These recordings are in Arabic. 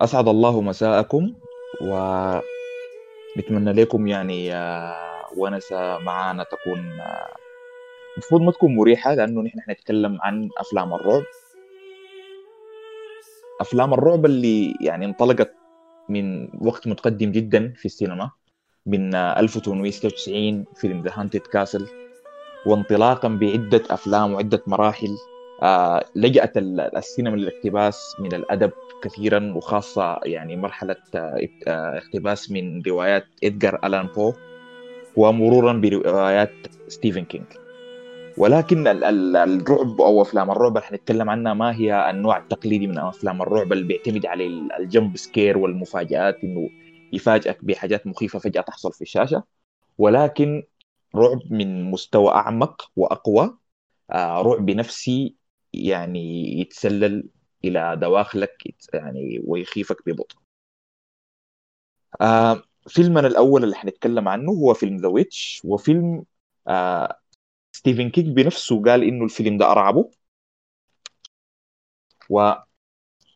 أسعد الله مساءكم ونتمنى لكم يعني آه، ونسة معانا تكون آه، المفروض ما تكون مريحة لأنه نحن حنتكلم عن أفلام الرعب. أفلام الرعب اللي يعني انطلقت من وقت متقدم جدا في السينما من 1896 فيلم The Haunted Castle وانطلاقا بعدة أفلام وعدة مراحل. آه، لجأت السينما للاقتباس من الأدب كثيرا وخاصة يعني مرحلة آه، آه، اقتباس من روايات إدغار ألان بو ومرورا بروايات ستيفن كينج ولكن الرعب أو أفلام الرعب اللي حنتكلم عنها ما هي النوع التقليدي من أفلام الرعب اللي بيعتمد على ال jump scare والمفاجآت إنه يفاجئك بحاجات مخيفة فجأة تحصل في الشاشة. ولكن رعب من مستوى أعمق وأقوى رعب نفسي يعني يتسلل إلى دواخلك يعني ويخيفك ببطء. آه فيلمنا الأول اللي حنتكلم عنه هو فيلم The Witch وفيلم آه ستيفن كينج بنفسه قال إنه الفيلم ده أرعبه.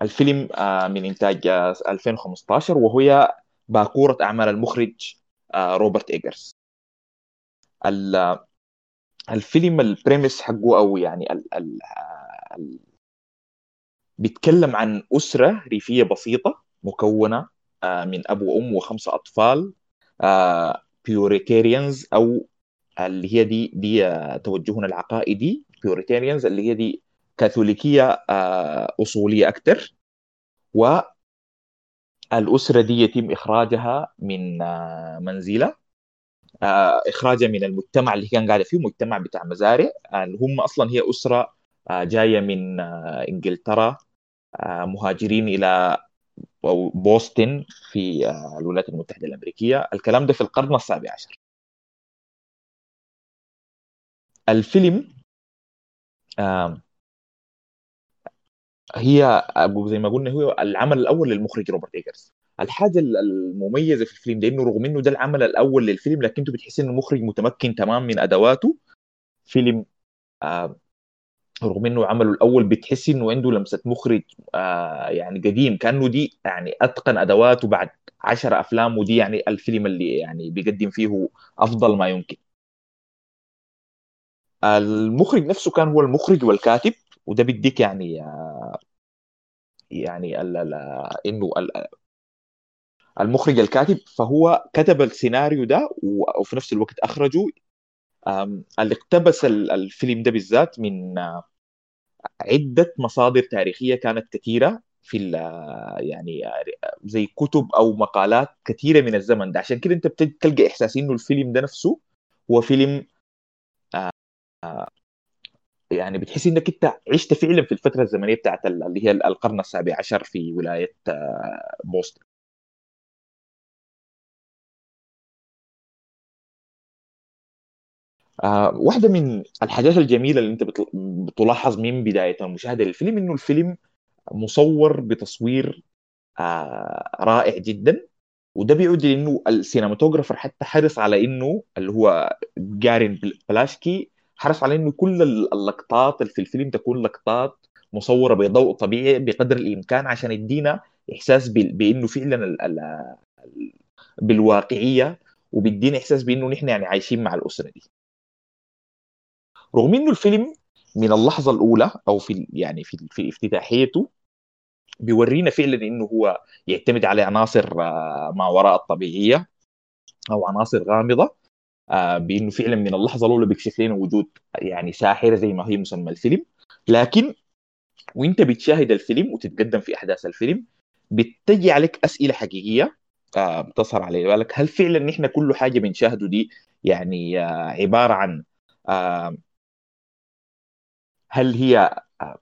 والفيلم آه من إنتاج آه 2015 وهي باكورة أعمال المخرج آه روبرت إيجرز. الفيلم ال premise حقه أو يعني ال بيتكلم عن أسرة ريفية بسيطة مكونة آه، من أب وأم وخمسة أطفال Puritans آه، أو اللي هي دي دي آه، توجهنا العقائدي Puritans اللي هي دي كاثوليكية أصولية أكثر والاسره دي يتم إخراجها من منزلها إخراجها من المجتمع اللي كان قاعدة فيه مجتمع بتاع مزارع. اللي هم أصلا هي أسرة جاية من إنجلترا. مهاجرين إلى بوسطن في الولايات المتحدة الأمريكية. الكلام ده في القرن السابع عشر. الفيلم هي زي ما قلنا هو العمل الأول للمخرج روبرت إيجرز. الحاجة المميزة في الفيلم ده إنه رغم إنه ده العمل الأول للفيلم لكن انت بتحس إنه المخرج متمكن تمام من أدواته. فيلم رغم إنه عمله الأول بتحس إنه عنده لمسة مخرج آه يعني قديم كأنه دي يعني أتقن أدواته بعد عشر أفلام ودي يعني الفيلم اللي يعني بيقدم فيه أفضل ما يمكن. المخرج نفسه كان هو المخرج والكاتب وده بيديك يعني آه يعني إنه المخرج الكاتب فهو كتب السيناريو ده وفي نفس الوقت أخرجه اللي اقتبس الفيلم ده بالذات من عدة مصادر تاريخية كانت كثيرة في يعني زي كتب أو مقالات كثيرة من الزمن ده. عشان كده أنت بتلقى إحساس إنه الفيلم ده نفسه هو فيلم يعني بتحس إنك أنت عشت فعلا في الفترة الزمنية بتاعت اللي هي القرن السابع عشر في ولاية بوسطن. آه واحدة من الحاجات الجميلة اللي انت بتلاحظ من بداية المشاهدة للفيلم إنه الفيلم مصور بتصوير آه رائع جدا. وده بيعود لإنه السينماتوجرافر حتى حرص على إنه اللي هو جارين بلاشكي حرص على إنه كل اللقطات اللي في الفيلم تكون لقطات مصورة بضوء طبيعي بقدر الإمكان عشان يدينا إحساس بإنه فعلا بالواقعية وبيدينا إحساس بإنه نحن يعني عايشين مع الأسرة دي. رغم إنه الفيلم من اللحظة الأولى أو في يعني في في افتتاحيته بيورينا فعلا إنه هو يعتمد على عناصر آه، ما وراء الطبيعية أو عناصر غامضة آه، بإنه فعلا من اللحظة الأولى بيكشف لنا وجود يعني ساحرة زي ما هي مسمى الفيلم. لكن وإنت بتشاهد الفيلم وتتقدم في أحداث الفيلم بتجي عليك أسئلة حقيقية آه، بتظهر على بالك. هل فعلا نحن كل حاجة بنشاهده دي يعني عبارة عن هل هي آه،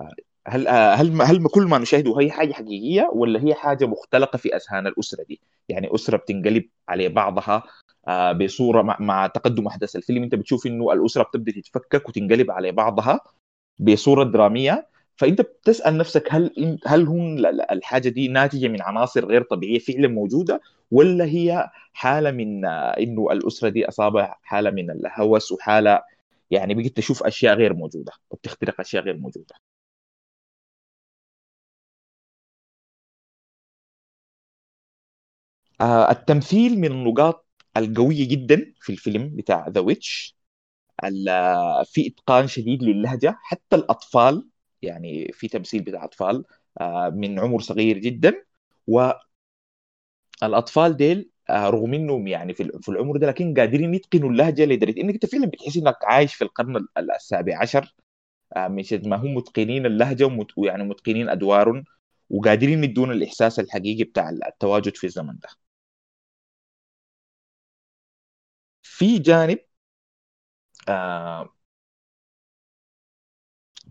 آه، هل آه، هل هل كل ما نشاهده هي حاجة حقيقية ولا هي حاجة مختلقة في أذهان الأسرة دي؟ يعني أسرة بتنقلب على بعضها بصورة مع, مع تقدم أحداث الفيلم أنت بتشوف إنه الأسرة بتبدأ تتفكك وتنقلب على بعضها بصورة درامية فأنت بتسأل نفسك هل هل هم الحاجة دي ناتجة من عناصر غير طبيعية فعلا موجودة ولا هي حالة من إنه الأسرة دي أصابها حالة من الهوس وحالة يعني بقيت تشوف أشياء غير موجودة وبتخترق أشياء غير موجودة. آه التمثيل من النقاط القوية جدا في الفيلم بتاع The Witch آه، في إتقان شديد للهجة. حتى الأطفال يعني في تمثيل بتاع أطفال آه، من عمر صغير جدا. والأطفال ديل رغم إنهم يعني في في العمر ده لكن قادرين يتقنوا اللهجة لدرجه إنك أنت فعلا بتحس إنك عايش في القرن السابع عشر آه من شد ما هم متقنين اللهجة ويعني متقنين أدوارهم وقادرين يدون الإحساس الحقيقي بتاع التواجد في الزمن ده. في جانب آه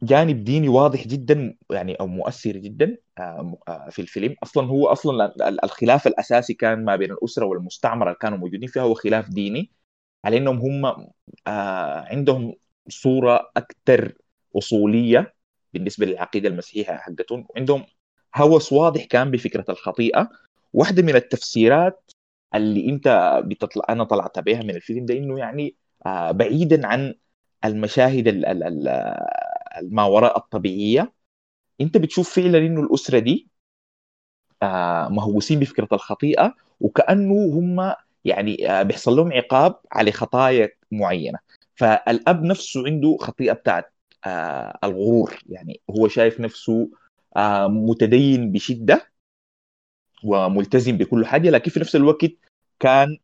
جانب ديني واضح جدا يعني أو مؤثر جدا آه، آه، في الفيلم. أصلا هو أصلا الخلاف الأساسي كان ما بين الأسرة والمستعمرة اللي كانوا موجودين فيها هو خلاف ديني على إنهم هم آه، عندهم صورة أكثر أصولية بالنسبة للعقيدة المسيحية حقتهم وعندهم هوس واضح كان بفكرة الخطيئة. واحدة من التفسيرات اللي أنت بتطلع أنا طلعت بها من الفيلم ده إنه يعني بعيدا عن المشاهد ما وراء الطبيعية. انت بتشوف فعلا انه الأسرة دي آه، مهووسين بفكرة الخطيئة وكأنه هم يعني آه، بيحصل لهم عقاب على خطايا معينة. فالأب نفسه عنده خطيئة بتاعت آه، الغرور. يعني هو شايف نفسه متدين بشدة وملتزم بكل حاجة لكن في نفس الوقت كان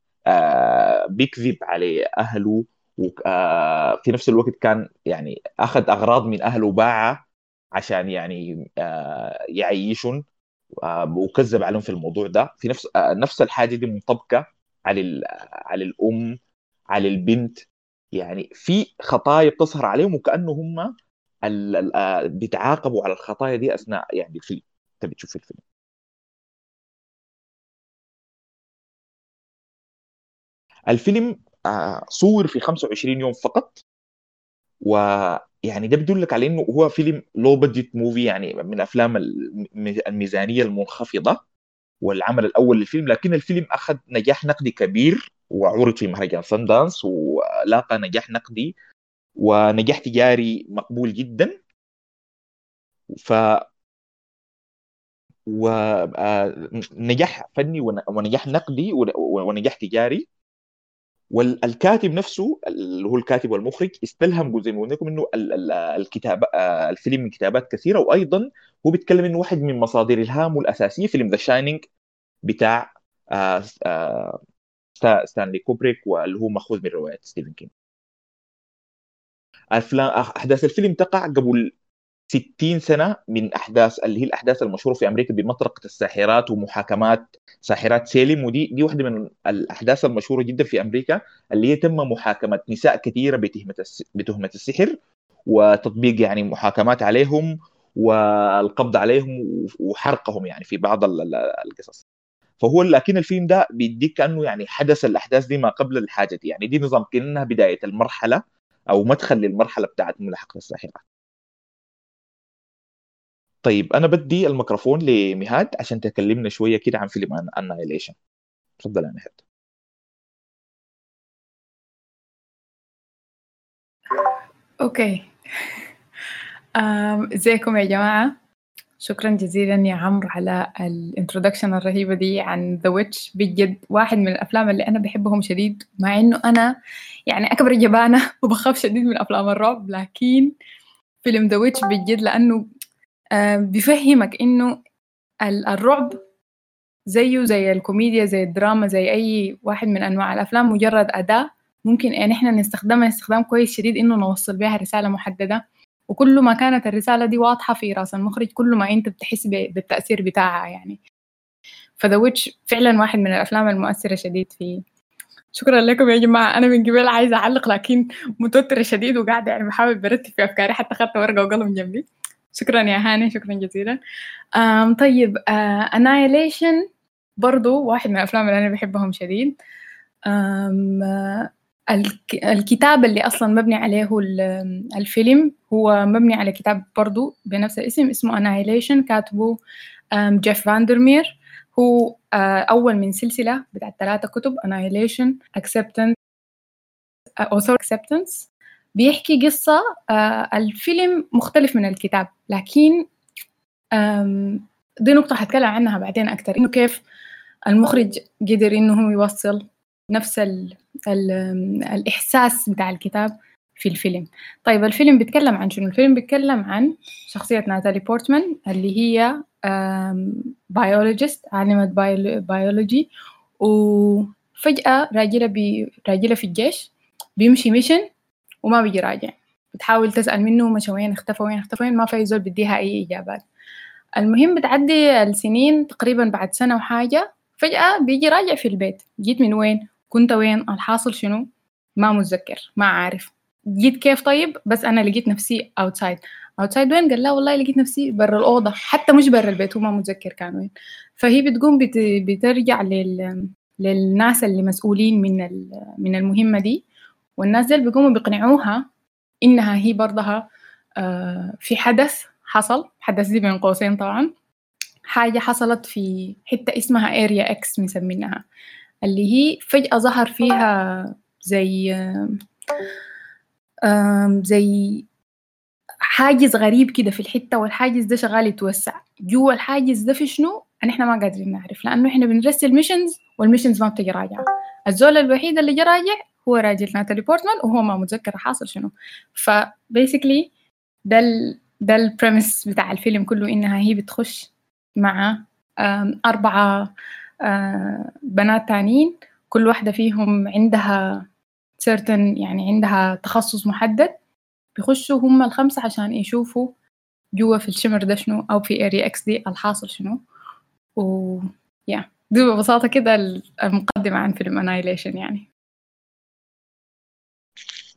بيكذب على أهله وفي نفس الوقت كان يعني أخذ أغراض من اهله وباعها عشان يعني آه، يعيشهم آه، وكذب عليهم في الموضوع ده. في نفس آه، نفس الحاجة دي منطبقة على على الأم على البنت. يعني في خطايا بتظهر عليهم وكأنه هم بيتعاقبوا على الخطايا دي أثناء يعني الفيلم. انت بتشوف الفيلم. الفيلم صور في 25 يوم فقط. ويعني ده بيدلك على إنه هو فيلم لو بادجت موفي يعني من أفلام الميزانية المنخفضة والعمل الأول للفيلم. لكن الفيلم أخذ نجاح نقدي كبير وعرض في مهرجان ساندانس ولاقى نجاح نقدي ونجاح تجاري مقبول جدا. ف ونجاح فني ونجاح نقدي ونجاح تجاري. والكاتب نفسه اللي هو الكاتب والمخرج استلهم زي ما قلنا لكم انه الكتاب آه، الفيلم من كتابات كثيرة وأيضا هو بيتكلم إنه واحد من مصادر إلهامه الأساسية فيلم The Shining بتاع آه، آه، ستانلي كوبريك واللي هو مأخوذ من رواية ستيفن كينج. أحداث الفيلم تقع قبل 60 سنة من أحداث اللي هي الأحداث المشهورة في أمريكا بمطرقة الساحرات ومحاكمات ساحرات سيلم ودي دي واحدة من الأحداث المشهورة جدا في أمريكا اللي هي تم محاكمة نساء كثيرة بتهمة بتهمة السحر وتطبيق يعني محاكمات عليهم والقبض عليهم وحرقهم يعني في بعض القصص. فهو لكن الفيلم ده بيديك كأنه يعني حدث الأحداث دي ما قبل الحاجة دي. يعني دي نظام كأنها بداية المرحلة أو مدخل للمرحلة بتاعت ملاحقة الساحرات. طيب أنا بدي الميكروفون لمهاد عشان تكلمنا شوية كده عن فيلم Annihilation تفضل يا مهاد. okay. إزيكم يا جماعة؟ شكرا جزيلا يا عمرو على ال introduction الرهيبة دي عن The Witch بجد واحد من الأفلام اللي أنا بحبهم شديد مع إنه أنا يعني أكبر جبانة وبخاف شديد من افلام الرعب لكن فيلم The Witch بجد لأنه بيفهمك إنه الرعب زيه زي الكوميديا زي الدراما زي أي واحد من أنواع الأفلام مجرد أداة ممكن إن إحنا نستخدمها استخدام كويس شديد إنه نوصل بها رسالة محددة. وكل ما كانت الرسالة دي واضحة في رأس المخرج كل ما أنت بتحس بالتأثير بتاعها يعني. فذا ويتش فعلا واحد من الأفلام المؤثرة شديد في شكرا لكم يا جماعة. أنا من قبل عايزة أعلق لكن متوترة شديد وقاعدة يعني بحاول برتب في أفكاري حتى أخذت ورقة وقلم جنبي. شكرا يا هاني شكرا جزيلا. um, طيب Annihilation uh, برضو واحد من الأفلام اللي أنا بحبهم شديد. um, uh, الكتاب اللي أصلا مبني عليه الفيلم هو مبني على كتاب برضو بنفس الاسم اسمه Annihilation كاتبه جيف فاندرمير هو uh, أول من سلسلة بتاعت ثلاثة كتب Annihilation acceptance authority acceptance. بيحكي قصة آه الفيلم مختلف من الكتاب. لكن دي نقطة حتكلم عنها بعدين أكتر. إنه كيف المخرج قدر إنه يوصل نفس ال ال الإحساس بتاع الكتاب في الفيلم. طيب الفيلم بيتكلم عن شنو؟ الفيلم بيتكلم عن شخصية ناتالي بورتمان اللي هي biologist عالمة بيولوجي وفجأة راجلة راجلة في الجيش بيمشي mission وما بيجي راجع. بتحاول تسأل منه مشى وين اختفى وين اختفى وين ما في زول بديها أي إجابات. المهم بتعدي السنين تقريبا بعد سنة وحاجة فجأة بيجي راجع في البيت. جيت من وين؟ كنت وين؟ الحاصل شنو؟ ما متذكر ما عارف. جيت كيف طيب؟ بس أنا لقيت نفسي outside. outside وين؟ قال لا والله لقيت نفسي برا الأوضة. حتى مش برا البيت هو ما متذكر كان وين. فهي بتقوم بت... بترجع لل... للناس اللي مسؤولين من ال... من المهمة دي. والناس دي بيقوموا بيقنعوها إنها هي برضها آه في حدث حصل حدث دي بين قوسين طبعا. حاجة حصلت في حتة اسمها Area X مسمينها اللي هي فجأة ظهر فيها زي زي حاجز غريب كده في الحتة والحاجز ده شغال يتوسع. جوا الحاجز ده في شنو؟ نحن ما قادرين نعرف لأنه إحنا بنرسل missions وال missions ما بتجي راجعة. الزول الوحيد اللي جا راجع هو راجل ناتالي بورتمان وهو ما متذكر حاصل شنو. ف basically ده ال ده ال premise بتاع الفيلم كله إنها هي بتخش مع أربعة بنات تانيين كل واحدة فيهم عندها certain يعني عندها تخصص محدد بيخشوا هم الخمسة عشان يشوفوا جوا في ال Shimmer ده شنو أو في Area X دي الحاصل شنو. و yeah دي ببساطة كده المقدمة عن فيلم Annihilation يعني.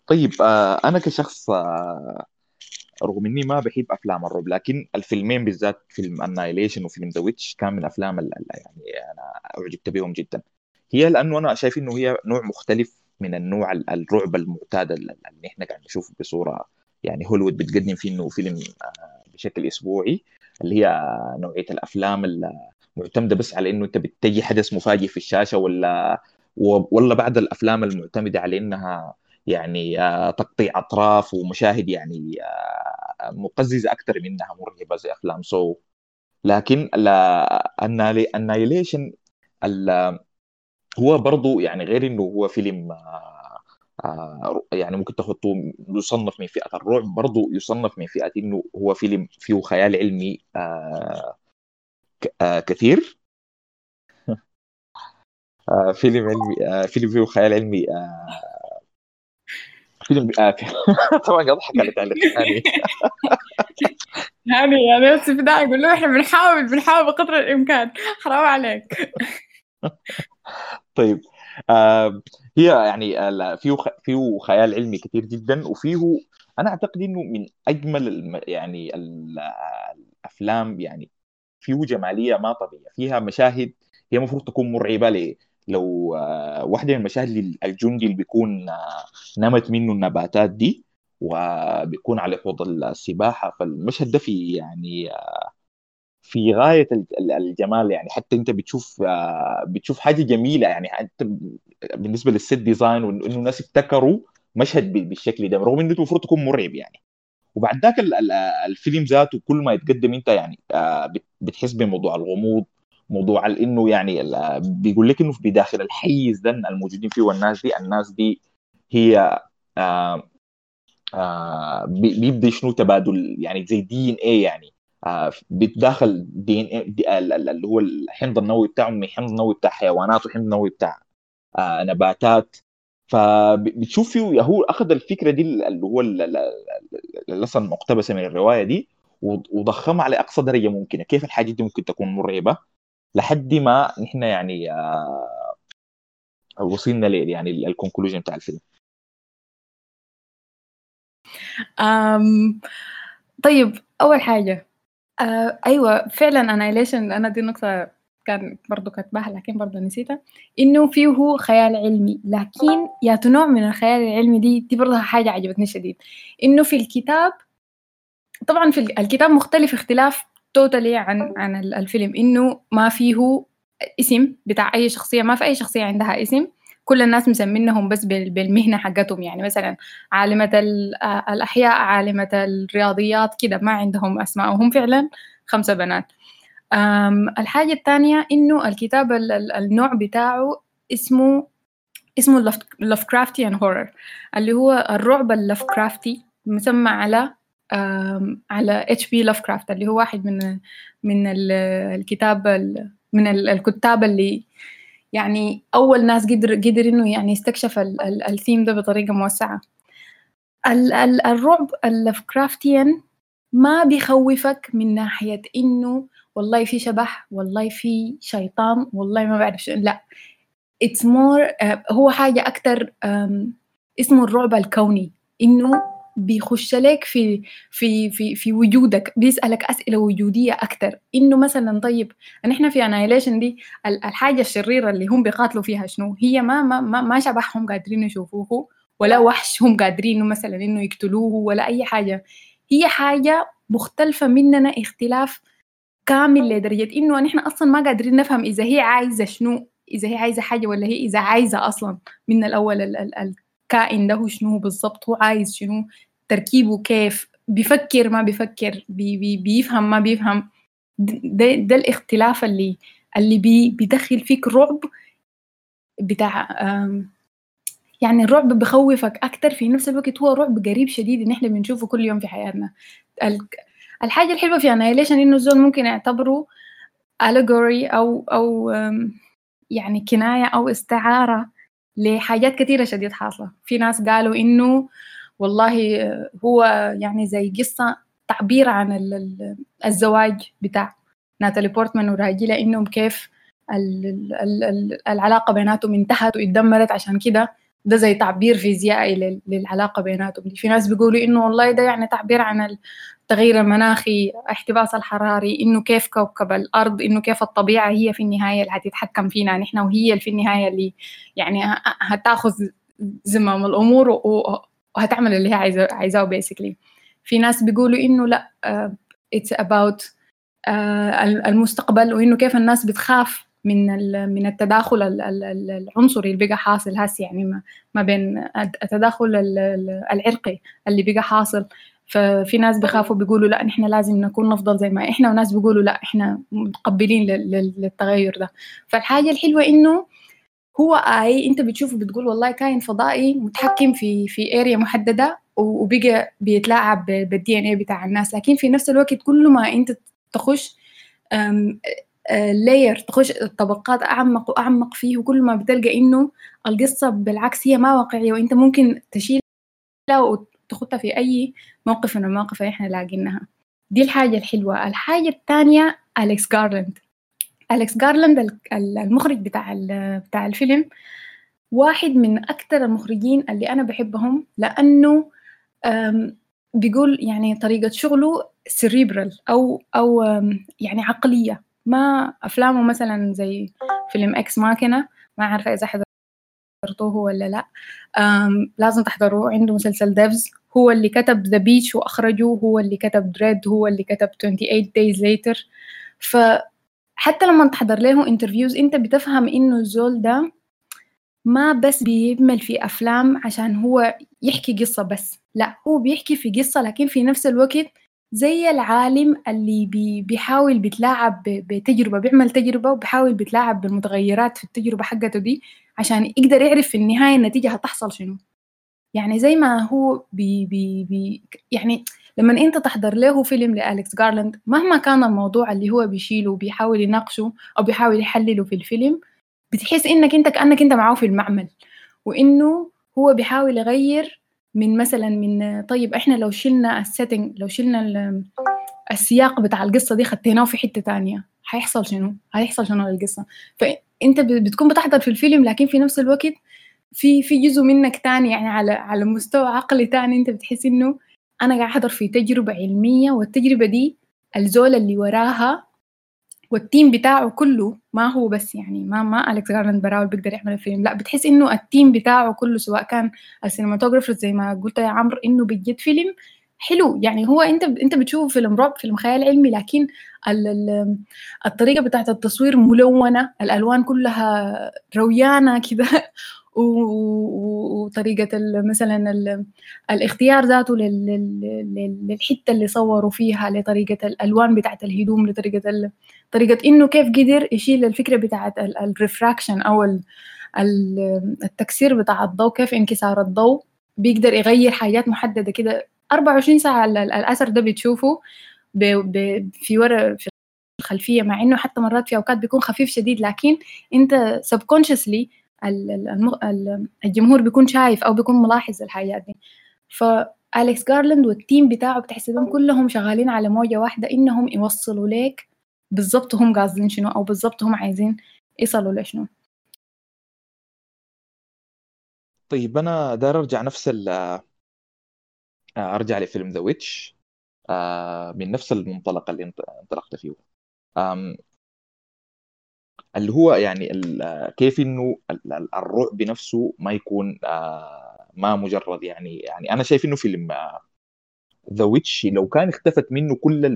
طيب آه أنا كشخص آه رغم إني ما بحب أفلام الرعب لكن الفيلمين بالذات فيلم Annihilation وفيلم The Witch كان من أفلام يعني أنا أعجبت بهم جدا. هي لأنه أنا شايف إنه هي نوع مختلف من النوع الرعب المعتاد اللي إحنا قاعد نشوفه بصورة يعني هوليوود بتقدم فيه إنه فيلم بشكل أسبوعي اللي هي نوعية الأفلام المعتمده بس على إنه أنت بتجي حدث مفاجئ في الشاشة ولا ولا بعد الأفلام المعتمدة على إنها يعني تقطيع أطراف ومشاهد يعني مقززة أكثر منها مرعبه زي أفلام Saw. لكن Annihilation هو برضو يعني غير إنه هو فيلم آه، آه، يعني ممكن تحطه يصنف من فئة الرعب برضو يصنف من فئة إنه هو فيلم فيه خيال علمي آه، كثير. فيلم علمي فيلم فيه خيال علمي فيلم طبعا أضحك على تعليق. يعني يعني يعني بس في البدايه يقول له إحنا بنحاول بنحاول بقدر الإمكان. حرام عليك. طيب آه هي يعني فيه فيه خيال علمي كثير جدا وفيه أنا أعتقد إنه من أجمل الم يعني الأفلام يعني فيه جمالية ما طبيعية فيها مشاهد هي المفروض تكون مرعبة لو آه واحدة من المشاهد الجندي اللي بيكون آه نمت منه النباتات دي وبيكون على حوض السباحة فالمشهد ده في يعني آه في غاية الجمال يعني. حتى انت بتشوف بتشوف حاجة جميلة يعني. انت بالنسبة لل set design وانه الناس ابتكروا مشهد بالشكل ده رغم إنه المفروض تكون مرعب يعني. وبعد ذاك الفيلم ذاته كل ما يتقدم انت يعني بتحس بموضوع الغموض موضوع إنه يعني بيقول لك إنه بداخل الحيز ده الموجودين فيه والناس دي الناس دي هي آه آه بيبدأ شنو تبادل يعني زي DNA يعني. آه، دي ان اللي هو الحمض النووي بتاعهم من الحمض النووي بتاع حيوانات وحمض النووي بتاع آه، نباتات. فبتشوف فيه هو أخذ الفكرة دي اللي هو اللي أصلا مقتبسه من الرواية دي وضخمها على أقصى درجة ممكنة. كيف الحاجة دي ممكن تكون مرعبة؟ لحد ما نحن يعني آه، وصلنا يعني الكونكلوجن بتاع الفيلم. أم طيب أول حاجة آه أيوه فعلًا أنايليشن أنا دي نقطة كان برضه كاتباها لكن برضه نسيتها، إنه فيه خيال علمي، لكن يا نوع من الخيال العلمي دي دي برضه حاجة عجبتني شديد، إنه في الكتاب طبعًا في الكتاب مختلف اختلاف توتالي عن عن الفيلم، إنه ما فيه اسم بتاع أي شخصية، ما في أي شخصية عندها اسم. كل الناس مسمينهم بس بالمهنة حقتهم. يعني مثلا عالمة الأحياء عالمة الرياضيات كده ما عندهم أسماء. وهم فعلا خمسة بنات. الحاجة الثانية إنه الكتاب النوع بتاعه اسمه اسمه Lovecraftian horror اللي هو الرعب اللافكرافتي مسمى على على H.P. Lovecraft اللي هو واحد من من الكتاب من الكتاب اللي يعني أول ناس قدر قدر إنه يعني يستكشف الثيم ده بطريقة موسعة. الرعب ال Lovecraftian ما بيخوفك من ناحية إنه والله في شبح والله في شيطان والله ما بعرف شو لا. it's more uh, هو حاجة أكتر um, اسمه الرعب الكوني إنه بيخش لك في في في في وجودك بيسألك أسئلة وجودية أكتر. إنه مثلا طيب نحن في Annihilation دي الحاجة الشريرة اللي هم بيقاتلوا فيها شنو؟ هي ما ما ما, ما شبح هم قادرين يشوفوه ولا وحش هم قادرين مثلا إنه يقتلوه ولا أي حاجة. هي حاجة مختلفة مننا اختلاف كامل لدرجة إنه نحن أصلا ما قادرين نفهم إذا هي عايزة شنو إذا هي عايزة حاجة ولا هي إذا عايزة أصلا من الأول ال ال الكائن ده شنو بالضبط هو عايز شنو تركيبه كيف بيفكر ما بيفكر بي بي بيفهم ما بيفهم. ده, ده الاختلاف اللي اللي بي بيدخل فيك رعب بتاع يعني الرعب بخوفك أكتر. في نفس الوقت هو رعب قريب شديد إن إحنا بنشوفه كل يوم في حياتنا. الحاجة الحلوة في annihilation إنه الزول ممكن يعتبره allegory أو أو يعني كناية أو استعارة. لحاجات كثيرة شديد حاصلة. في ناس قالوا إنه والله هو يعني زي قصة تعبير عن الزواج بتاع ناتالي بورتمان وراجلة إنهم كيف العلاقة بيناتهم انتهت واتدمرت عشان كده. ده زي تعبير فيزيائي للعلاقة بيناتهم في ناس بيقولوا إنه والله ده يعني تعبير عن التغيير المناخي احتباس الحراري إنه كيف كوكب الأرض إنه كيف الطبيعة هي في النهاية اللي هتتحكم فينا نحن وهي في النهاية اللي يعني هتأخذ زمام الأمور وهتعمل اللي هي عايزة عايزاه basically في ناس بيقولوا إنه لأ it's uh, about uh, المستقبل وإنه كيف الناس بتخاف من من التداخل العنصري اللي بقى حاصل هسه يعني ما بين التداخل العرقي اللي بقى حاصل. ففي ناس بيخافوا بيقولوا لا نحن لازم نكون نفضل زي ما إحنا وناس بيقولوا لا إحنا متقبلين للتغير ده. فالحاجة الحلوة إنه هو أي أنت بتشوفه بتقول والله كائن فضائي متحكم في في area محددة وبقى بيتلاعب بال DNA بتاع الناس. لكن في نفس الوقت كل ما أنت تخش layer تخش طبقات أعمق وأعمق فيه وكل ما بتلقى إنه القصة بالعكس هي ما واقعية وإنت ممكن تشيلها وتخطها في أي موقف من المواقف اللي إحنا لاقيناها دي الحاجة الحلوة. الحاجة الثانية أليكس جارلاند أليكس جارلاند المخرج بتاع بتاع الفيلم واحد من أكثر المخرجين اللي أنا بحبهم لأنه بيقول يعني طريقة شغله cerebral أو أو يعني عقلية. ما أفلامه مثلا زي فيلم Ex Machina ما عارفة إذا حضرتوه ولا لأ. لازم تحضروه عنده مسلسل Devs هو اللي كتب The Beach وأخرجه هو اللي كتب Dredd هو اللي كتب 28 days later. فحتى لما تحضر له interviews أنت بتفهم إنه الزول ده ما بس بيعمل في أفلام عشان هو يحكي قصة بس. لأ هو بيحكي في قصة لكن في نفس الوقت زي العالم اللي بي بيحاول بيتلاعب بتجربة بيعمل تجربة وبيحاول بيتلاعب بالمتغيرات في التجربة حقته دي عشان يقدر يعرف في النهاية النتيجة هتحصل شنو. يعني زي ما هو بي بي بي يعني لما انت تحضر له فيلم لأليكس جارلاند مهما كان الموضوع اللي هو بيشيله وبيحاول يناقشه أو بيحاول يحلله في الفيلم بتحس إنك أنت كأنك أنت معاه في المعمل وإنه هو بيحاول يغير من مثلا من طيب إحنا لو شلنا ال setting لو شلنا السياق بتاع القصة دي خديناه في حتة تانية هيحصل شنو؟ هيحصل شنو للقصة؟ فأنت بتكون بتحضر في الفيلم لكن في نفس الوقت في في جزء منك تاني يعني على على مستوى عقلي تاني أنت بتحس إنه أنا قاعد أحضر في تجربة علمية والتجربة دي الزول اللي وراها وال team بتاعه كله ما هو بس يعني ما ما اليكس جارلاند براه بيقدر يعمل الفيلم. لا بتحس إنه ال team بتاعه كله سواء كان ال cinematographer زي ما قلت يا عمرو إنه بجد فيلم حلو. يعني هو أنت أنت بتشوفه فيلم رعب فيلم خيال علمي لكن ال ال الطريقة بتاعت التصوير ملونة الألوان كلها رويانة كده وطريقة مثلا الاختيار ذاته للحتة اللي صوروا فيها لطريقة الألوان بتاعت الهدوم لطريقة طريقة إنه كيف قدر يشيل الفكرة بتاعت الريفراكشن أو التكسير بتاع الضوء كيف انكسار الضوء بيقدر يغير حاجات محددة كده. 24 ساعة الأثر ده بتشوفه في ورا في الخلفية مع إنه حتى مرات في أوقات بيكون خفيف شديد لكن أنت subconsciously الجمهور بيكون شايف أو بيكون ملاحظ الحاجات دي. فاليكس جارلاند وال team بتاعه بتحس بيهم كلهم شغالين على موجة واحدة إنهم يوصلوا لك بالضبط هم قاصدين شنو أو بالضبط هم عايزين يصلوا لشنو طيب أنا داير أرجع نفس ال آه، أرجع لفيلم The Witch آه، من نفس المنطلق اللي انطلقت فيه. اللي هو يعني كيف إنه الرعب نفسه ما يكون آه، ما مجرد يعني يعني أنا شايف إنه فيلم The Witch لو كان اختفت منه كل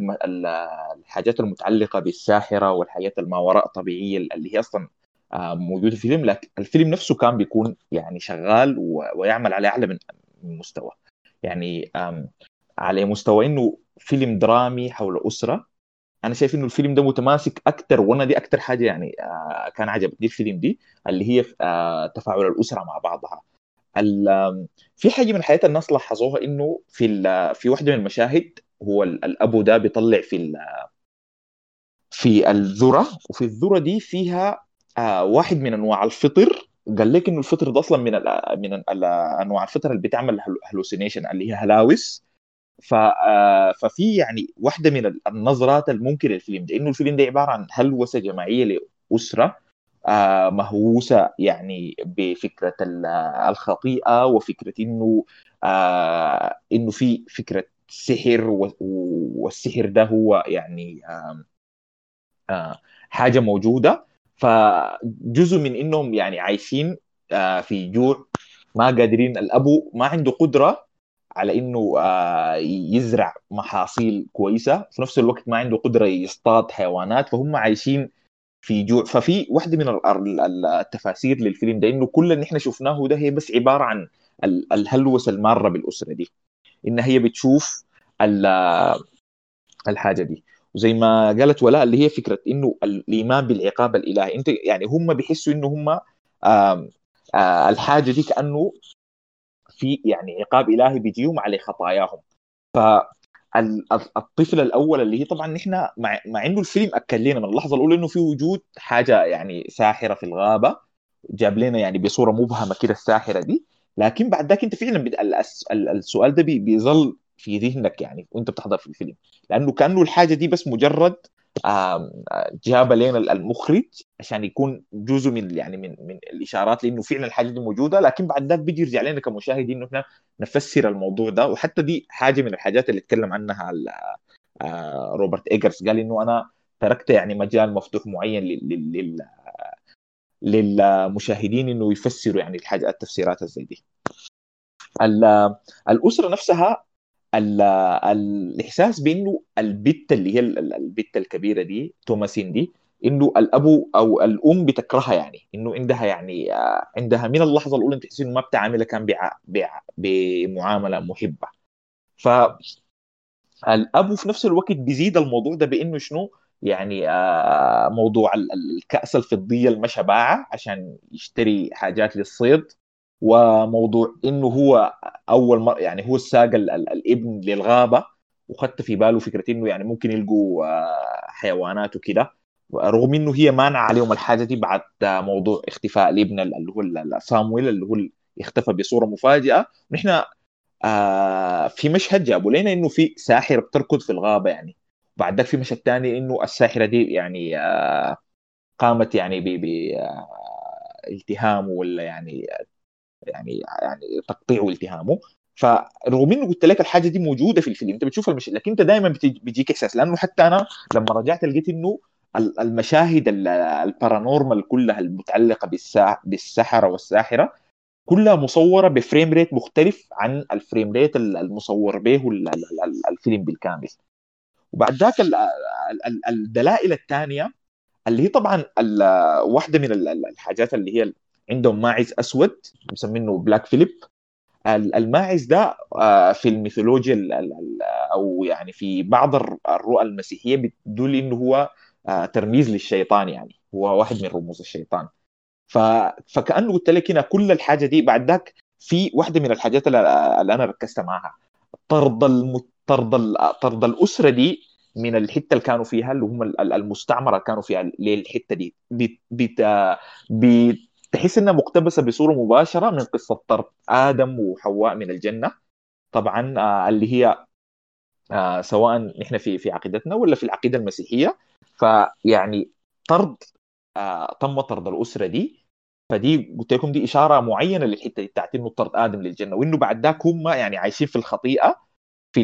الحاجات المتعلقة بالساحرة والحياة الما وراء طبيعية اللي هي أصلا آه، موجودة في الفيلم لكن الفيلم نفسه كان بيكون يعني شغال ويعمل على أعلى من مستوى. يعني على مستوى إنه فيلم درامي حول أسرة. أنا شايف إنه الفيلم ده متماسك أكثر وأنا دي أكثر حاجة يعني آه كان عجبتني الفيلم دي اللي هي آه تفاعل الأسرة مع بعضها. في حاجة من الحياة الناس لاحظوها إنه في في واحدة من المشاهد هو الابو ده بيطلع في في الذرة وفي الذرة دي فيها آه واحد من أنواع الفطر. قال لك إنه الفطر ده أصلا من ال من ال أنواع الفطر اللي بتعمل هلوسينيشن اللي هي هلاوس. آه، ففي يعني واحدة من النظرات الممكنة للفيلم ده إنه الفيلم ده عبارة عن هلوسة جماعية لأسرة. آه، مهووسة يعني بفكرة الخطيئة وفكرة إنه آه، إنه في فكرة سحر والسحر ده هو يعني حاجة موجودة. فجزء من إنهم يعني عايشين في جوع ما قادرين الأبو ما عنده قدرة على إنه آه، يزرع محاصيل كويسة في نفس الوقت ما عنده قدرة يصطاد حيوانات فهم عايشين في جوع ففي واحدة من التفاسير للفيلم ده إنه كل اللي إحنا شفناه ده هي بس عبارة عن الهلوسة المارة بالأسرة دي. إن هي بتشوف الحاجة دي. وزي ما قالت ولاء اللي هي فكرة إنه الإيمان بالعقاب الإلهي. أنت يعني هم بيحسوا إنه هم الحاجة دي كأنه في يعني عقاب إلهي بيجيهم على خطاياهم. فالطفل الأول اللي هي طبعا نحن مع, مع إنه الفيلم اكد لنا من اللحظة الأولى إنه في وجود حاجة يعني ساحرة في الغابة جاب لنا يعني بصورة مبهمة كده الساحرة دي. لكن بعد ذاك أنت فعلا السؤال ده بيظل في ذهنك يعني وأنت بتحضر في الفيلم. لأنه كأنه الحاجة دي بس مجرد جاب لنا المخرج عشان يكون جزء من يعني من من الإشارات لأنه فعلا الحاجة دي موجودة. لكن بعد ذاك بيجي يرجع لنا كمشاهدين إنه إحنا نفسر الموضوع ده. وحتى دي حاجة من الحاجات اللي اتكلم عنها آه، روبرت ايجرز قال إنه أنا تركت يعني مجال مفتوح معين لل للمشاهدين إنه يفسروا يعني الحاجات التفسيرات زي دي. الأسرة نفسها الإحساس بإنه البت اللي هي البت الكبيرة دي توماسين دي إنه الأبو أو الأم بتكرهها يعني إنه عندها يعني آه، عندها من اللحظة الأولى تحس إنه ما بتعاملها كان بمعاملة محبة. ف الأبو في نفس الوقت بيزيد الموضوع ده بإنه شنو؟ يعني آه، موضوع الكأس الفضية المشى باعة عشان يشتري حاجات للصيد. وموضوع إنه هو أول مره يعني هو الساق الإبن للغابة وخدت في باله فكرة إنه يعني ممكن يلقوا آه، حيوانات وكده. رغم إنه هي مانع عليهم الحاجة دي بعد موضوع اختفاء الإبن اللي هو صامويل اللي هو اختفى بصورة مفاجئة. نحن آه في مشهد جابوا لنا إنه في ساحرة بتركض في الغابة يعني. بعد ذاك في مشهد ثاني إنه الساحرة دي يعني آه قامت يعني ب آه التهامه ولا يعني يعني يعني تقطيع والتهامه فرغم إنه قلت لك الحاجة دي موجودة في الفيلم أنت بتشوف المشهد لكن أنت دائما بيجيك إحساس. لأنه حتى أنا لما رجعت لقيت إنه المشاهد البارانورمال كلها المتعلقة بالسحرة والساحرة كلها مصورة ب frame rate مختلف عن ال frame rate المصور به الفيلم بالكامل. وبعد ذاك الدلائل الثانية اللي هي طبعا واحدة من الحاجات اللي هي عندهم ماعز أسود مسمينه Black Phillip الماعز ده في الميثولوجيا أو يعني في بعض الرؤى المسيحية بتدل إنه هو ترميز للشيطان يعني هو واحد من رموز الشيطان. فكأنه قلت لك هنا كل الحاجة دي بعد ذاك في واحدة من الحاجات اللي, أنا ركزت معاها طرد. طرد. طرد الأسرة دي من الحتة اللي كانوا فيها اللي هم المستعمرة كانوا فيها للحتة دي بت... بت... بتحس إنها مقتبسة بصورة مباشرة من قصة طرد آدم وحواء من الجنة. طبعا آه، اللي هي آه، سواء نحن في في عقيدتنا ولا في العقيدة المسيحية. فيعني طرد آه، تم طرد الأسرة دي. فدي قلت لكم دي إشارة معينة للحتة دي بتاعت إنه طرد آدم للجنة وإنه بعد ذاك هم يعني عايشين في الخطيئة في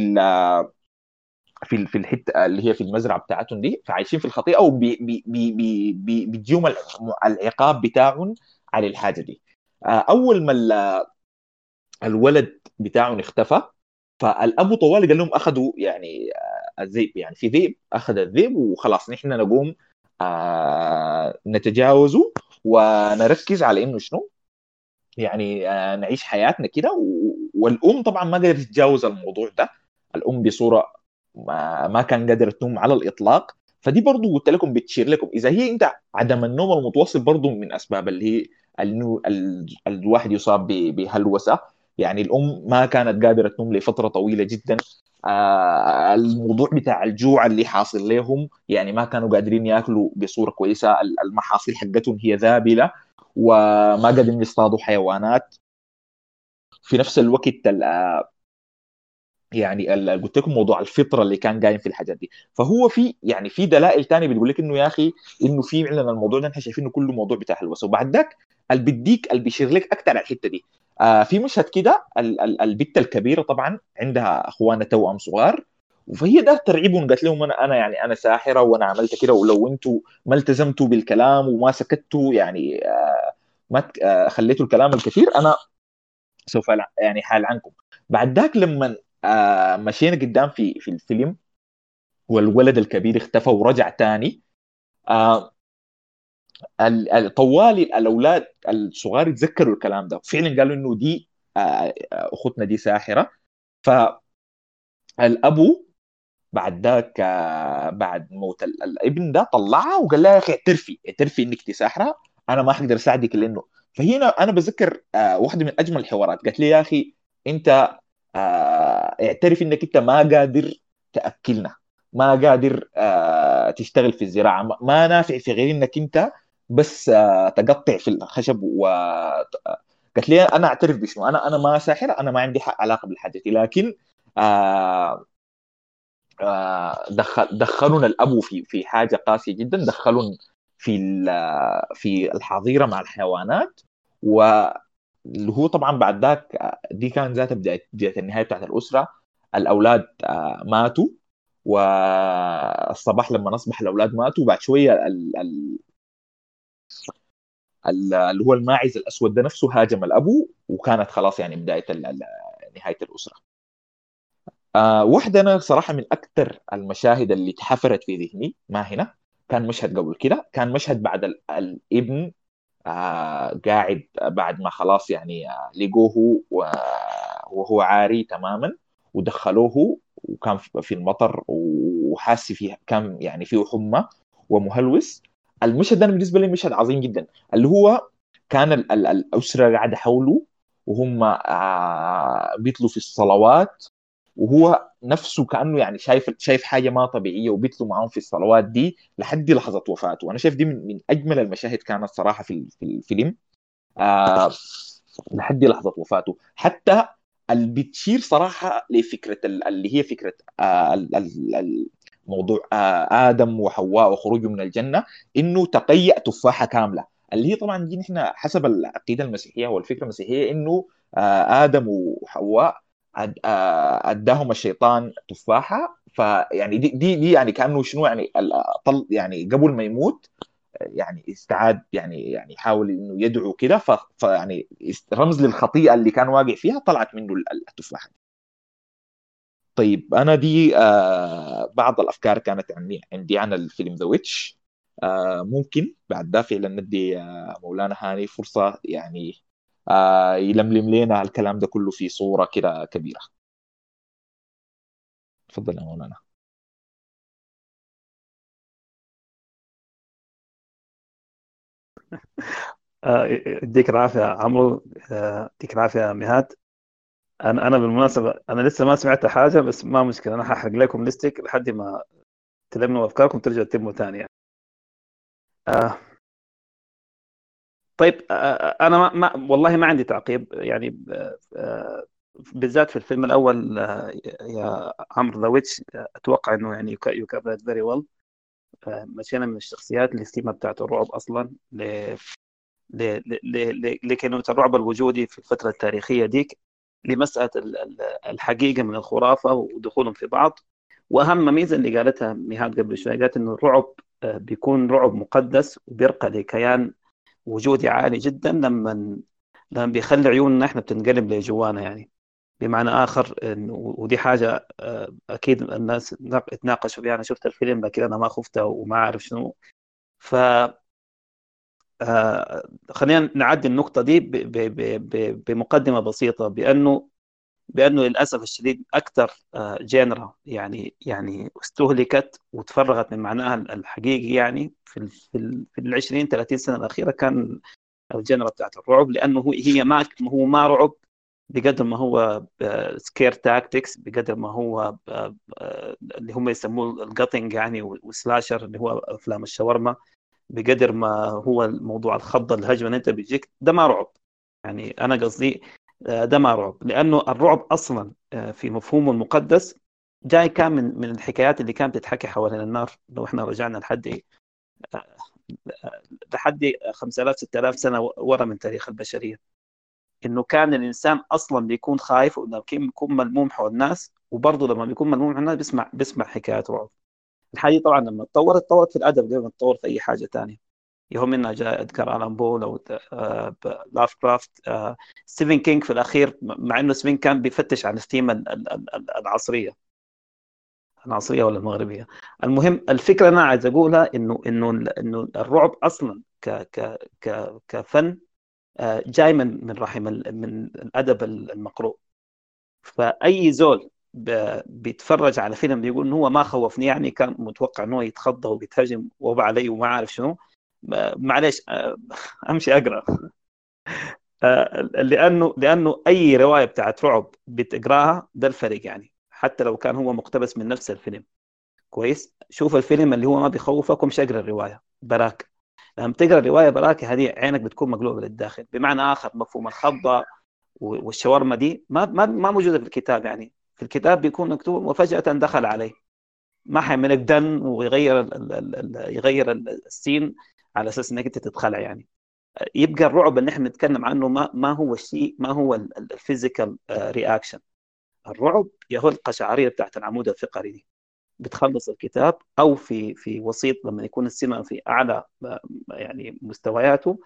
في في الحتة اللي هي في المزرعة بتاعتهم دي فعايشين في الخطيئة وبيجيهم العقاب بتاعهم على الحاجة دي. آه، أول ما الولد بتاعهم اختفى فالابو طوالي قال لهم أخذوا يعني آه، الذئب يعني في ذئب أخذ الذئب وخلاص نحن نقوم آه، نتجاوزه ونركز على إنه شنو؟ يعني نعيش حياتنا كده والأم طبعا ما قدرت تتجاوز الموضوع ده. الأم بصورة ما, ما كان قادر تنوم على الإطلاق. فدي برضو قلت لكم بتشير لكم. إذا هي أنت عدم النوم المتواصل برضو من أسباب اللي هي انه الواحد يصاب بهلوسة. يعني الأم ما كانت قادرة تنوم لفترة طويلة جدا. آه الموضوع بتاع الجوع اللي حاصل لهم يعني ما كانوا قادرين يأكلوا بصورة كويسة. المحاصيل حقتهم هي ذابلة وما قادرين يصطادوا حيوانات. في نفس الوقت يعني قلت لكم موضوع الفطرة اللي كان قايم في الحاجات دي. فهو في يعني في دلائل ثانية بتقول لك إنه يا أخي إنه في فعلا الموضوع ده نحن شايفينه كله موضوع بتاع هلوسه وبعد ذاك اللي بيديك اللي بيشير لك أكثر على الحتة دي. آه في مشهد كده البت الكبيرة طبعا عندها اخوانها توأم صغار فهي ده ترعبهم قالت لهم أنا أنا يعني أنا ساحرة وأنا عملت كده ولو أنتم ما التزمتوا بالكلام وما سكتوا يعني آه ما آه خليتوا الكلام الكثير أنا سوف يعني حال عنكم. بعد ذاك لما آه مشينا قدام في في الفيلم والولد الكبير اختفى ورجع تاني. آه طوالي الأولاد الصغار يتذكروا الكلام ده. فعلا قالوا إنه دي آه أختنا دي ساحرة. فالابو بعد ذاك بعد موت الابن ده طلعها وقال لها يا أخي اعترفي اعترفي إنك دي ساحرة أنا ما حقدر أساعدك لأنه. فهنا أنا بذكر واحدة من أجمل الحوارات. قالت لي يا أخي أنت اعترف إنك أنت ما قادر تأكلنا. ما قادر آه، تشتغل في الزراعة. ما نافع في غير إنك أنت بس آه، تقطع في الخشب و قالت لي أنا أعترف بشنو؟ أنا أنا ما ساحر أنا ما عندي علاقة بالحاجة دي. لكن دخل دخلونا الأبو في في حاجة قاسية جدا. دخلون في في الحظيرة مع الحيوانات و اللي هو طبعا بعد ذاك دي كان ذاتها بداية بداية النهاية بتاعت الأسرة. الأولاد آه، ماتوا والصباح لما اصبح الأولاد ماتوا. بعد شوية ال ال اللي هو الماعز الأسود ده نفسه هاجم الأبو وكانت خلاص يعني بداية نهاية الأسرة. آه واحدة أنا صراحة من أكثر المشاهد اللي اتحفرت في ذهني ما هنا كان مشهد قبل كده. كان مشهد بعد الابن قاعد بعد ما خلاص يعني آه لقوه وهو عاري تماما ودخلوه وكان في المطر وحاسس فيه كان يعني فيه حمى ومهلوس. المشهد ده بالنسبة لي مشهد عظيم جدا. اللي هو كان الأسرة قاعدة حوله وهم آه بيطلوا في الصلوات وهو نفسه كأنه يعني شايف شايف حاجة ما طبيعية وبيتلو معاهم في الصلوات دي لحد لحظة وفاته. وأنا شايف دي من, من أجمل المشاهد كانت صراحة في في الفيلم آه لحد لحظة وفاته. حتى اللي بتشير صراحة لفكرة اللي هي فكرة آه موضوع آه آدم وحواء وخروجه من الجنة إنه تقيأ تفاحة كاملة. اللي هي طبعا دي نحن حسب العقيدة المسيحية والفكرة المسيحية إنه آه آدم وحواء أداهم الشيطان تفاحة. فيعني دي دي, دي يعني كأنه شنو يعني طل يعني قبل ما يموت يعني استعاد يعني يعني حاول إنه يدعو كده. فيعني رمز للخطيئة اللي كان واقع فيها طلعت منه التفاحة. طيب أنا دي آه بعض الأفكار كانت عندي عندي عن الفيلم The Witch آه ممكن بعد ده فعلا ندي آه مولانا هاني فرصة يعني آه يلملم لنا الكلام ده كله في صورة كده كبيرة. تفضل يا مولانا. آه، يديك العافية عمرو. آه، يديك العافية مهاد أنا أنا بالمناسبة أنا لسه ما سمعت حاجة بس ما مشكلة. أنا هحرق لكم ليستك لحد ما تلموا أفكاركم ترجعوا تتموا ثاني يعني. طيب آه أنا ما, ما والله ما عندي تعقيب. يعني آه بالذات في الفيلم الأول آه يا عمرو The Witch أتوقع إنه يعني you covered it very well مشينا من الشخصيات السيما بتاعت الرعب أصلا ل لكلمه الرعب الوجودي في الفترة التاريخية ديك لمسألة الحقيقة من الخرافة ودخولهم في بعض. وأهم ميزة اللي قالتها ميهاد قبل شوي قالت إنه الرعب آه، بيكون رعب مقدس وبيرقى لكيان وجودي عالي جدا لما لما بيخلي عيوننا إحنا بتنقلب لجوانا يعني. بمعنى آخر انه ودي حاجة آه، أكيد الناس اتناقشوا فيها. أنا شفت الفيلم لكن أنا ما خفته وما أعرف شنو. ف آه، خلينا نعدي النقطة دي بمقدمة بسيطة بأنه بأنه للأسف الشديد أكثر جينرا يعني يعني استهلكت وتفرغت من معناها الحقيقي يعني في في ال 20 30 سنة الأخيرة كان الجينرا بتاعت الرعب لأنه هي ما هو ما رعب بقدر ما هو scare tactics بقدر ما هو اللي هم يسموه ال cutting يعني وال slasher اللي هو أفلام الشاورما بقدر ما هو الموضوع الخضة الهجمة اللي أنت بيجيك ده ما رعب. يعني أنا قصدي آه، ده ما رعب. لأنه الرعب أصلا آه، في مفهومه المقدس جاي كان من من الحكايات اللي كانت تتحكي حوالين النار. لو إحنا رجعنا لحد آه، لحد 5000 6000 سنة ورا من تاريخ البشرية. إنه كان الإنسان أصلا بيكون خايف ولما بيكون ملموم حول النار. وبرضه لما بيكون ملموم حول النار بيسمع بيسمع حكايات رعب. الحاجة طبعا لما تطورت تطورت في الأدب قبل ما تطور في أي حاجة ثانية يهم منها جاء ادغار آلان بو أو لافكرافت ستيفن كينج في الأخير مع إنه ستيفن كان بيفتش عن الثيمه العصرية. العصرية ولا المغربية. المهم الفكرة أنا عايز أقولها إنه إنه إنه الرعب أصلا ك ك ك كفن آه، جاي من من رحم من الأدب المقروء. فأي زول بيتفرج على فيلم بيقول إنه هو ما خوفني يعني كان متوقع إنه يتخضى وبيتهاجم وبع علي وما عارف شنو. معلش آه، أمشي أقرأ. آه، لأنه لأنه أي رواية بتاعت رعب بتقراها ده الفرق يعني حتى لو كان هو مقتبس من نفس الفيلم. كويس؟ شوف الفيلم اللي هو ما بيخوفك ومش أقرأ الرواية. براك. لما تقرأ الرواية براك هذه عينك بتكون مقلوبة للداخل. بمعنى آخر مفهوم الخضه والشاورما دي ما ما موجودة في الكتاب يعني. في الكتاب بيكون مكتوب وفجأة دخل عليه. ما حيعملك دن ويغير ال ال ال يغير ال scene. على أساس إنك أنت تتخلع يعني. يبقى الرعب اللي إحنا بنتكلم عنه ما ما هو الشيء ما هو ال physical reaction الرعب هو القشعرية بتاعت العمود الفقري دي. بتخلص الكتاب أو في في وسيط لما يكون السينما في أعلى يعني مستوياته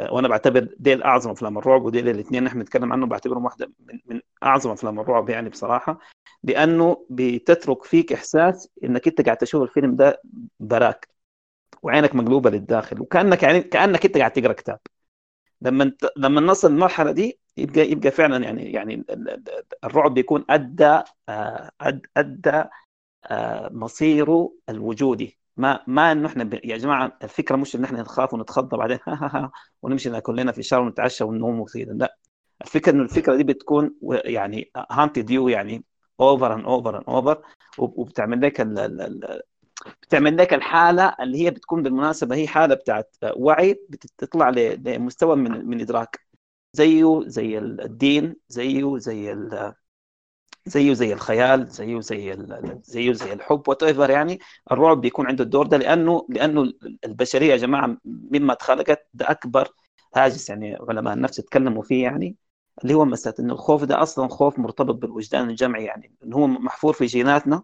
آه، وأنا بعتبر ديل اعظم أفلام الرعب وديل الاثنين إحنا بنتكلم عنه بعتبرهم واحدة من, من أعظم أفلام الرعب يعني بصراحة. لأنه بتترك فيك إحساس إنك أنت قاعد تشوف الفيلم ده براك. وعينك مقلوبة للداخل وكأنك يعني كأنك أنت قاعد تقرأ كتاب. لما لما نصل المرحلة دي يبقى يبقى فعلا يعني يعني الرعب بيكون أدى آه، أدى آه، مصيره الوجودي. ما ما إنه إحنا ب... يا جماعة الفكرة مش إن إحنا نخاف ونتخضى بعدين ها ها ها ونمشي ناكل لنا في الشارع ونتعشى وننوم وكذا. لا. الفكرة إنه الفكرة دي بتكون يعني haunted you يعني over and over and over وبتعمل لك. بتعمل لك الحالة اللي هي بتكون بالمناسبة هي حالة بتاعت وعي بتطلع لمستوى من من إدراك. زيه زي الدين زيه زي ال... زيه زي الخيال زيه زي زيه زي الحب وات يعني. الرعب بيكون عنده الدور ده لأنه لأنه البشرية يا جماعة مما اتخلقت ده أكبر هاجس يعني علماء النفس يتكلموا فيه يعني اللي هو مسألة إنه الخوف ده أصلا خوف مرتبط بالوجدان الجمعي يعني. انه هو محفور في جيناتنا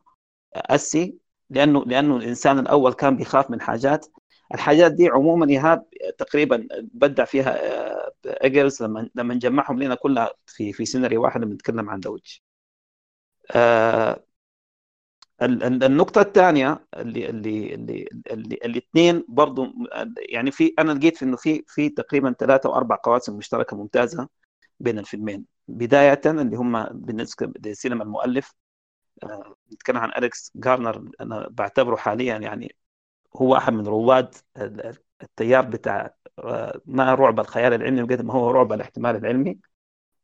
أسي لأنه لأنه الإنسان الأول كان بيخاف من حاجات. الحاجات دي عموما إيهاب تقريبا بدع فيها ايجرز لما لما نجمعهم لنا كلها في في سيناريو واحد بنتكلم عن دوج آه النقطة الثانية اللي اللي اللي الاثنين برضه يعني في أنا لقيت إنه في في تقريبا ثلاثة أو أربع قواسم مشتركة ممتازة بين الفيلمين. بداية اللي هم بالنسبة لسينما المؤلف آه، نتكلم عن أليكس جارلاند. أنا بعتبره حاليا يعني هو أحد من رواد التيار بتاع آه، ما رعب الخيال العلمي بقدر ما هو رعب الاحتمال العلمي.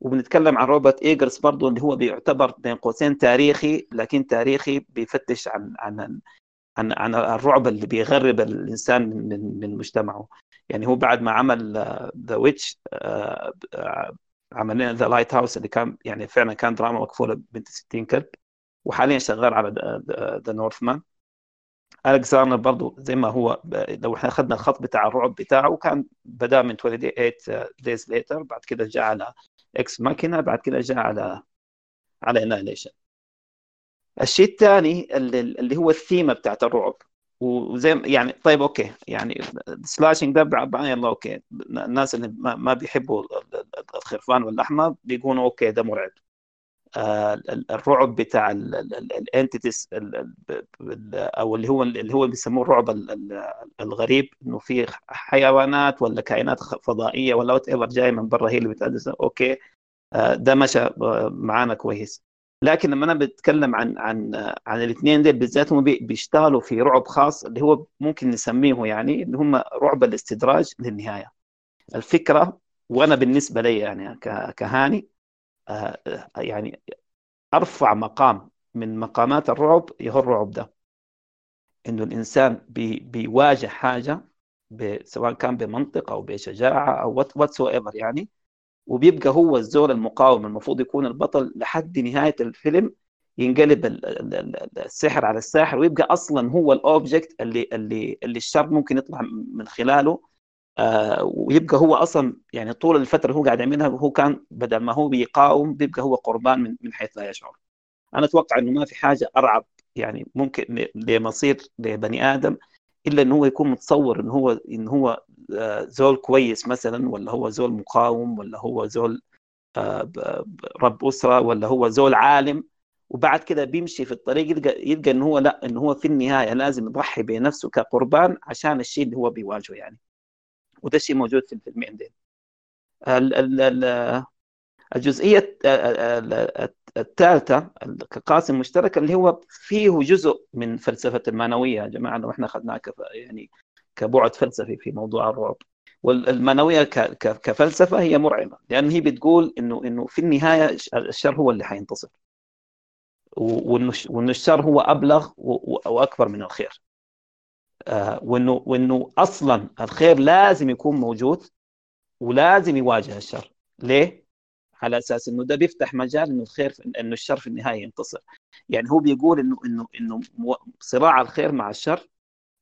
وبنتكلم عن روبرت ايجرز برضه اللي هو بيعتبر بين قوسين تاريخي لكن تاريخي بيفتش عن عن عن عن الرعب اللي بيغرب الإنسان من من مجتمعه. يعني هو بعد ما عمل The Witch عمل لنا The Lighthouse اللي كان يعني فعلا كان دراما مكفولة بنت 60 كلب. وحاليا شغال على The Northman الكساندر برضه زي ما هو لو إحنا أخذنا الخط بتاع الرعب بتاعه كان بدأ من 28 Days Later بعد كده جاء على Ex Machina بعد كده جاء على على Annihilation الشيء الثاني اللي, هو الثيمة بتاعت الرعب. وزي يعني طيب okay يعني slashing ده الله okay الناس اللي ما بيحبوا الخرفان واللحمة بيقولوا okay ده مرعب. الرعب بتاع ال entities أو اللي هو اللي هو بيسموه الرعب الغريب إنه في حيوانات ولا كائنات فضائية ولا whatever جاي من برا هي اللي بتأدس okay. آه، ده مشى آه، معانا كويس. لكن لما أنا بتكلم عن عن عن الاثنين دول بالذات هم بيشتغلوا في رعب خاص اللي هو ممكن نسميه يعني اللي هم رعب الاستدراج للنهاية. الفكرة وأنا بالنسبة لي يعني كهاني آه، يعني أرفع مقام من مقامات الرعب هو الرعب ده. إنه الإنسان بي بيواجه حاجة سواء كان بمنطق أو بشجاعة أو whatever يعني وبيبقى هو الزول المقاوم المفروض يكون البطل لحد نهاية الفيلم ينقلب السحر على الساحر ويبقى أصلا هو ال object اللي اللي اللي الشر ممكن يطلع من خلاله آه ويبقى هو أصلا يعني طول الفترة هو قاعد يعملها هو كان بدل ما هو بيقاوم بيبقى هو قربان من, من حيث لا يشعر. أنا أتوقع إنه ما في حاجة أرعب يعني ممكن لمصير لبني آدم إلا إنه هو يكون متصور إنه هو إنه هو آه، زول كويس مثلا ولا هو زول مقاوم ولا هو زول آه، رب أسرة ولا هو زول عالم وبعد كده بيمشي في الطريق يلقى يلقى إنه هو لا إنه هو في النهاية لازم يضحي بنفسه كقربان عشان الشيء اللي هو بيواجهه يعني. وده الشيء موجود في دين الجزئية الثالثة كقاسم مشترك اللي هو فيه جزء من فلسفة المانويه يا جماعة لو إحنا أخذناه يعني كبعد فلسفي في موضوع الرعب. والمانويه كفلسفة هي مرعبة لأن هي بتقول انه إنه في النهاية الشر هو اللي حينتصر. وإنه الشر هو أبلغ وأكبر من الخير. وانه وإنه أصلا الخير لازم يكون موجود ولازم يواجه الشر. ليه؟ على أساس إنه ده بيفتح مجال إنه الخير إنه الشر في النهاية ينتصر. يعني هو بيقول انه انه إنه صراع الخير مع الشر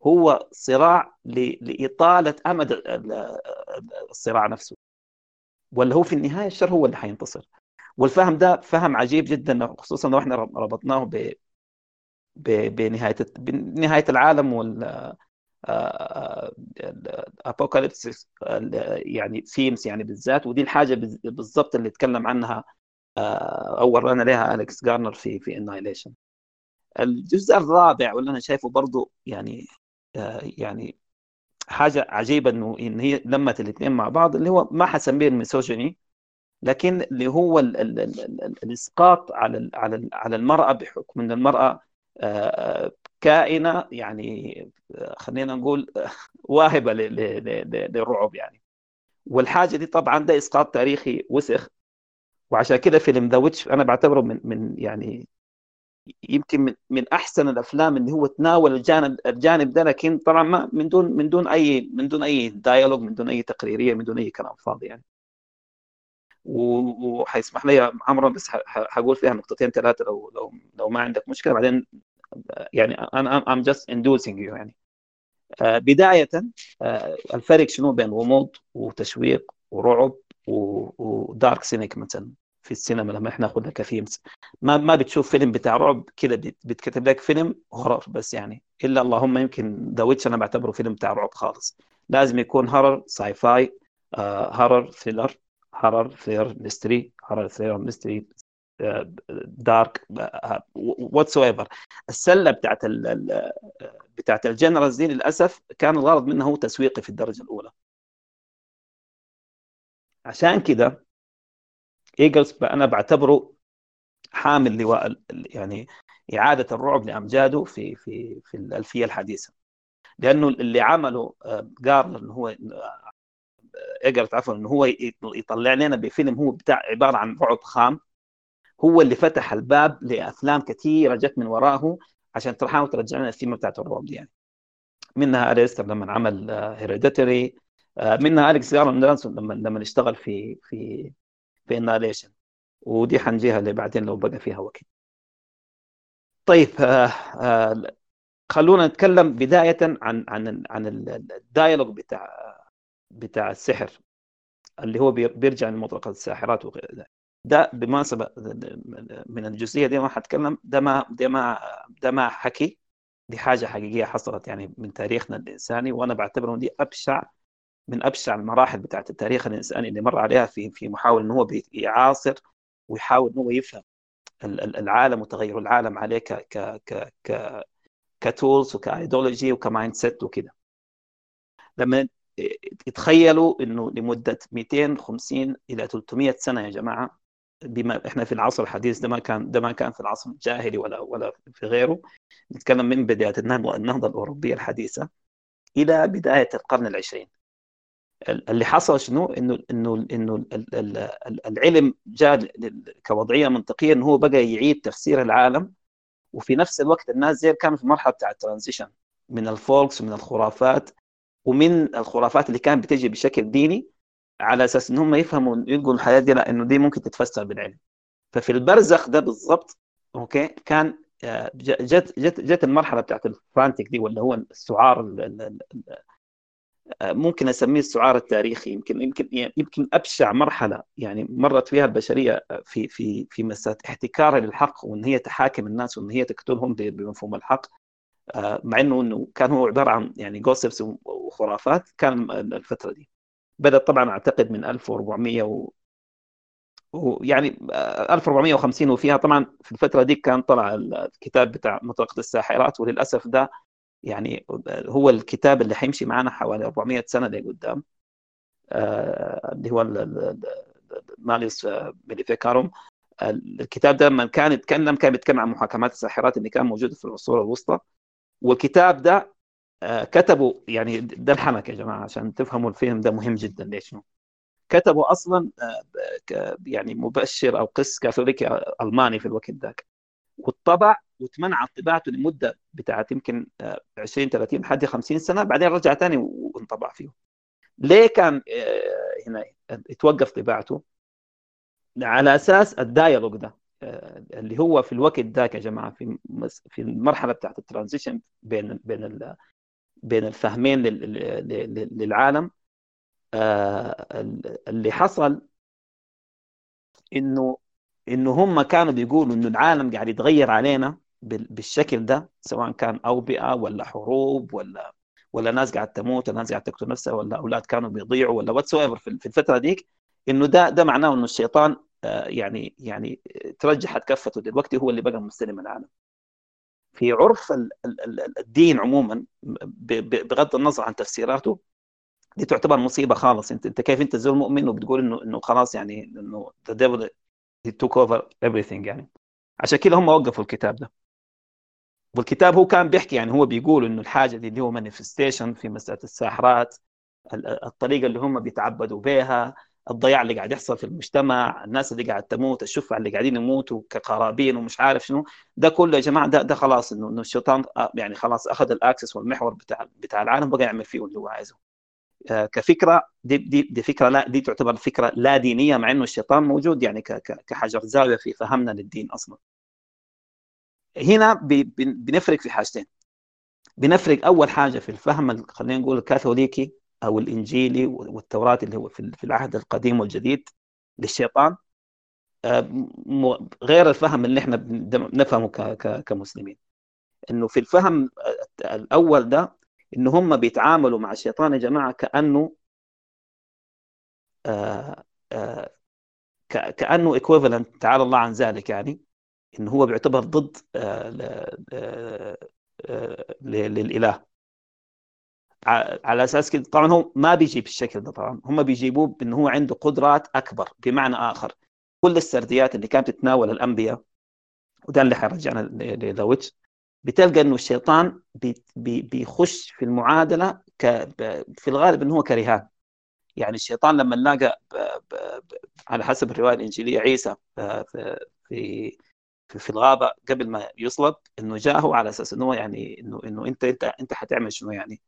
هو صراع لإطالة أمد الصراع نفسه. ولا هو في النهاية الشر هو اللي حينتصر. والفهم ده فهم عجيب جدا خصوصا لو إحنا ربطناه بنهاية بنهايه العالم وال apocalypse يعني themes يعني بالذات. ودي الحاجة بالضبط اللي اتكلم عنها آه، أو ورانا لها اليكس جارلاند في في Annihilation الجزء الرابع واللي أنا شايفه برضه يعني آه، يعني حاجة عجيبة إنه إن هي لمت الاثنين مع بعض اللي هو ما حسميه ال misogyny لكن اللي هو ال ال ال الإسقاط على على على المرأة بحكم إن المرأة آه، كائنة يعني خلينا نقول واهبة للرعب يعني. والحاجة دي طبعا ده إسقاط تاريخي وسخ. وعشان كده فيلم The Witch أنا بعتبره من من يعني يمكن من, من أحسن الأفلام اللي هو تناول الجانب الجانب ده لكن طبعا ما من دون من دون اي من دون أي dialogue من دون أي تقريرية من دون أي كلام فاضي يعني. وحيسمح لي عمرو بس حقول فيها نقطتين ثلاثة لو لو لو ما عندك مشكلة. بعدين يعني أنا I'm just inducing you يعني. آه، بداية آه، الفرق شنو بين غموض وتشويق ورعب و dark scenic مثلا في السينما لما إحنا ناخذها ك themes ما ما بتشوف فيلم بتاع رعب كده بتكتب لك فيلم horror بس يعني. إلا اللهم يمكن The Witch أنا بعتبره فيلم بتاع رعب خالص. لازم يكون horror sci-fi horror thriller horror thriller mystery horror thriller mystery dark whatsoever السلة بتاعت ال بتاعت ال genres دي للأسف كان الغرض منها هو تسويقي في الدرجة الأولى. عشان كده ايجرز أنا بعتبره حامل لواء يعني إعادة الرعب لأمجاده في في في الألفية الحديثة. لأنه اللي عمله جارلر انه هو ايجرز عفوا إنه هو يطلع لنا بفيلم هو بتاع عبارة عن رعب خام. هو اللي فتح الباب لأفلام كثيرة جت من وراه عشان تحاول ترجع لنا الثيمه بتاعت الرعب دي يعني. منها اري استر لما عمل Hereditary منها أليكس جارلاند لما لما اشتغل في في في Annihilation ودي حنجيها اللي بعدين لو بقى فيها وقت. طيب آه آه خلونا نتكلم بداية عن عن عن الدايلوج بتاع بتاع السحر اللي هو بيرجع لمطلقة الساحرات وغير ده بمناسبة من الجزئية دي ما حتكلم ده ما ده ما ده ما حكي دي حاجة حقيقية حصلت يعني من تاريخنا الإنساني وأنا بعتبره دي أبشع من أبشع المراحل بتاعت التاريخ الإنساني اللي مر عليها في في محاولة إن هو يعاصر ويحاول إن هو يفهم العالم وتغير العالم عليه ك ك ك ك ك tools وك ideology وك mindset وكده. لما تخيلوا إنه لمدة 250 إلى 300 سنة يا جماعة بما إحنا في العصر الحديث ده ما كان ده ما كان في العصر الجاهلي ولا ولا في غيره. نتكلم من بداية النهضه الأوروبية الحديثة إلى بداية القرن العشرين. اللي حصل شنو؟ انه انه إنه العلم جاء كوضعية منطقية إنه هو بقى يعيد تفسير العالم. وفي نفس الوقت الناس زي كانوا في مرحلة بتاع ال transition من ال folks ومن الخرافات. ومن الخرافات اللي كانت بتجي بشكل ديني على أساس إن هم يفهموا يلقوا الحياة دي لا إنه دي ممكن تتفسر بالعلم. ففي البرزخ ده بالضبط أوكي كان جت جت جت المرحلة بتاعت ال frantic دي ولا هو السعار ممكن أسميه السعار التاريخي. يمكن يمكن يمكن أبشع مرحلة يعني مرت فيها البشرية في في في مساله احتكارها للحق وإن هي تحاكم الناس وإن هي تقتلهم بمفهوم الحق. مع إنه إنه كان هو عبارة عن يعني جوسبس وخرافات كان الفترة دي. بدات طبعا أعتقد من 1400 و ويعني 1450 وفيها طبعا في الفترة دي كان طلع الكتاب بتاع مطلقه الساحرات وللأسف ده يعني هو الكتاب اللي حيمشي معنا حوالي 400 سنة لقدام آه اللي هو ماليس ميليفيكاروم الكتاب ده لما كان يتكلم كان بيتكلم عن محاكمات الساحرات اللي كان موجودة في العصور الوسطى. والكتاب ده آه كتبوا يعني ده الحنك يا جماعة عشان تفهموا الفيلم ده مهم جدا ليش كتبوا أصلا آه يعني مبشر أو قس كاثوليكي ألماني في الوقت ذاك واتطبع وتمنع طباعته لمدة بتاعت يمكن 20 30 لحد 50 سنة بعدين رجع ثاني وانطبع فيه. ليه كان هنا اتوقف طباعته؟ على أساس ال dialogue ده اللي هو في الوقت ذاك يا جماعة في في المرحلة بتاعت ال transition بين بين بين الفهمين للعالم. اللي حصل إنه إنه هم كانوا بيقولوا إنه العالم قاعد يتغير علينا بالشكل ده سواء كان أوبئة ولا حروب ولا ولا ناس قاعد تموت ولا ناس قاعد تقتل نفسها ولا أولاد كانوا بيضيعوا ولا واتس في الفترة ديك. إنه ده ده معناه إنه الشيطان يعني يعني ترجحت كفته دلوقتي هو اللي بقى مستلم العالم. في عرف الدين عموما بغض النظر عن تفسيراته دي تعتبر مصيبة خالص. انت انت كيف انت زول مؤمن وبتقول إنه إنه خلاص يعني إنه devil he took over everything يعني. عشان كده هم وقفوا الكتاب ده. والكتاب هو كان بيحكي يعني هو بيقول إنه الحاجة دي اللي هو مانيفستيشن في مسألة الساحرات الطريقة اللي هم بيتعبدوا بها الضياع اللي قاعد يحصل في المجتمع الناس اللي قاعد تموت الشفع اللي قاعدين يموتوا كقرابين ومش عارف شنو ده كله يا جماعة ده ده خلاص إنه الشيطان يعني خلاص أخذ الأكسس والمحور بتاع بتاع العالم بقى يعمل فيه اللي هو عايزه كفكرة دي دي دي فكرة لا دي تعتبر فكرة لا دينية مع إنه الشيطان موجود يعني كحجر زاوية في فهمنا للدين أصلا. هنا بنفرق في حاجتين. بنفرق أول حاجة في الفهم خلينا نقول الكاثوليكي أو الانجيلي والتوراة اللي هو في العهد القديم والجديد للشيطان. غير الفهم اللي إحنا نفهمه كمسلمين. إنه في الفهم الأول ده ان هم بيتعاملوا مع الشيطان يا جماعة كأنه آآ آآ كأنه ايكويفالنت تعالى الله عن ذلك يعني. إنه هو بيعتبر ضد للإله. على أساس كده. طبعا هو ما بيجي بالشكل ده طبعا. هم بيجيبوه بأنه هو عنده قدرات أكبر بمعنى آخر. كل السرديات اللي كانت تتناول الأنبياء وده اللي حيرجعنا ل The Witch بتلقى إنه الشيطان بي بي بيخش في المعادلة ك في الغالب إنه هو كرهان. يعني الشيطان لما لقى على حسب الرواية الإنجيلية عيسى في في في الغابة قبل ما يصلب إنه جاءه على أساس إنه يعني إنه إنه أنت أنت أنت حتعمل شنو يعني.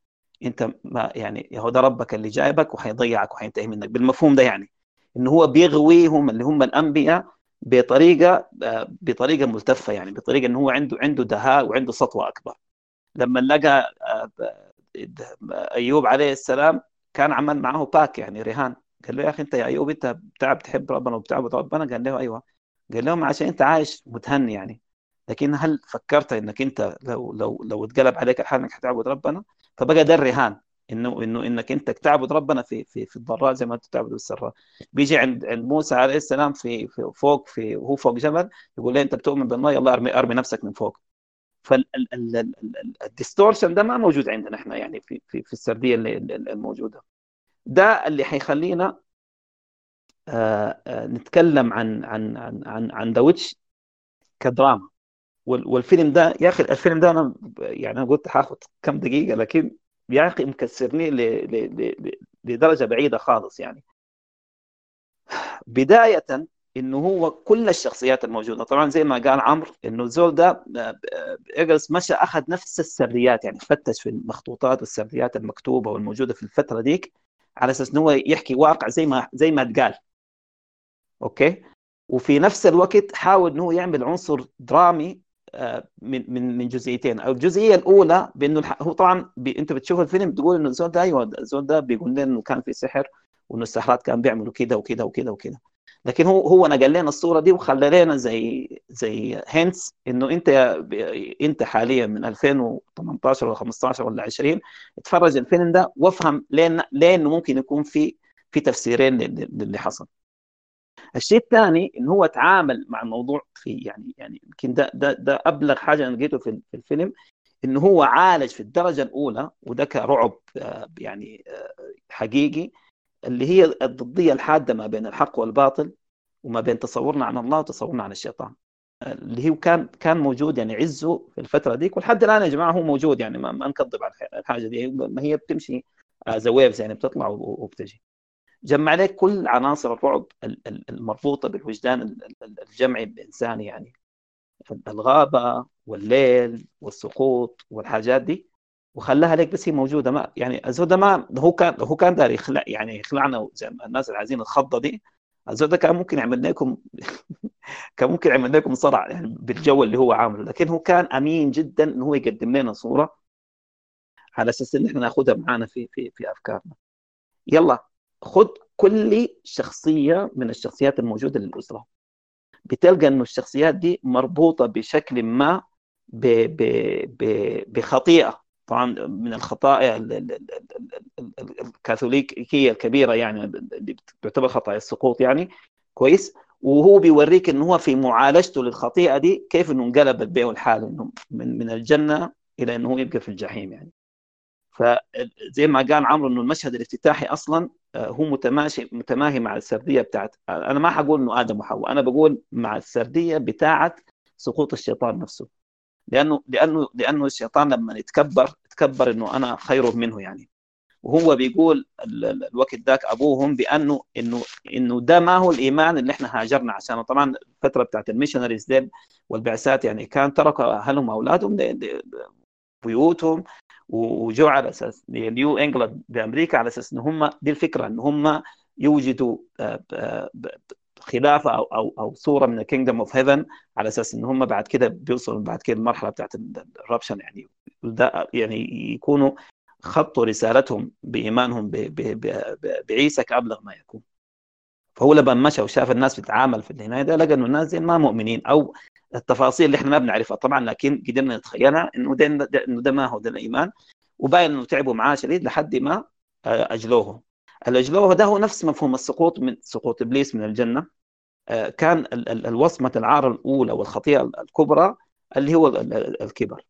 أنت ما يعني هو ده ربك اللي جايبك وحيضيعك وحينتهي منك. بالمفهوم ده يعني إنه هو بيغويهم اللي هم الأنبياء بطريقة بطريقة ملتفة يعني بطريقة إنه هو عنده عنده دهاء وعنده سطوة أكبر. لما لقى أيوب عليه السلام كان عمل معه باك يعني رهان. قال له يا أخي أنت يا أيوب أنت بتعب تحب ربنا وبتعبد ربنا؟ قال له أيوه. قال لهم عشان أنت عايش متهني يعني لكن هل فكرت إنك أنت لو لو لو اتقلب عليك الحال إنك حتعبد ربنا؟ فبقى ده الرهان إنه إنه إنك أنت تعبد ربنا في في في الضراء زي ما أنت تعبد السراء بيجي عند عند موسى عليه السلام في, في فوق في وهو فوق جبل يقول له أنت بتؤمن بالله يلا أرمي أرمي نفسك من فوق. فال distortion ده ما موجود عندنا إحنا يعني في في, في السردية اللي الموجوده ده اللي حيخلينا آه آه نتكلم عن عن عن عن عن The Witch كدراما. والفيلم ده يا أخي الفيلم ده أنا يعني أنا قلت هاخد كم دقيقة لكن يا أخي مكسرني لدرجة بعيدة خالص يعني. بداية إنه هو كل الشخصيات الموجودة طبعا زي ما قال عمرو إنه الزول ده ايجرز مشى أخذ نفس السرديات يعني فتش في المخطوطات والسرديات المكتوبة والموجودة في الفترة ديك على أساس إنه هو يحكي واقع زي ما زي ما اتقال. أوكي؟ وفي نفس الوقت حاول إنه يعمل عنصر درامي من من من جزئيتين. الجزئية الأولى بأنه هو طبعا بي أنت بتشوف الفيلم بتقول إنه الزول ده أيوه الزول ده بيقول لنا إنه كان في سحر وإنه السحرات كانوا بيعملوا كده وكده وكده وكده. لكن هو هو نقل لنا الصورة دي وخلى لنا زي زي هنتس إنه أنت أنت حاليا من 2018 ولا 15 ولا 20 اتفرج الفيلم ده وافهم ليه ليه ممكن يكون في في تفسيرين للي حصل. الشيء الثاني انه هو تعامل مع الموضوع في يعني يعني يمكن ده ده ده أبلغ حاجة أنا لقيته في الفيلم انه هو عالج في الدرجة الأولى وده كرعب يعني حقيقي اللي هي الضدية الحادة ما بين الحق والباطل وما بين تصورنا عن الله وتصورنا عن الشيطان. اللي هو كان كان موجود يعني عزه في الفترة ديك ولحد الآن يا جماعة هو موجود يعني ما, ما نكذب على الحاجة دي ما هي بتمشي ذا ويفز يعني بتطلع وبتجي. جمع لك كل عناصر الرعب المربوطة بالوجدان الجمعي الانساني يعني. الغابة والليل والسقوط والحاجات دي وخلاها لك بس هي موجودة. ما يعني الزود ده ما هو كان هو كان داري يخلع يعني يخلعنا زي الناس عايزين الخضة دي. الزود ده كان ممكن يعمل لكم كان ممكن يعمل لكم صرع يعني بالجو اللي هو عامله. لكن هو كان أمين جدا انه هو يقدم لنا صورة على أساس إن إحنا ناخذها معانا في في في أفكارنا. يلا. خد كل شخصية من الشخصيات الموجودة للأسرة. بتلقى إنه الشخصيات دي مربوطة بشكل ما ب ب ب بخطيئة. طبعا من الخطايا الكاثوليكية الكبيرة يعني اللي تعتبر خطايا السقوط يعني. كويس. وهو بيوريك إنه هو في معالجته للخطيئة دي كيف إنه انقلب البيع والحال إنه من من الجنة إلى إنه هو يبقى في الجحيم يعني. فزي ما قال عمرو إنه المشهد الافتتاحي أصلا هو متماشي متماهي مع السردية بتاعت أنا ما حقول إنه آدم وحواء أنا بقول مع السردية بتاعت سقوط الشيطان نفسه. لأنه لأنه لأنه الشيطان لما يتكبر يتكبر إنه أنا خير منه يعني. وهو بيقول الوقت ذاك أبوهم بأنه انه إنه ده ما هو الإيمان اللي إحنا هاجرنا عشانه. طبعا الفترة بتاعت ال missionaries ديل والبعثات يعني كان تركوا أهلهم وأولادهم بيوتهم. وجو على أساس نيو إنجلاند بأمريكا على أساس إن هم دي الفكرة إن هم يوجدوا خلافة أو أو أو صورة من ال kingdom of heaven على أساس إن هم بعد كده بيوصلوا بعد كده المرحله بتاعت ال redemption يعني. يعني يكونوا خطوا رسالتهم بإيمانهم بعيسى كابلغ ما يكون. فهو لما مشى وشاف الناس بتتعامل في النهاية ده لقى إنه الناس دي ما مؤمنين أو التفاصيل اللي إحنا ما بنعرفها. طبعا لكن قدرنا نتخيلها إنه ده, إنه ده ما هو ده الايمان وباين إنه تعبوا معاه شديد لحد ما أجلوه. الاجلوه ده هو نفس مفهوم السقوط من سقوط إبليس من الجنة. كان الوصمة العار الأولى والخطيئة الكبرى اللي هو الكبر.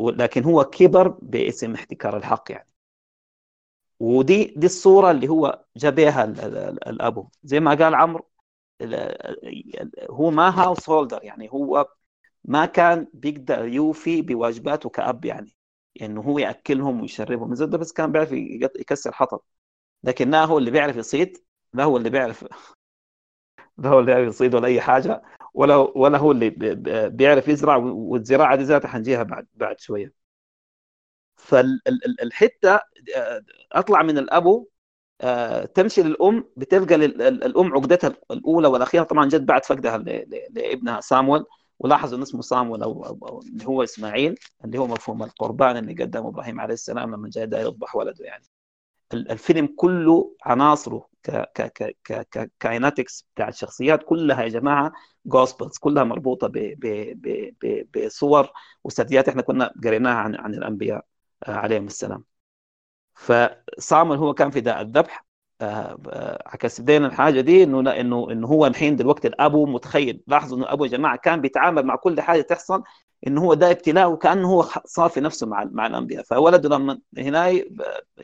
لكن هو كبر باسم احتكار الحق يعني. ودي دي الصورة اللي هو جاب بها الأبو. زي ما قال عمرو هو ما هاوس هولدر يعني هو ما كان بيقدر يوفي بواجباته كأب يعني إنه هو يأكلهم ويشربهم. زي بس كان بيعرف يكسر حطب لكن لا هو اللي بيعرف يصيد لا هو اللي بيعرف لا هو اللي بيعرف يصيد ولا أي حاجة ولا ولا هو اللي بيعرف يزرع والزراعة دي ذاتها حنجيها بعد بعد شوية. فالحته أطلع من الأبو آه، تمشي للأم بتلقى الأم عقدتها الأولى والأخيرة. طبعا جت بعد فقدها لابنها سامويل. ولاحظوا إن اسمه سامويل أو, أو اللي هو إسماعيل اللي هو مفهوم القربان اللي قدمه إبراهيم عليه السلام لما جاء يذبح ولده يعني. الفيلم كله عناصره كايناتكس بتاع الشخصيات كلها يا جماعة جوسبلز كلها مربوطة بصور وسرديات إحنا كنا قريناها عن عن الأنبياء آه، عليهم السلام. فصامل هو كان في داء الذبح. آه، آه، عكس بدينا الحاجة دي إنه إنه إنه هو الحين دلوقتي الابو متخيل. لاحظوا إنه أبو جماعة كان بيتعامل مع كل حاجة تحصل إنه هو ده ابتلاء وكأنه هو صافي نفسه مع مع الأنبياء. فولده لما هنا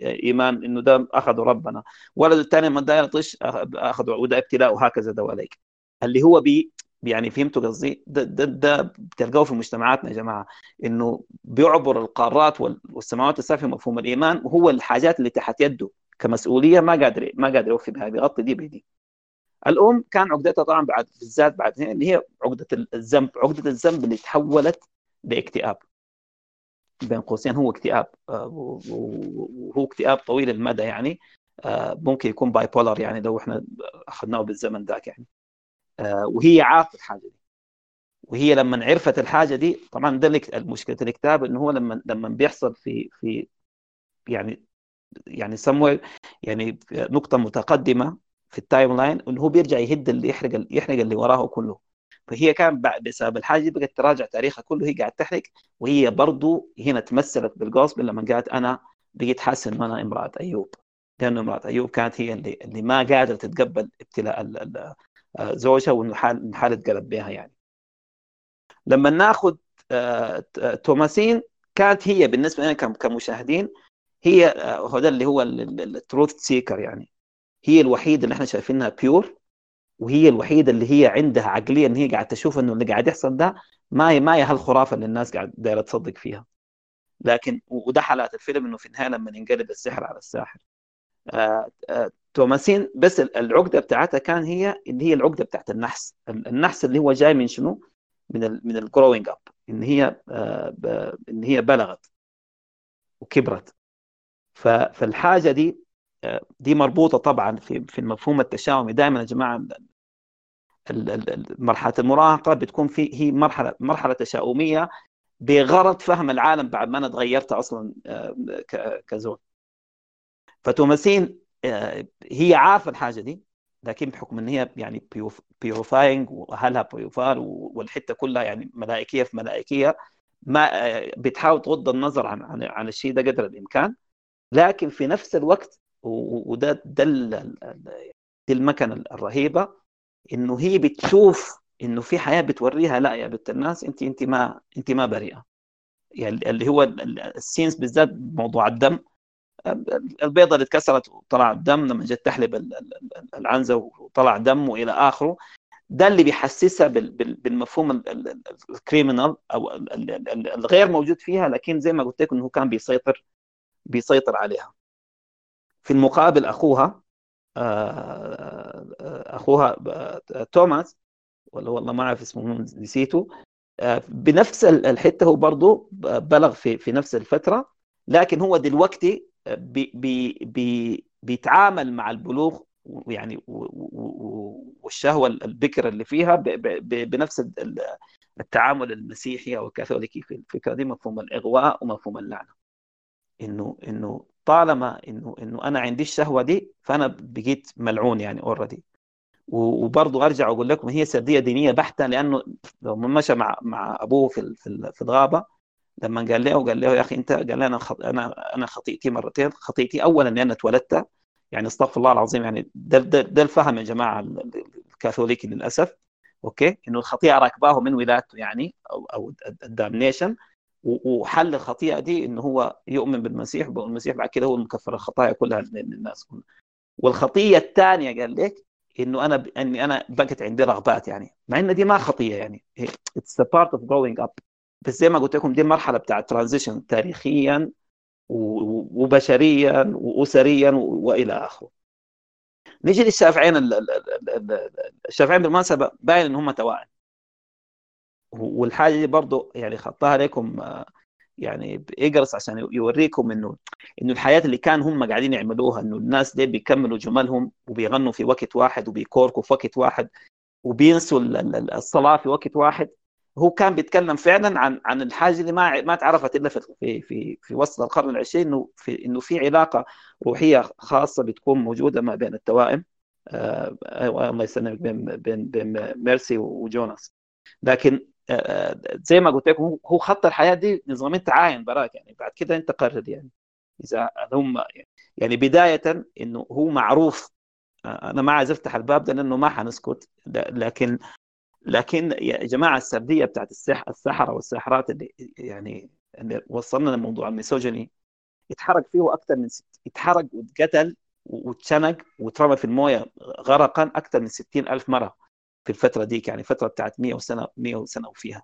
إيمان إنه ده أخذوا ربنا. ولده الثاني لما ده يطش أخذوا وده ابتلاء وهكذا دواليك اللي هو بي يعني فهمتوا قصدي؟ ده, ده, ده بتلقوه في مجتمعاتنا يا جماعة إنه بيعبر القارات والسماوات السابقه مفهوم الإيمان وهو الحاجات اللي تحت يده كمسؤولية ما قادر ما قادر يوفي بها بيغطي دي بيدي. الأم كان عقدتها طبعا بعد بالذات بعد اللي هي عقدة الذنب عقدة الذنب اللي تحولت لاكتئاب. بين قوسين هو اكتئاب آه، وهو اكتئاب طويل المدى يعني آه، ممكن يكون bipolar يعني لو إحنا أخذناه بالزمن ذاك يعني. وهي عارفة الحاجة دي. وهي لما عرفت الحاجة دي طبعا ده المشكلة الكتاب إنه هو لما لما بيحصل في في يعني يعني سموه يعني نقطة متقدمة في ال timeline إنه هو بيرجع يهد اللي يحرق يحرق اللي وراه كله. فهي كان بسبب الحاجة دي بقت تراجع تاريخها كله هي قاعد تحرق. وهي برضو هنا تمثلت بالغضب لما قالت أنا بقيت حاسس إنه أنا امرأة أيوب لأنه امرأة أيوب كانت هي اللي اللي ما قادرة تتقبل ابتلاء زوجها وانه حال حاله قلب بها يعني. لما ناخذ آه، توماسين كانت هي بالنسبة لنا كمشاهدين هي آه، هذا اللي هو ال truth seeker يعني. هي الوحيدة اللي إحنا شايفينها pure وهي الوحيدة اللي هي عندها عقلية إن هي قاعدة تشوف إنه اللي قاعد يحصل ده ما هي ما هي هالخرافه اللي الناس قاعد دايرة تصدق فيها. لكن وده حلاة الفيلم إنه في النهاية لما ينقلب السحر على الساحر. آه آه توماسين بس العقدة بتاعتها كان هي اللي هي العقدة بتاعت النحس. النحس اللي هو جاي من شنو؟ من ال من ال growing up إن هي آه إن هي بلغت وكبرت. فالحاجة دي آه، دي مربوطة طبعا في في المفهوم التشاؤمي. دائما يا جماعة مرحلة المراهقة بتكون في هي مرحلة مرحلة تشاؤمية بغرض فهم العالم بعد ما أنا تغيرت أصلا آه، كزول. فتوماسين هي عارفة الحاجة دي لكن بحكم إن هي يعني بيوفاينج وأهلها بيوفار والحتة كلها يعني ملائكية في ملائكية ما بتحاول تغض النظر عن عن, عن الشيء ده قدر الإمكان. لكن في نفس الوقت وده ده دي المكنة الرهيبة إنه هي بتشوف إنه في حياة بتوريها لا يا بنت الناس أنت أنت ما أنت ما بريئة. يعني اللي هو السينس بالذات موضوع الدم البيضة اللي اتكسرت وطلع الدم لما جت تحلب العنزة وطلع دم وإلى آخره ده اللي بيحسسها بالمفهوم الكريمنال أو الغير موجود فيها لكن زي ما قلت لك إنه كان بيسيطر بيسيطر عليها. في المقابل أخوها آه، آه، أخوها آه، توماس ولا والله ما أعرف اسمه نسيته. بنفس الحتة هو برضه بلغ في في نفس الفترة لكن هو دلوقتي بي بي بيتعامل مع البلوغ يعني والشهوة البكر اللي فيها بنفس التعامل المسيحي أو الكاثوليكي في الفكرة دي مفهوم الإغواء ومفهوم اللعنة. إنه إنه طالما إنه إنه أنا عندي الشهوة دي فأنا بقيت ملعون يعني already وبرضه أرجع أقول لكم هي سردية دينية بحتة لأنه لو مشى مع مع أبوه في في الغابة لما قال له قال له يا أخي أنت قال أنا أنا أنا خطيئتي مرتين. خطيئتي اولا لأن اتولدت يعني استغفر الله العظيم يعني ده ده, ده الفهم يا جماعة كاثوليكي للأسف. أوكي؟ إنه الخطيئة راكباه من ولادته يعني أو أو ال damnation. وحل الخطيئة دي إنه هو يؤمن بالمسيح والمسيح بعد كده هو المكفر الخطايا كلها للناس. كلها والخطيه الثانية قال لك إنه أنا. إني أنا بقت عندي رغبات يعني مع إن دي ما خطيه يعني. it's part of growing up بس زي ما قلت لكم دي مرحلة بتاعت transition تاريخيا وبشريا وأسريا وإلى آخره. نيجي للشافعين الشافعين بالمناسبة باين إن هم توائم. والحاجة دي برضه يعني خطاها لكم يعني ايجرز عشان يوريكم انه إنه الحياة اللي كان هم قاعدين يعملوها إنه الناس دي بيكملوا جملهم وبيغنوا في وقت واحد وبيكوركوا في وقت واحد وبينسوا الصلاة في وقت واحد. هو كان بيتكلم فعلا عن عن الحاجة اللي ما ما تعرفت إلا في في في وسط القرن العشرين إنه في إنه في علاقة روحية خاصة بتكون موجودة ما بين التوائم آه الله يسلمك بين بين بين ميرسي وجوناس. لكن آه زي ما قلت لكم هو خط الحياة دي نظامين تعاين براك يعني بعد كده أنت قرر يعني إذا هم يعني بداية إنه هو معروف أنا ما عايز افتح الباب ده لأنه ما حنسكت لكن لكن يا جماعة السردية بتاعت السح السحره والساحرات اللي يعني اللي وصلنا لموضوع الميسوجيني اتحرق فيه أكثر من ست اتحرق واتقتل واتشنق واترمى في الموية غرقا أكثر من 60 ألف مرة في الفترة ديك يعني فترة بتاعت 100 سنه 100 سنه وفيها.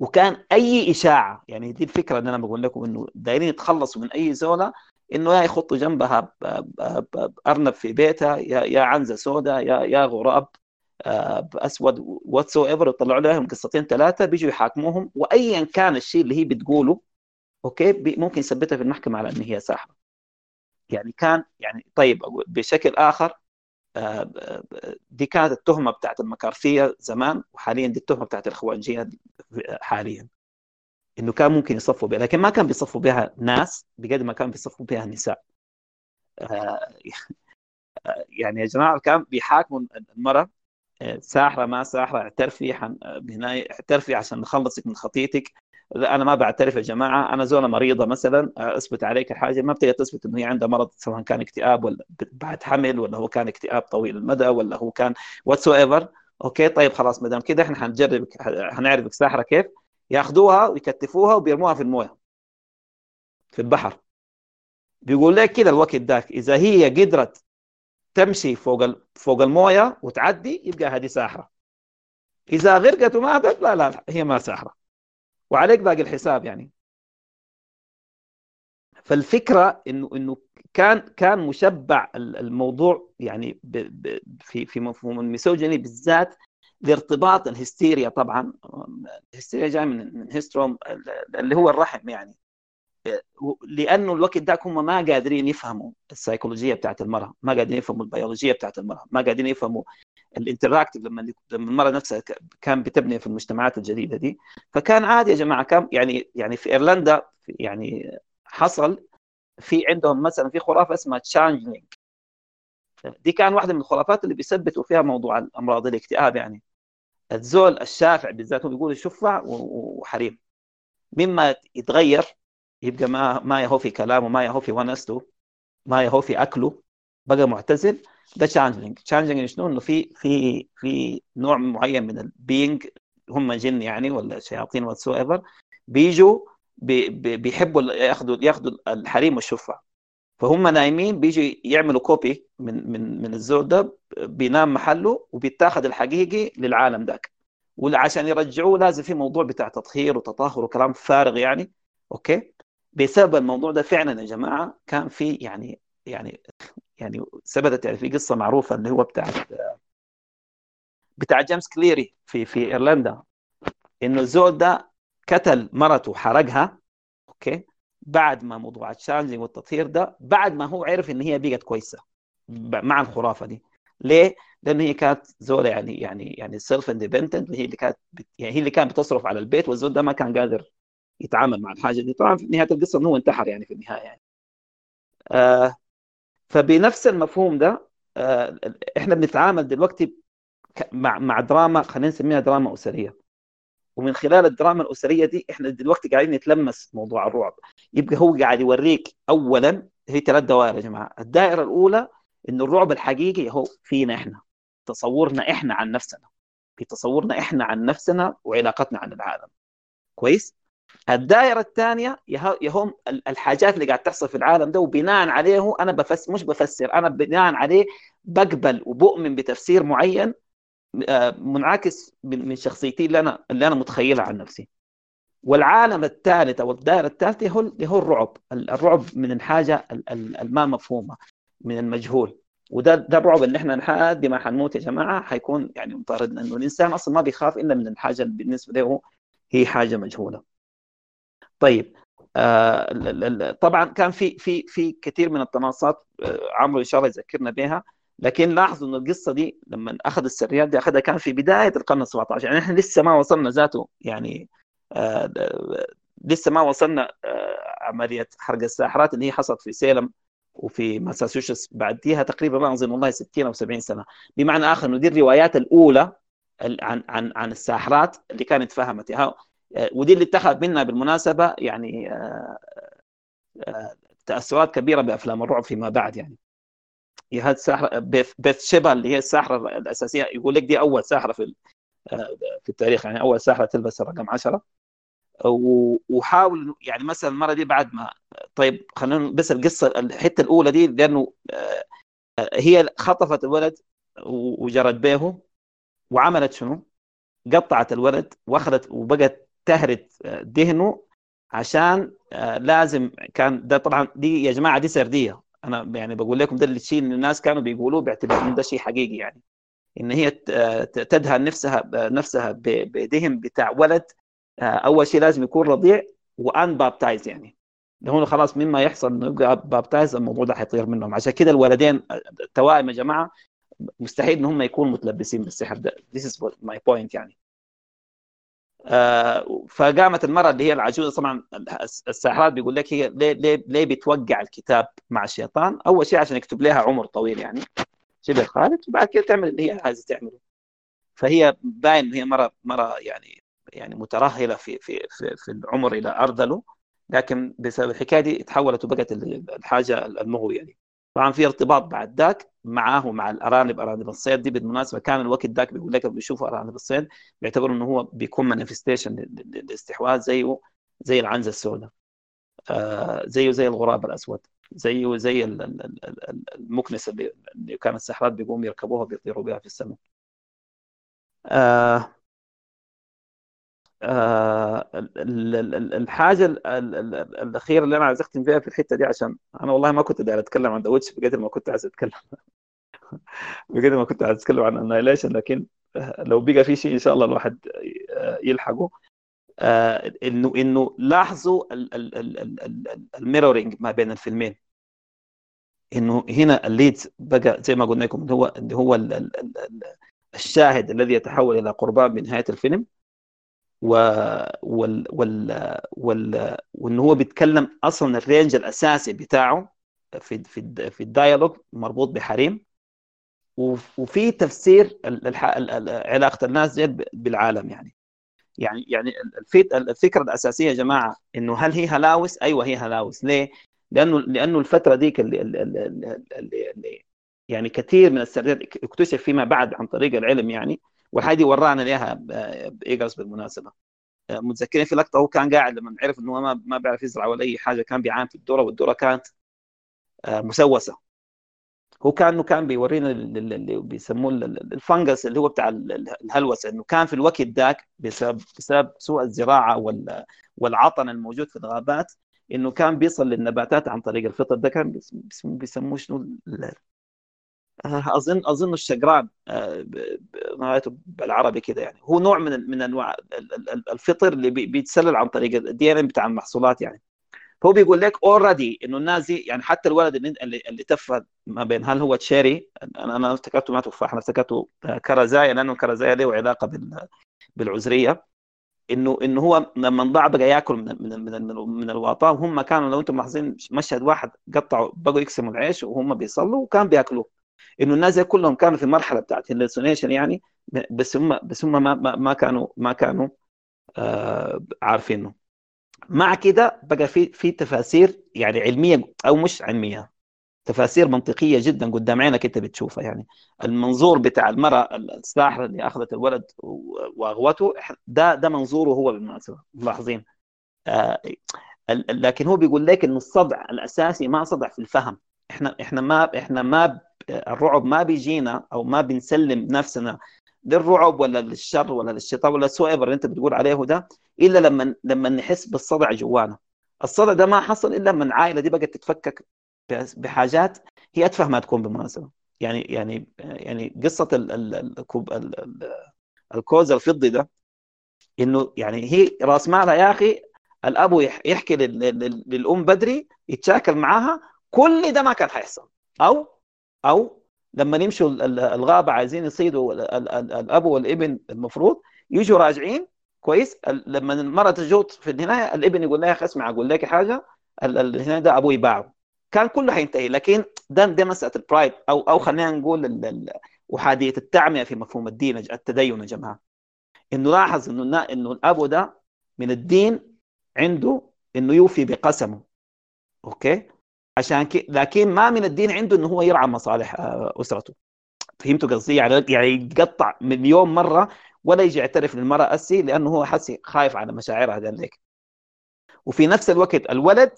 وكان أي إشاعة يعني دي الفكرة اللي أنا بقول لكم إنه دايرين يتخلصوا من أي زولة إنه يا يخطوا جنبها أرنب في بيتها يا عنزة سوداء يا يا غراب. بأسود whatever يطلعوا لهم قصتين ثلاثة بيجوا يحاكموهم وايا كان الشيء اللي هي بتقوله أوكي ممكن يثبتها في المحكمة على إن هي ساحره يعني كان يعني طيب بشكل آخر دي كانت التهمة بتاعت المكارثية زمان وحاليا دي التهمة بتاعت الإخوانجية حاليا. إنه كان ممكن يصفوا بها لكن ما كان بيصفوا بها ناس بقد ما كان بيصفوا بها نساء. يعني يا جماعة كان بيحاكموا المرأة ساحرة ما ساحرة اعترفي حن... بناية اعترفي عشان نخلصك من خطيتك. أنا ما بعترف يا جماعة أنا زوله مريضة مثلا أثبت عليك الحاجة ما بتقدر تثبت إنه هي عندها مرض سواء كان اكتئاب ولا بعد حمل ولا هو كان اكتئاب طويل المدى ولا هو كان whatever أوكي طيب خلاص ما دام كده إحنا حنجربك حنعرفك ساحرة كيف؟ ياخذوها ويكتفوها وبيرموها في الموية في البحر. بيقول لك كده الوقت ذاك إذا هي قدرت تمشي فوق فوق الموية وتعدي يبقى هذه ساحرة. إذا غرقت وماتت لا لا هي ما ساحرة. وعليك باقي الحساب يعني. فالفكرة إنه إنه كان كان مشبع الموضوع يعني ب ب في في مفهوم ال misogyny بالذات لارتباط الهستيريا طبعا. الهستيريا جاي من من هيستروم اللي هو الرحم يعني. لأنه الوقت ذاك هم ما قادرين يفهموا السيكولوجية بتاعت المرأة ما قادرين يفهموا البيولوجية بتاعت المرأة ما قادرين يفهموا ال interactive لما لما المرأة نفسها كان بتبني في المجتمعات الجديدة دي. فكان عادي يا جماعة كان يعني يعني في إيرلندا يعني حصل في عندهم مثلا في خرافة اسمها changeling دي كان واحدة من الخرافات اللي بيثبتوا فيها موضوع الأمراض الاكتئاب يعني. الزول الشافع بالذات هو بيقول الشفع وحريم. مما يتغير يبقى ما ما يهو في كلامه ما يهو في ونسته ما يهو في أكله. بقى معتزل. ده changeling changeling شنو؟ إنه في في في نوع معين من ال being هم جن يعني ولا شياطين whatever بيجوا بي بي بيحبوا ياخذوا ياخذوا الحريم والشفع فهم نايمين بيجوا يعملوا copy من من من الزول ده بينام محله وبيتاخذ الحقيقي للعالم ذاك. وعشان يرجعوه لازم في موضوع بتاع تطهير وتطهر وكلام فارغ يعني. أوكي؟ بسبب الموضوع ده فعلا يا جماعة كان في يعني يعني يعني ثبتت يعني في قصة معروفة اللي هو بتاع بتاع جيمس كليري في في إيرلندا إنه الزول ده قتل مرته وحرقها أوكي بعد ما موضوع التشالنجينج والتطهير ده بعد ما هو عرف إن هي بقت كويسة مع الخرافة دي ليه؟ لأن هي كانت زوله يعني يعني يعني self independent هي اللي كانت يعني هي اللي كانت بتصرف على البيت والزول ده ما كان قادر يتعامل مع الحاجة دي. طبعا في نهاية القصة إنه هو انتحر يعني في النهاية يعني. آه فبنفس المفهوم ده آه إحنا بنتعامل دلوقتي مع مع دراما خلينا نسميها دراما أسرية. ومن خلال الدراما الأسرية دي إحنا دلوقتي قاعدين نتلمس موضوع الرعب. يبقى هو قاعد يوريك اولا هي ثلاث دوائر يا جماعة. الدائرة الأولى إنه الرعب الحقيقي هو فينا إحنا تصورنا إحنا عن نفسنا. في تصورنا إحنا عن نفسنا وعلاقتنا عن العالم. كويس؟ الدائرة الثانية يهم الحاجات اللي قاعد تحصل في العالم ده وبناء عليه أنا بفسر مش بفسر أنا بناء عليه بقبل وبؤمن بتفسير معين آه، منعكس من شخصيتي اللي أنا اللي أنا متخيلها عن نفسي. والعالم الثالث أو الدائرة الثالثة هو هو الرعب. الرعب من الحاجة الما مفهومة من المجهول. وده ده الرعب اللي إحنا لحد ما حنموت يا جماعة حيكون يعني مطاردنا إنه الإنسان أصلا ما بيخاف إلا من الحاجة اللي بالنسبة له هي حاجة مجهولة. طيب آه طبعا كان في في في كثير من التناصات آه عمرو إن شاء الله يذكرنا بها لكن لاحظوا ان القصة دي لما أخذ السريات دي أخذها كان في بداية القرن ال 17 يعني إحنا لسه ما وصلنا ذاته يعني آه لسه ما وصلنا عملية حرق الساحرات اللي هي حصلت في سيلم وفي ماساتشوستس بعديها تقريبا ما أظن والله 60 أو 70 سنة. بمعنى آخر إنه دي الروايات الأولى عن عن عن الساحرات اللي كانت فهمت. آه، ودي اللي اتخذ منها بالمناسبة يعني آه، آه، تأثرات كبيرة بأفلام الرعب فيما بعد يعني هي هذه الساحرة بيث شيبا اللي هي الساحرة الأساسية يقول لك دي أول ساحرة في في التاريخ يعني أول ساحرة تلبس الرقم 10 وحاول يعني مثلا المرة دي بعد ما طيب خلينا بس القصة الحتة الأولى دي لأنه آه، هي خطفت الولد وجرت به وعملت شنو؟ قطعت الولد وأخذت وبقت تهرت آه، دهنه عشان آه، لازم كان ده طبعا دي يا جماعة دي سردية. أنا يعني بقول لكم ده الشيء اللي الناس كانوا بيقولوه باعتبار إنه ده شيء حقيقي يعني. إن هي تدهن نفسها نفسها بدهن بتاع ولد آه، أول شيء لازم يكون رضيع وأن بابتايز يعني. هون خلاص مما يحصل إنه يبقى بابتايز الموضوع ده حيطير منهم. عشان كده الولدين التوائم يا جماعة مستحيل إن هم يكونوا متلبسين بالسحر ده. This is my point يعني. آه فقامت المرأة اللي هي العجوزة. طبعا الساحرات بيقول لك هي ليه ليه ليه بتوقع الكتاب مع الشيطان؟ أول شيء عشان يكتب لها عمر طويل يعني. شبه الخالد وبعد كده تعمل اللي هي عايزة تعمله. فهي باين هي مره مره يعني يعني مترهلة في في في, في العمر إلى أرذله. لكن بسبب الحكاية دي تحولت وبقت الحاجة المغوية دي. طبعا في ارتباط بعد ذاك معاه مع الأرانب أرانب الصيد. دي بالمناسبة كان الوقت ذاك بيقول لك بيشوفوا أرانب الصيد بيعتبروا إنه هو بيكون مانيفستيشن للاستحواذ زيه زي العنزة السوداء. آه زيه زي الغراب الأسود زيه زي المكنسة اللي كان السحرات بيقوموا يركبوها بيطيروا بها في السماء. آه، الحاجة الاخيره اللي أنا عايز اختم فيها في الحته دي عشان أنا والله ما كنت داير اتكلم عن The Witch بقدر ما كنت عايز اتكلم بقدر ما كنت عايز اتكلم عن Annihilation لكن لو بقى في شيء ان شاء الله الواحد يلحقه آه، انه انه لاحظوا ال mirroring ما بين الفيلمين انه هنا ال lead بقى زي ما قلنا لكم هو هو الشاهد الذي يتحول إلى قربان بنهايه الفيلم و وال وال وال وان هو بيتكلم أصلا ال range الأساسي بتاعه في في في ال dialogue مربوط بحريم وفي تفسير علاقة الناس دي بالعالم يعني يعني يعني الفكرة الأساسية يا جماعة إنه هل هي هلاوس؟ أيوه هي هلاوس ليه؟ لأنه لأنه الفترة ديك اللي, اللي, اللي يعني كثير من السردات اكتشف فيما بعد عن طريق العلم يعني وهذه ورانا اياها بايجرز بالمناسبة. آه، متذكرين في لقطة هو كان قاعد لما عرف إنه ما ما بيعرف يزرع ولا أي حاجة كان بيعاني في الذره والذره كانت آه، مسوسة. هو كأنه كان بيورينا اللي بيسموه الفنجس اللي هو بتاع الهلوسة إنه كان في الوقت ذاك بسبب بسبب سوء الزراعة والعطن الموجود في الغابات إنه كان بيصل للنباتات عن طريق الفطر ده كان بيسموه شنو؟ اظن أظن الشقران آه، نهايته بالعربي كده يعني. هو نوع من من أنواع الفطر اللي بيتسلل عن طريق ال DNA بتاع المحصولات يعني. فهو بيقول لك already إنه الناس دي يعني حتى الولد اللي اللي تفه ما بين هل هو cherry؟ أنا أنا افتكرته ما تفاح أنا افتكرته كرزايا لأنه كرزايا له علاقة بالعذريه انه إنه هو لما ضاع بقى ياكل من من من, من الواطاه وهم كانوا لو أنتم ملاحظين مشهد واحد قطعوا بقوا يقسموا العيش وهم بيصلوا وكان بياكلوه. إنه الناس كلهم كانوا في المرحلة بتاعت الهلوسينيشن يعني بس هم بس هم ما, ما, ما كانوا ما كانوا آه عارفينه. مع كده بقى في في تفاسير يعني علمية أو مش علمية تفاسير منطقية جدا قدام عينك أنت بتشوفها يعني. المنظور بتاع المرأة الساحرة اللي أخذت الولد واغوته ده ده منظوره هو بالمناسبة. ملاحظين؟ آه لكن هو بيقول لك انه الصدع الأساسي ما صدع في الفهم. إحنا إحنا ما إحنا ما الرعب ما بيجينا أو ما بنسلم نفسنا للرعب ولا للشر ولا للشيطان ولا whatsoever اللي أنت بتقول عليه ده إلا لما لما نحس بالصدع جوانا. الصدع ده ما حصل إلا لما العائلة دي بقت تتفكك بحاجات هي أتفه ما تكون بالمناسبه يعني يعني يعني قصة الكوب الكوز الفضي ده إنه يعني هي راس مالها يا أخي الأبو يحكي للأم بدري يتشاكل معاها كل ده ما كان حيحصل. أو أو لما يمشوا الغابة عايزين يصيدوا الأب والابن المفروض يجوا راجعين كويس؟ لما المراه تجوت في النهايه الابن يقول لها يا أخي اسمع أقول لك حاجة الهنا ده أبوي باعه. كان كله حينتهي لكن ده ده مسألة ال pride أو أو خلينا نقول احاديه التعمية في مفهوم الدين التدين يا جماعة. إنه لاحظ إنه إنه الابو ده من الدين عنده إنه يوفي بقسمه. أوكي؟ عشان كي لكن ما من الدين عنده إنه هو يرعى مصالح آه، أسرته. فهمتوا قصدي؟ يعني يعني يتقطع مليون مرة ولا يجي يعترف للمرأة اسي لأنه هو حسي خايف على مشاعرها قال لك وفي نفس الوقت الولد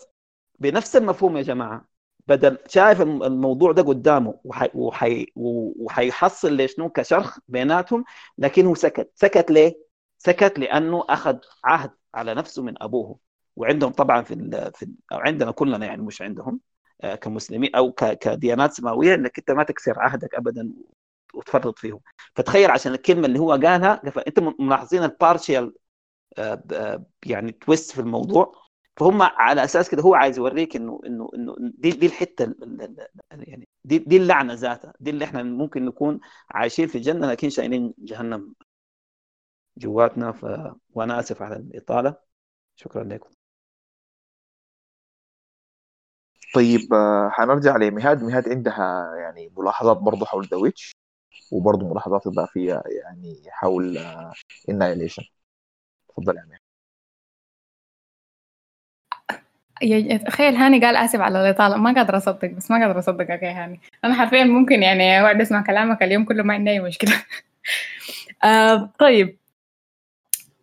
بنفس المفهوم يا جماعة بدل شايف الموضوع ده قدامه وحي وحي وحيحصل لشنو كشرخ بيناتهم لكنه سكت. سكت ليه؟ سكت لأنه أخذ عهد على نفسه من أبوه. وعندهم طبعا في ال في أو عندنا كلنا يعني مش عندهم آه، كمسلمين أو كديانات سماوية إنك أنت ما تكسر عهدك ابدا وتفرط فيهم. فتخيل عشان الكلمة اللي هو قالها انت ملاحظين ال partial آه، آه، يعني twist في الموضوع؟ فهم على أساس كده هو عايز يوريك إنه إنه إنه دي دي الحتة يعني دي دي اللعنة ذاتها دي اللي إحنا ممكن نكون عايشين في الجنه لكن شايلين جهنم جواتنا. ف... وأنا آسف على الإطالة. شكرا لكم. طيب آه، حنرجع لمهاد مهاد عندها يعني ملاحظات برضه حول The Witch وبرضه ملاحظات اضافيه يعني حول Annihilation آه، تفضل يا امير تخيل هاني قال آسف على الإطالة. ما قادر أصدق بس ما قادر اصدقك يا هاني. أنا حرفيا ممكن يعني اقعد اسمع كلامك اليوم كله ما عندي أي مشكلة. آه طيب.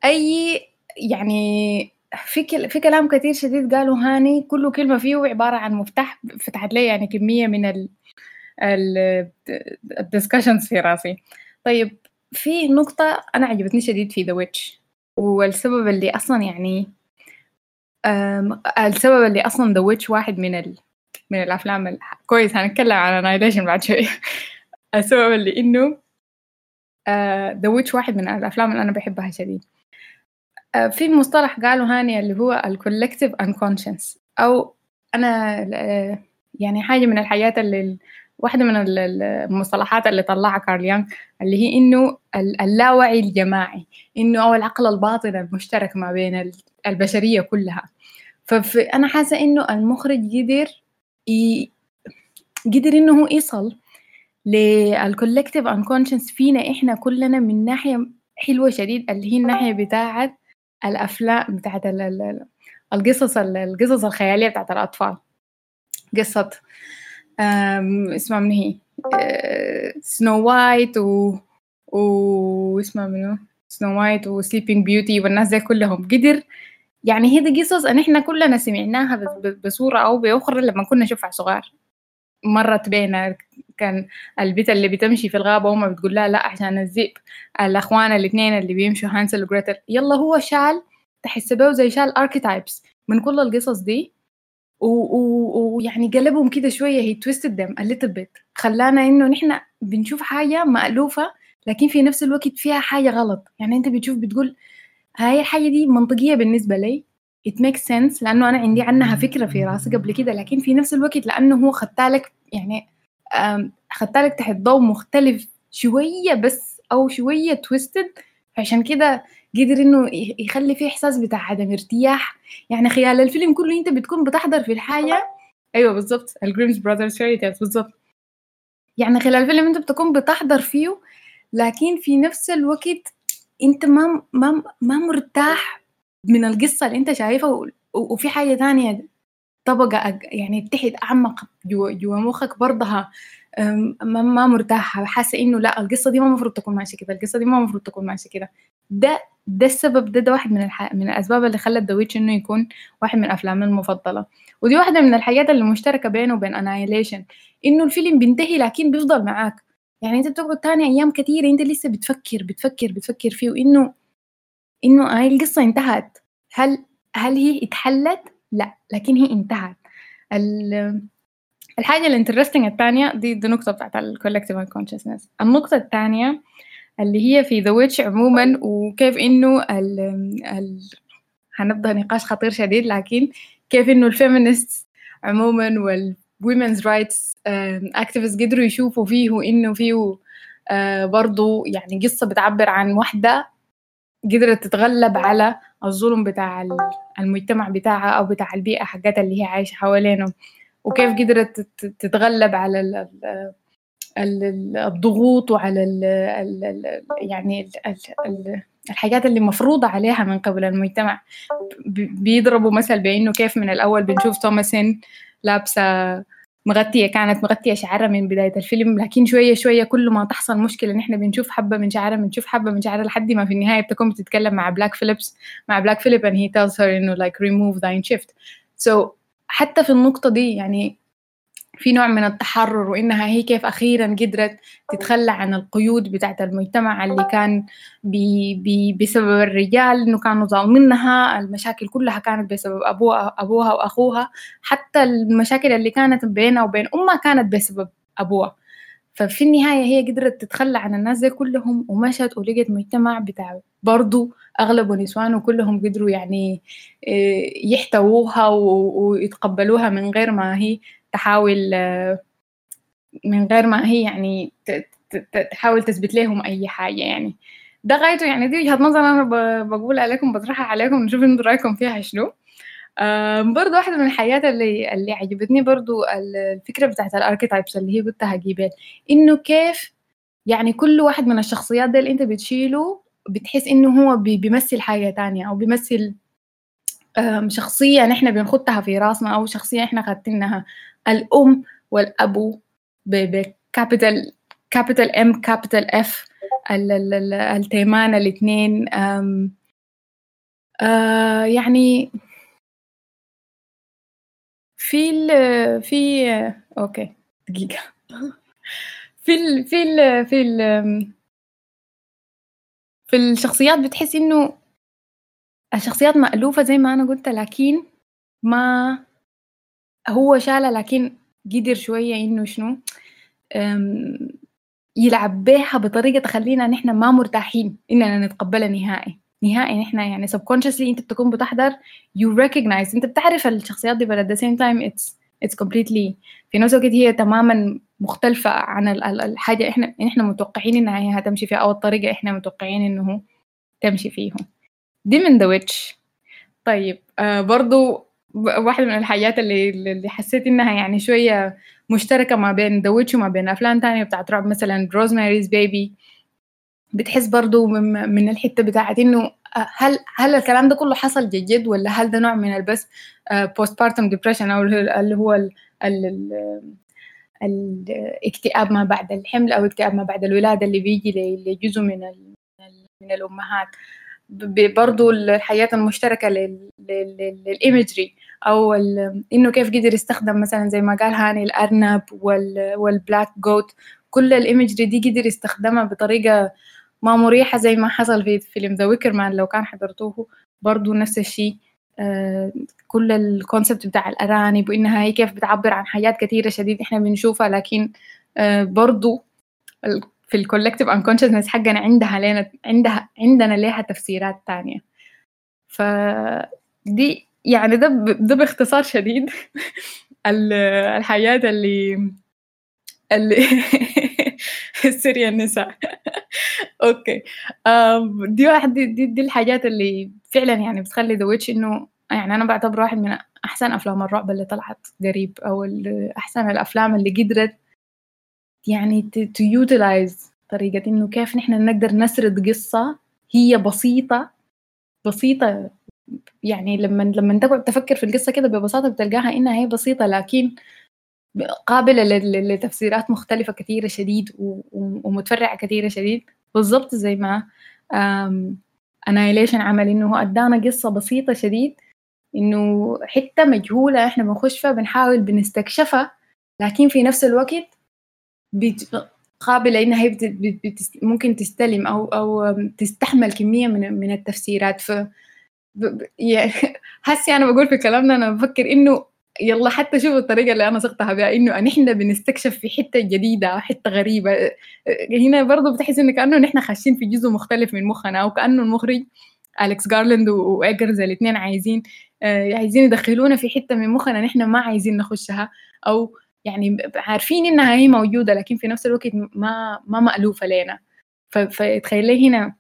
أي يعني في كل... في كلام كثير شديد قاله هاني. كل كلمة فيه عبارة عن مفتاح فتحت لي يعني كمية من ال ال discussions في راسي. طيب في نقطة أنا عجبتني شديد في The Witch والسبب اللي أصلا يعني السبب اللي أصلا The Witch واحد من ال... من الأفلام ال... كويس هنتكلم عن Annihilation بعد شوي. السبب اللي إنه The Witch واحد من الأفلام اللي أنا بحبها شديد. آه، في مصطلح قاله هاني اللي هو ال collective unconscious أو أنا آه، يعني حاجة من الحاجات اللي واحدة من المصطلحات اللي طلعها كارل يانغ اللي هي إنه اللاوعي الجماعي إنه أو العقل الباطن المشترك ما بين البشرية كلها فأنا حاسة إنه المخرج قدر. قدر هو يصل لل collective unconscious فينا إحنا كلنا من ناحية حلوة شديد اللي هي الناحية بتاعت الأفلام بتاعت القصص القصص الخيالية بتاعت الأطفال. قصة اسمها من هي؟ Snow White و واسمها منو؟ Snow White و Sleeping Beauty والناس دي كلهم. قدر يعني دي قصص إن إحنا كلنا سمعناها بصورة أو بأخرى لما كنا نشوفها صغار. مرت بينا كان البت اللي بتمشي في الغابة وما بتقول لها لا عشان الذئب الأخوان الاثنين اللي بيمشوا هانسل وجريتل. يلا هو شال تحس به زي شال archetypes من كل القصص دي. ويعني قلبهم كده شوية he twisted them a little bit خلانا إنه نحن بنشوف حاجة مألوفة لكن في نفس الوقت فيها حاجة غلط. يعني أنت بتشوف بتقول هاي الحاجة دي منطقية بالنسبة لي. It makes sense لأنه أنا عندي عنها فكرة في راسي قبل كده لكن في نفس الوقت لأنه هو خدتالك يعني خدتالك تحت ضوء مختلف شوية بس أو شوية twisted عشان كده قدر إنه يخلي فيه إحساس بتاع عدم ارتياح. يعني خلال الفيلم كله أنت بتكون بتحضر في الحاجة. أيوه بالضبط ال Grimms Brothers fairy tales بالضبط يعني خلال الفيلم أنت بتكون بتحضر فيه لكن في نفس الوقت أنت ما ما ما مرتاح من القصة اللي أنت شايفها وفي حاجة ثانية طبقة يعني تحت أعمق جوا مخك برضها ما مرتاحة حاسة إنه لأ القصة دي ما المفروض تكون ماشية كده القصة دي ما المفروض تكون ماشية كده. ده ده السبب ده, ده واحد من الح... من الأسباب اللي خلت The إنه يكون واحد من أفلامي المفضلة. ودي واحدة من الحاجات اللي مشتركة بينه وبين Annihilation إنه الفيلم بينتهي لكن بيفضل معاك. يعني أنت بتقعد تاني أيام كثيرة أنت لسه بتفكر بتفكر بتفكر فيه وإنه إنه هاي القصة انتهت. هل هل هي اتحلت؟ لا لكن هي انتهت الحاجة ال interesting الثانية دي دي نقطة بتاعت ال collective consciousness النقطة الثانية اللي هي في The Witch عموما وكيف إنه ال ال هنبدأ نقاش خطير شديد لكن كيف إنه ال feminist عموما وال women's rights activist قدروا يشوفوا فيه انه فيه uh, برضو يعني قصة بتعبر عن وحدة قدرت تتغلب على الظلم بتاع المجتمع بتاعها أو بتاع البيئة حقتها اللي هي عايشة حوالينه وكيف قدرت تتغلب على الضغوط وعلى ال ال يعني ال الحاجات اللي مفروضة عليها من قبل المجتمع. بيضربوا مثل بأنه كيف من الأول بنشوف توماسين لابسة مغطية كانت مغطية شعرها من بداية الفيلم لكن شوية شوية كل ما تحصل مشكلة نحن بنشوف حبة من شعرها بنشوف حبة من شعرها لحد ما في النهاية بتكون بتتكلم مع Black Phillips مع Black Phillip and he tells her إنه like remove thine shift. So حتى في النقطة دي يعني في نوع من التحرر وإنها هي كيف أخيرا قدرت تتخلى عن القيود بتاعت المجتمع اللي كان بي بي بسبب الرجال إنه كانوا ظالمينها المشاكل كلها كانت بسبب أبوها أبوها وأخوها حتى المشاكل اللي كانت بينها وبين أمها كانت بسبب أبوها. ففي النهاية هي قدرت تتخلى عن الناس دي كلهم ومشت ولقت مجتمع بتاع برضو أغلبه نسوان وكلهم قدروا يعني يحتووها ويتقبلوها من غير ما هي تحاول من غير ما هي يعني تحاول تثبت لهم أي حاجة يعني. ده غايته يعني دي وجهة نظر أنا بقول عليكم بطرحها عليكم نشوف أنتوا رأيكم فيها شنو. برضو واحدة من الحاجات اللي اللي عجبتني برضو الفكرة بتاعت ال archetypes اللي هي قلتها قبيل إنه كيف يعني كل واحد من الشخصيات دي اللي أنت بتشيله بتحس إنه هو بيمثل حاجة تانية أو بيمثل شخصية نحن بنخطها في راسنا أو شخصية إحنا خاتنها الأم والأبو ب capital capital M capital F التيمان الاثنين يعني في ال في okay دقيقة. في ال في ال في ال في الشخصيات بتحس إنه الشخصيات مألوفة زي ما أنا قلت لكن ما هو شالها لكن قدر شوية إنه شنو؟ يلعب بيها بطريقة تخلينا نحن ما مرتاحين إننا نتقبلها نهائي. نهائي نحن يعني subconsciously أنت بتكون بتحضر you recognize. أنت بتعرف الشخصيات دي but at the same time it's it's completely في نفس الوقت هي تماما مختلفة عن الحاجة إحنا إحنا متوقعين إنها هي هتمشي فيها أو الطريقة إحنا متوقعين إنه تمشي فيهم دي من ذا ويتش طيب آه برضو واحدة من الحاجات اللي اللي حسيت إنها يعني شوية مشتركة ما بين The Witch وما بين أفلام تانية بتاعت رعب مثلا Rosemary's Baby بتحس برضو من, الحتة بتاعت إنه هل هل الكلام ده كله حصل جد ولا هل ده نوع من ال pos postpartum depression أو اللي هو ال ال الاكتئاب ما بعد الحمل أو اكتئاب ما بعد الولادة اللي بيجي لجزء من من الأمهات. برضو الحاجة المشتركة ال imagery. أو إنه كيف قدر يستخدم مثلا زي ما قال هاني الأرنب وال black goat. كل ال imagery دي قدر يستخدمها بطريقة ما مريحة زي ما حصل في فيلم The Wicker Man لو كان حضرتوه. برضو نفس الشيء. آه كل ال concept بتاع الأرانب وإنها هي كيف بتعبر عن حاجات كثيرة شديد إحنا بنشوفها. لكن آه برضو في الكولكتيف انكونشسنس حقنا عندها لنا عندها عندنا لها تفسيرات تانية. فدي يعني ده ده باختصار شديد. الحياة اللي اللي سري النساء. أوكي. دي واحد دي, دي, الحاجات اللي فعلا يعني بتخلي ذا ويتش إنه يعني أنا بعتبره واحد من أحسن أفلام الرعب اللي طلعت قريب أو أحسن الأفلام اللي قدرت يعني to utilize طريقة إنه كيف نحن نقدر نسرد قصة هي بسيطة بسيطة يعني لما لما تقعد تفكر في القصة كده ببساطة بتلقاها إنها هي بسيطة لكن قابلة لتفسيرات مختلفة كثيرة شديد ومتفرعة كثيرة شديد. بالضبط زي ما انايليشن عمل إنه هو أدانا قصة بسيطة شديد إنه حتة مجهولة إحنا بنخش فيها بنحاول بنستكشفها لكن في نفس الوقت قابلة إنها هي بت... بت... ممكن تستلم أو أو تستحمل كمية من من التفسيرات. ف هسي أنا بقول في كلامنا أنا بفكر إنه يلا حتى شوفوا الطريقة اللي أنا صغتها بها إنه نحن بنستكشف في حتة جديدة حتة غريبة. هنا برضه بتحس إنه كأنه نحن خاشين في جزء مختلف من مخنا أو كأنه المخرج أليكس جارلاند وإيجرز الاثنين عايزين عايزين يدخلونا في حتة من مخنا نحن ما عايزين نخشها أو يعني عارفين إنها هي موجودة لكن في نفس الوقت ما ما مألوفة لنا فتخيلي هنا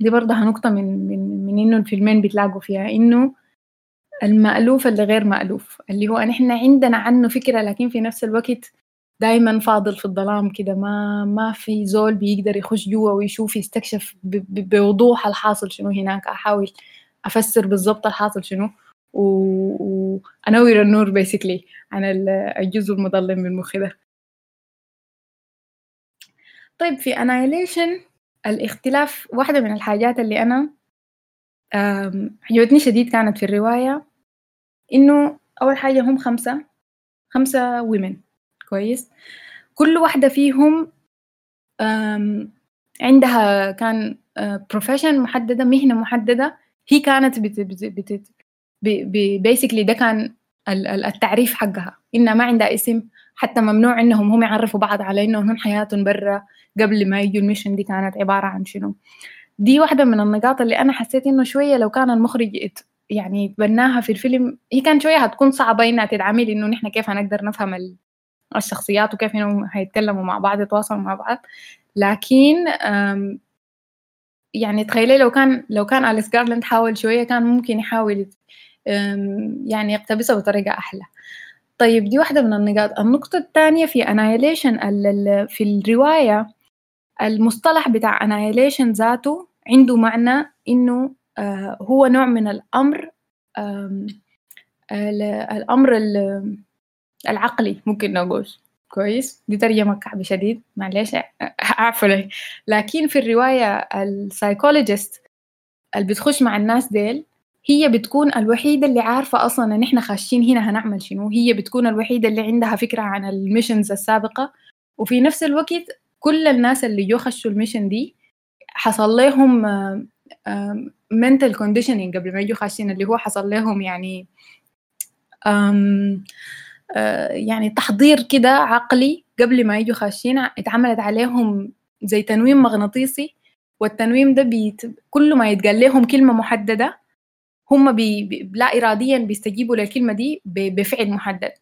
دي برضه نقطة من من من إنه الفيلمين بيتلاقوا فيها. إنه المألوف اللي غير مألوف اللي هو نحن عندنا عنه فكرة لكن في نفس الوقت دايما فاضل في الظلام كده. ما ما في زول بيقدر يخش جوا ويشوف يستكشف بوضوح الحاصل شنو هناك. أحاول أفسر بالضبط الحاصل شنو. وانور و... النور basically عن الجزء المظلم من مخي ده. طيب في Annihilation الاختلاف واحدة من الحاجات اللي أنا عجبتني شديد كانت في الرواية إنه أول حاجة هم خمسة خمسة women كويس؟ كل واحدة فيهم عندها كان profession آه، محددة مهنة محددة. هي كانت بت بت basically ده كان التعريف حقها. إنها ما عندها اسم حتى ممنوع إنهم هم يعرفوا بعض على إنهم حياتهم برا قبل ما يجوا. ال mission دي كانت عبارة عن شنو؟ دي واحدة من النقاط اللي أنا حسيت إنه شوية لو كان المخرج يعني تبناها في الفيلم هي كان شوية هتكون صعبة إنها تدعمي إنه نحن كيف هنقدر نفهم الشخصيات وكيف إنهم هيتكلموا مع بعض يتواصلوا مع بعض. لكن يعني تخيلي لو كان لو كان أليس جارلاند حاول شوية كان ممكن يحاول يعني يقتبسها بطريقة أحلى. طيب دي واحدة من النقاط. النقطة الثانية في أنايليشن في الرواية المصطلح بتاع annihilation ذاته عنده معنى إنه آه هو نوع من الأمر الأمر العقلي ممكن نقول. كويس؟ دي ترجمة كعبة شديد. معلش أعرف لي لكن في الرواية ال psychologist اللي بتخش مع الناس ديل هي بتكون الوحيدة اللي عارفة أصلا إن إحنا خاشين هنا هنعمل شنو. هي بتكون الوحيدة اللي عندها فكرة عن ال missions السابقة. وفي نفس الوقت كل الناس اللي جو خشوا ال mission دي حصل لهم mental conditioning قبل ما يجوا خاشين اللي هو حصل لهم يعني يعني تحضير كده عقلي قبل ما يجوا خاشين. اتعملت عليهم زي تنويم مغناطيسي. والتنويم ده بيت... كل ما يتقال لهم كلمة محددة هم بي... لا إراديا بيستجيبوا للكلمة دي بفعل محدد.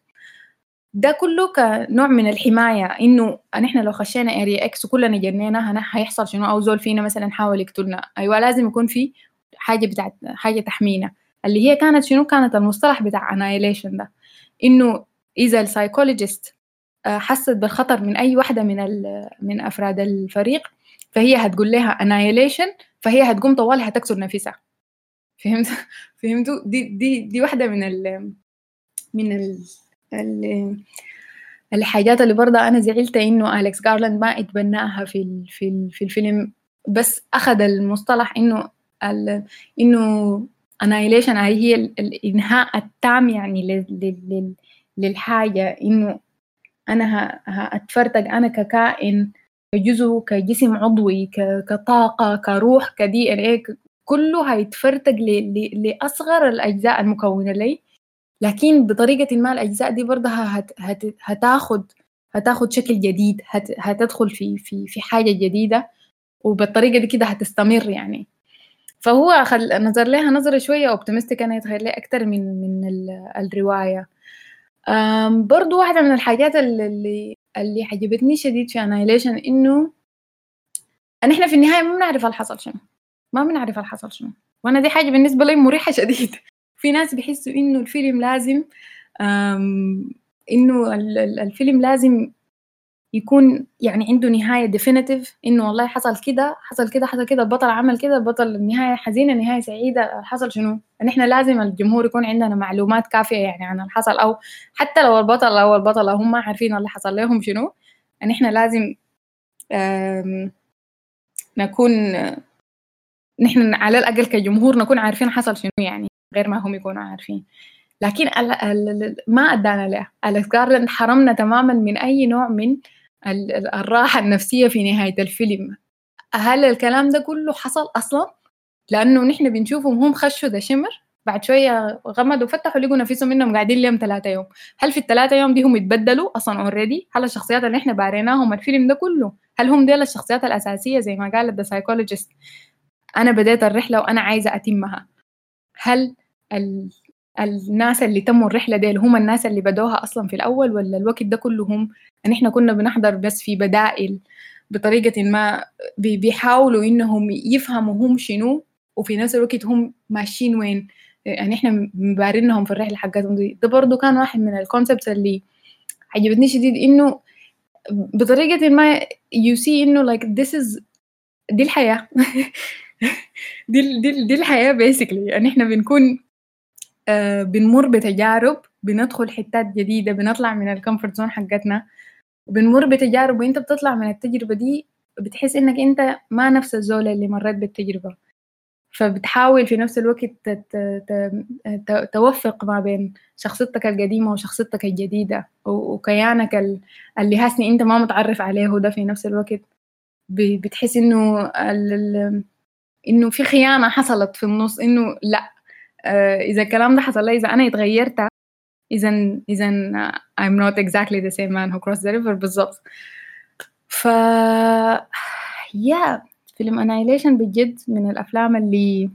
ده كله كنوع من الحماية إنه نحن لو خشينا Area X وكلنا جنينا هيحصل شنو؟ أو زول فينا مثلا حاول يقتلنا. أيوة لازم يكون في حاجة بتاعت حاجة تحمينا. اللي هي كانت شنو؟ كانت المصطلح بتاع annihilation ده. إنه إذا ال psychologist آه، حست بالخطر من أي واحدة من من أفراد الفريق فهي هتقول لها annihilation فهي هتقوم طوالها هتكسر نفسها. فهمت؟ فهمتوا؟ دي دي دي واحدة من ال من ال الحاجات اللي برضه أنا زعلت إنه Alex Garland ما اتبناها في في في الفيلم بس أخذ المصطلح إنه إنه annihilation هي الانهاء التام يعني للحاجة إنه أنا هاتفرتق أنا ككائن كجزء كجسم عضوي كطاقة كروح كدي ان إيه كله هيتفرتق لأصغر الأجزاء المكونة لي. لكن بطريقة ما الأجزاء دي برضه هت هت هتاخد هتاخد شكل جديد هت هتدخل في في في حاجة جديدة وبالطريقة دي كده هتستمر يعني. فهو خل... نظر لها نظرة شوية optimistic أنا يتخيل لي أكتر من من ال... الرواية. برضو واحدة من الحاجات اللي اللي عجبتني شديد في Annihilation إنه أن إحنا في النهاية ما بنعرف الحصل شنو. ما بنعرف الحصل شنو. وأنا دي حاجة بالنسبة لي مريحة شديد. في ناس بيحسوا إنه الفيلم لازم إنه الفيلم لازم يكون يعني عنده نهاية ديفينيتيف إنه والله حصل كده حصل كده حصل كده البطل عمل كده البطل النهاية حزينة نهاية سعيدة حصل شنو؟ إن إحنا لازم الجمهور يكون عندنا معلومات كافية يعني عن الحصل أو حتى لو البطل أو البطلة هم عارفين اللي حصل لهم شنو. إن إحنا لازم نكون نحن على الأقل كجمهور نكون عارفين حصل شنو يعني غير ما هم يكونوا عارفين. لكن ما أدانا له أليكس جارلاند حرمنا تماما من أي نوع من الراحة النفسية في نهاية الفيلم. هل الكلام ده كله حصل أصلا؟ لأنه نحن بنشوفهم هم خشوا the Shimmer بعد شوية غمدوا وفتحوا لقوا نفسهم إنهم قاعدين لهم ثلاثة يوم هل في الثلاثة يوم دي هم يتبدلوا أصلا already؟ هل الشخصيات اللي إحنا باريناهم الفيلم ده كله؟ هل هم ديل الشخصيات الأساسية زي ما قالت the psychologist أنا بديت الرحلة وأنا عايزة أتمها. هل ال... الناس اللي تموا الرحلة ديل هم الناس اللي بدوها أصلا في الأول ولا الوقت ده كله هم؟ أن إحنا كنا بنحضر بس في بدائل بطريقة ما بيحاولوا إنهم يفهموا هم شنو وفي نفس الوقت هم ماشيين وين. يعني إحنا مبارينهم في الرحلة حقتهم دي. ده برضو كان واحد من ال concepts اللي عجبتني شديد إنه بطريقة ما you see إنه like this is دي الحياة. دي دي دي الحياة basically. يعني إحنا بنكون آه بنمر بتجارب بندخل حتات جديدة بنطلع من ال comfort zone حقتنا بنمر بتجارب وإنت بتطلع من التجربة دي بتحس إنك إنت ما نفس الزول اللي مريت بالتجربة. فبتحاول في نفس الوقت توفق ما بين شخصيتك القديمة وشخصيتك الجديدة وكيانك اللي هاسني إنت ما متعرف عليه ده في نفس الوقت بتحس إنه إنه في خيانة حصلت في النص إنه لأ. آه، إذا الكلام ده حصل لي إذا أنا اتغيرت اذا اذا I'm not exactly the same man who crossed the river بالضبط. ف يا فيلم انايليشن بجد من الأفلام اللي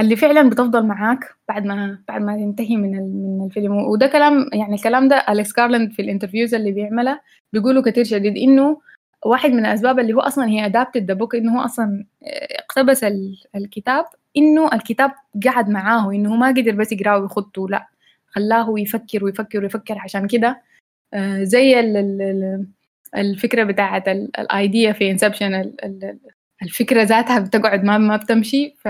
اللي فعلا بتفضل معاك بعد ما بعد ما تنتهي من من الفيلم. وده كلام يعني الكلام ده أليكس جارلاند في ال interviews اللي بيعملها بيقولوا كتير شديد إنه واحد من الاسباب اللي هو أصلا he adapted the book إنه هو أصلا اقتبس الكتاب إنه الكتاب قعد معاه انه ما قدر بس يقرأه ويخطه لا خلاه يفكر ويفكر ويفكر. عشان كده آه، زي الفكرة بتاعت ال idea في Inception الفكرة ذاتها بتقعد ما ما بتمشي ف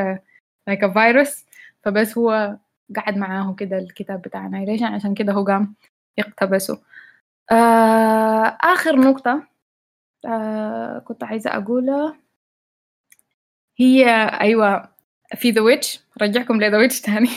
a virus. فبس هو قعد معاه كده الكتاب بتاع Annihilation عشان كده هو قام يقتبسه آه آخر نقطة. آه كنت عايزة أقولها هي أيوة في The Witch رجعكم ل The Witch تاني.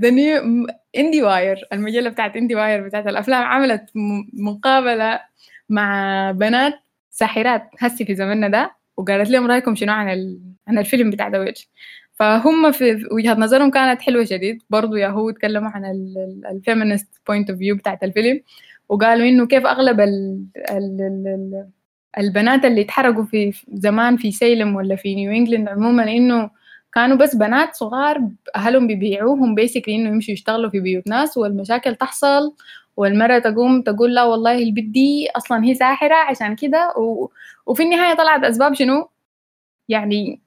the new IndieWire المجلة بتاعت IndieWire بتاعت الأفلام عملت مقابلة مع بنات ساحرات. هسي في زمننا ده. وقالت لهم رأيكم شنو عن ال... عن الفيلم بتاع The Witch فهم في وجهة نظرهم كانت حلوة شديد. برضو ياهو تكلموا عن ال feminist point of view بتاعت الفيلم. وقالوا إنه كيف أغلب ال ال ال البنات اللي اتحرقوا في زمان في سيلم ولا في نيو إنجلاند عموما إنه كانوا بس بنات صغار أهلهم بيبيعوهم basically إنه يمشوا يشتغلوا في بيوت ناس والمشاكل تحصل والمرة تقوم تقول لا والله البنت دي أصلا هي ساحرة عشان كده و... وفي النهاية طلعت أسباب شنو؟ يعني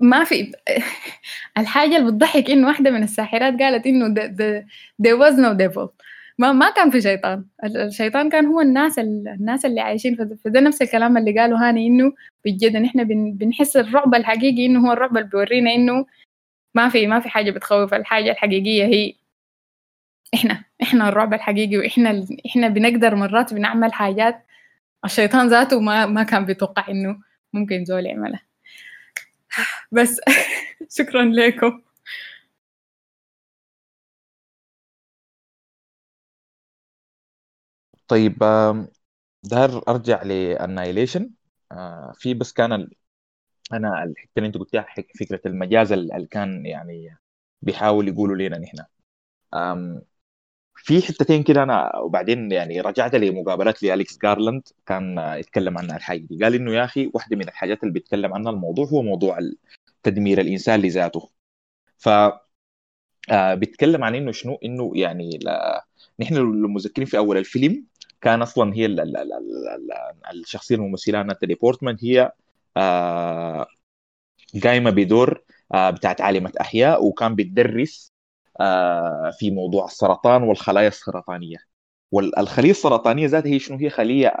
ما في الحاجة اللي بتضحك إنه واحدة من الساحرات قالت إنه the, the, there was no devil. ما ما كان في شيطان. الشيطان كان هو الناس الناس اللي عايشين فده نفس الكلام اللي قاله هاني إنه بجد إحنا بنحس الرعب الحقيقي إنه هو الرعب اللي بيورينا إنه ما في ما في حاجة بتخوف. الحاجة الحقيقية هي إحنا إحنا الرعب الحقيقي وإحنا إحنا بنقدر مرات بنعمل حاجات الشيطان ذاته ما ما كان بيتوقع إنه ممكن زول يعملها. بس شكرا لكم. طيب دار أرجع لأنايليشن. آه، في بس كان ال... أنا الحته اللي أنت قلتها فكرة المجاز اللي كان يعني بيحاول يقولوا لنا نحن. في حتتين كده أنا وبعدين يعني رجعت لمقابلات لالكس جارلاند. كان يتكلم عن الحاجة دي. قال إنه يا أخي واحدة من الحاجات اللي بيتكلم عنها الموضوع هو موضوع تدمير الإنسان لذاته. ف آه، بيتكلم عن إنه شنو؟ إنه يعني لا نحن لو مذكرين في أول الفيلم كان أصلا هي ال ال ال ال الشخصية الممثلة ناتالي بورتمان هي آه قايمة بدور آه بتاعت عالمة أحياء وكان بتدرس آه في موضوع السرطان والخلايا السرطانية. والخليه السرطانية ذاتها هي شنو؟ هي خلية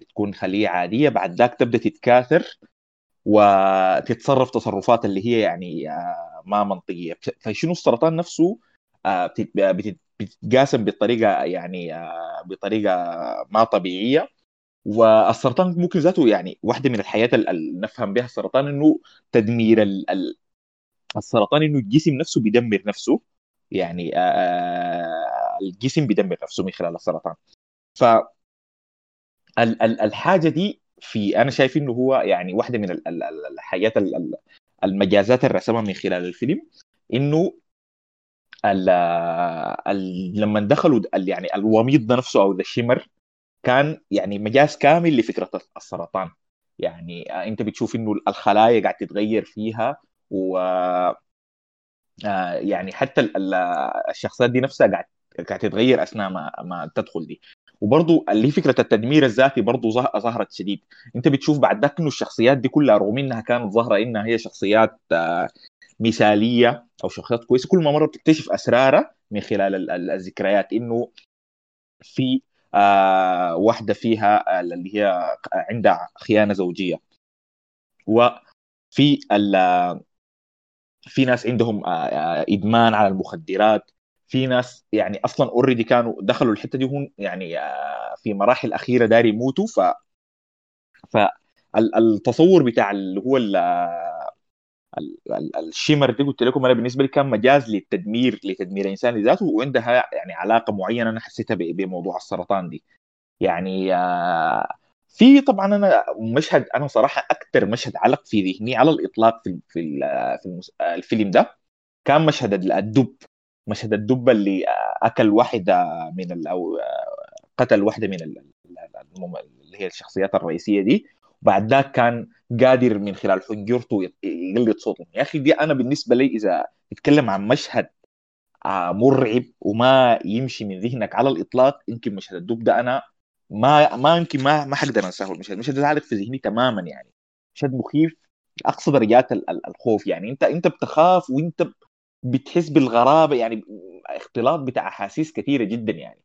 بتكون خلية عادية بعد ذاك تبدأ تتكاثر وتتصرف تصرفات اللي هي يعني ما منطقية. فشنو السرطان نفسه؟ بتتقاسم بطريقة يعني بطريقة ما طبيعية. والسرطان ممكن ذاته يعني واحدة من الحياة اللي نفهم بها السرطان إنه تدمير السرطان إنه الجسم نفسه بيدمر نفسه. يعني الجسم بيدمر نفسه من خلال السرطان. ف الحاجة دي في أنا شايف إنه هو يعني واحدة من الحاجات المجازات اللي رسمها من خلال الفيلم إنه لما دخلوا يعني الوميض ده نفسه أو ذا شيمر كان يعني مجاز كامل لفكرة السرطان. يعني أنت بتشوف إنه الخلايا قاعد تتغير فيها و آه، يعني حتى الشخصيات دي نفسها قاعد قاعد تتغير أثناء ما ما تدخل دي. وبرضه اللي فكرة التدمير الذاتي برضه ظهرت شديد. أنت بتشوف بعد ذاك إنه الشخصيات دي كلها رغم إنها كانت ظاهرة إنها هي شخصيات آه، مثالية أو شخصيات كويسة. كل ما مرة بتكتشف أسرارها من خلال الذكريات إنه في آه واحدة فيها اللي هي عندها خيانة زوجية. وفي في ناس عندهم آه، آه، إدمان على المخدرات. في ناس يعني أصلا اوريدي كانوا دخلوا الحتة دي وهم يعني آه، في مراحل أخيرة داري يموتوا. ف فالتصور بتاع اللي هو الشيمر دي قلت لكم أنا بالنسبة لي كان مجاز للتدمير لتدمير الانسان ذاته وعندها يعني علاقة معينة أنا حسيتها بموضوع السرطان دي. يعني في طبعا أنا مشهد أنا صراحة أكثر مشهد علق في ذهني على الإطلاق في في في الفيلم ده كان مشهد الدب مشهد الدب اللي أكل واحدة من أو قتل واحدة من اللي هي الشخصيات الرئيسية دي. وبعد ذاك كان قادر من خلال حنجرته يقلد صوته. يا أخي دي أنا بالنسبة لي إذا تتكلم عن مشهد آه، مرعب وما يمشي من ذهنك على الإطلاق يمكن مشهد الدب ده أنا ما ما يمكن ما ما حقدر أنساه. المشهد المشهد ده عالق في ذهني تماما يعني. مشهد مخيف أقصى درجات الخوف يعني. أنت أنت بتخاف وأنت بتحس بالغرابة يعني اختلاط بتاع أحاسيس كثيرة جدا يعني.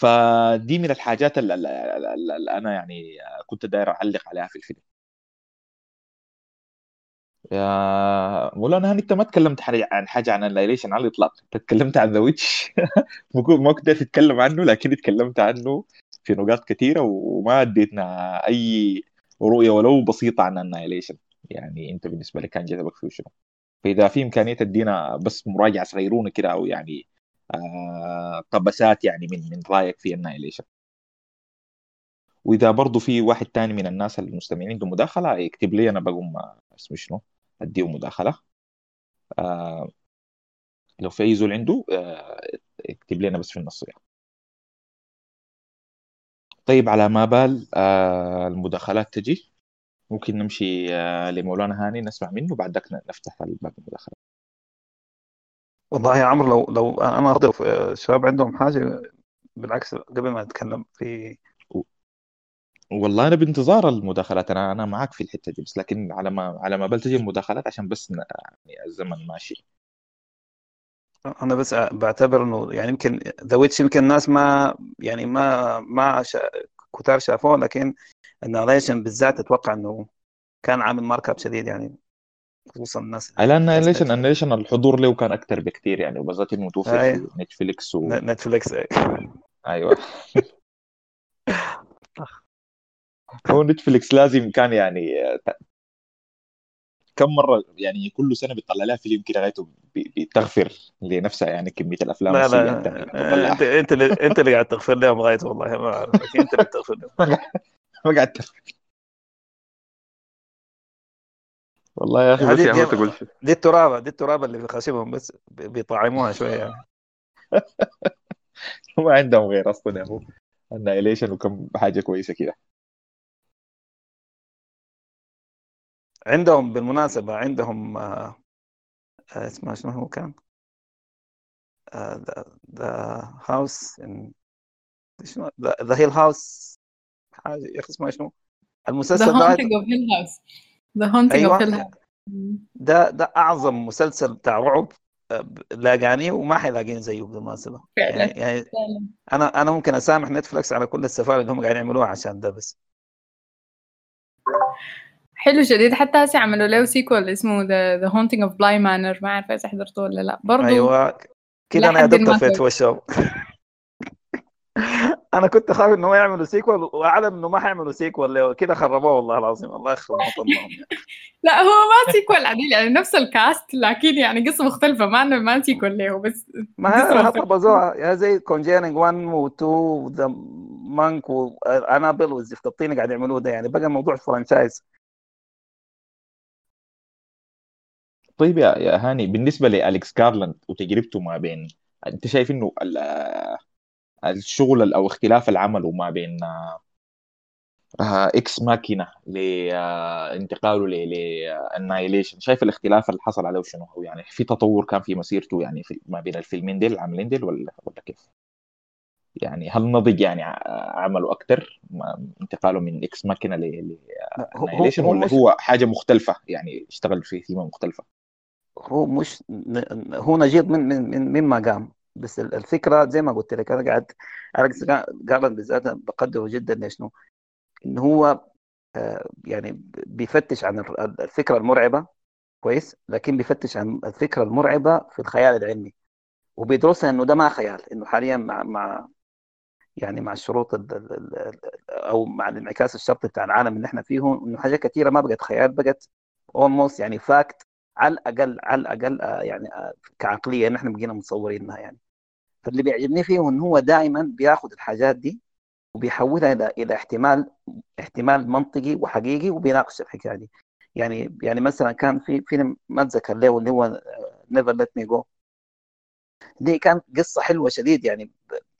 فدي من الحاجات اللي, أنا يعني كنت داير أعلق عليها في الفيلم يا مولانا انت ما تكلمت عن حاجة عن اللايليشن على الإطلاق. أنت تكلمت عن The Witch؟ ما كنت تتكلم عنه لكن تكلمت عنه في نقاط كثيرة وما أديتنا أي رؤية ولو بسيطة عن Annihilation يعني أنت بالنسبة لك كان جذبك فيه شنو؟ فإذا في إمكانية تدينا بس مراجعة صغيرونة كده أو يعني آه قبسات يعني من من رأيك في Annihilation؟ وإذا برضه في واحد تاني من الناس المستمعين عنده مداخلة يكتب لي أنا بقوم اسمه شنو؟ اديه مداخلة. آه لو في أي زول عنده آه اكتب لنا بس في النص يعني. طيب على ما بال آه المداخلات تجي ممكن نمشي آه لمولانا هاني نسمع منه بعد ذاك نفتح باب المداخلات والله يا عمرو لو لو أنا اضيف الشباب عندهم حاجة بالعكس قبل ما اتكلم في والله أنا بانتظار المداخلات أنا أنا معك في الحتة دي بس لكن على ما على ما بلتجي المداخلات عشان بس يعني الزمن ماشي. أنا بس بعتبر إنه يعني يمكن The Witch يمكن الناس ما يعني ما ما شا... كتار شافوه لكن Annihilation بالذات أتوقع إنه كان عامل mark up شديد يعني. خصوصا الناس على Annihilation الناريشن الحضور له كان أكثر بكثير يعني وبالذات إنه توفر في Netflix و... Netflix أيوه. هو Netflix لازم كان يعني كم مرة يعني كل سنة بيطلع لها فيلم كده غايته بتغفر لنفسها يعني كمية الأفلام لا لا أنت أنت اللي أنت اللي قاعد تغفر لهم غايته والله ما أعرف أنت اللي بتغفر لهم ما قاعد تغفر. والله يا أخي بس يا تقول دي الترابة دي الترابة اللي في خشمهم بس بيطعموها شوية يعني. ما عندهم غير أصلا يا اخو النايليشن وكم حاجة كويسة كده. عندهم بالمناسبة عندهم آه اسمه شنو هو كان؟ The House شنو؟ The Hill House حاجة يا أخي اسمها شنو؟ المسلسل The Haunting of Hill House The Hill House ده ده أعظم مسلسل بتاع رعب لاقاني وما حيلاقين زيه بالمناسبه فعلا. يعني, يعني فعلا أنا أنا ممكن أسامح Netflix على كل السفالة اللي هم قاعدين يعملوها عشان ده بس. حلو شديد. حتى هسه عملوا له sequel اسمه The The Haunting of Bly Manor ما عارفه إذا حضرته ولا لا. برضه أيوه. كده أنا يا دكتور في كويس. أنا كنت خايف انه يعملوا sequel وأعلم إنه ما حيعملوا sequel له كده خربوه والله العظيم. الله يخرب لا هو ما sequel عديل يعني نفس الكاست لكن يعني قصة مختلفة. ما إنه ما sequel له بس ما هي زي Conjuring 1 و2 و The Nun و Annabelle والزفت الطيني قاعد يعملوه ده. يعني بقى الموضوع franchise طيب يا يا هاني بالنسبة لالكس جارلاند وتجربته ما بين أنت شايف إنه ال- الشغل ال- أو اختلاف العمل وما بين آه، آه، Ex Machina لانتقاله لل Annihilation شايف الاختلاف اللي حصل عليه شنو هو يعني في تطور كان في مسيرته يعني في ما بين الفيلمين ديل العملين ديل ولا ولا كيف؟ يعني هل نضج يعني عمله أكثر انتقاله من Ex Machina ل هو ل Annihilation هو ولا مش هو حاجة مختلفة؟ يعني اشتغل في ثيمة مختلفة. هو مش هو نجيب من من من مما قام. بس ال- الفكرة زي ما قلت لك أنا قاعد اليكس جارلاند بالذات بقدره جدا. ليش إن هو آه، يعني بيفتش عن الفكرة المرعبة كويس لكن بيفتش عن الفكرة المرعبة في الخيال العلمي. وبيدرسها إنه ده ما خيال إنه حاليا مع مع يعني مع الشروط ال ال ال أو مع الانعكاس الشرطي بتاع العالم اللي إحنا فيه. إنه حاجات كثيره ما بقت خيال بقت almost يعني fact على الاقل على الأقل آه، يعني آه، كعقلية نحن بقينا متصورينها يعني. فاللي بيعجبني فيه انه هو دائما بياخذ الحاجات دي وبيحولها إلى إلى احتمال احتمال منطقي وحقيقي وبيناقش الحكاية دي. يعني يعني مثلا كان في فيلم ما أتذكر له اللي هو Never Let Me Go دي كانت قصة حلوة شديد يعني ب-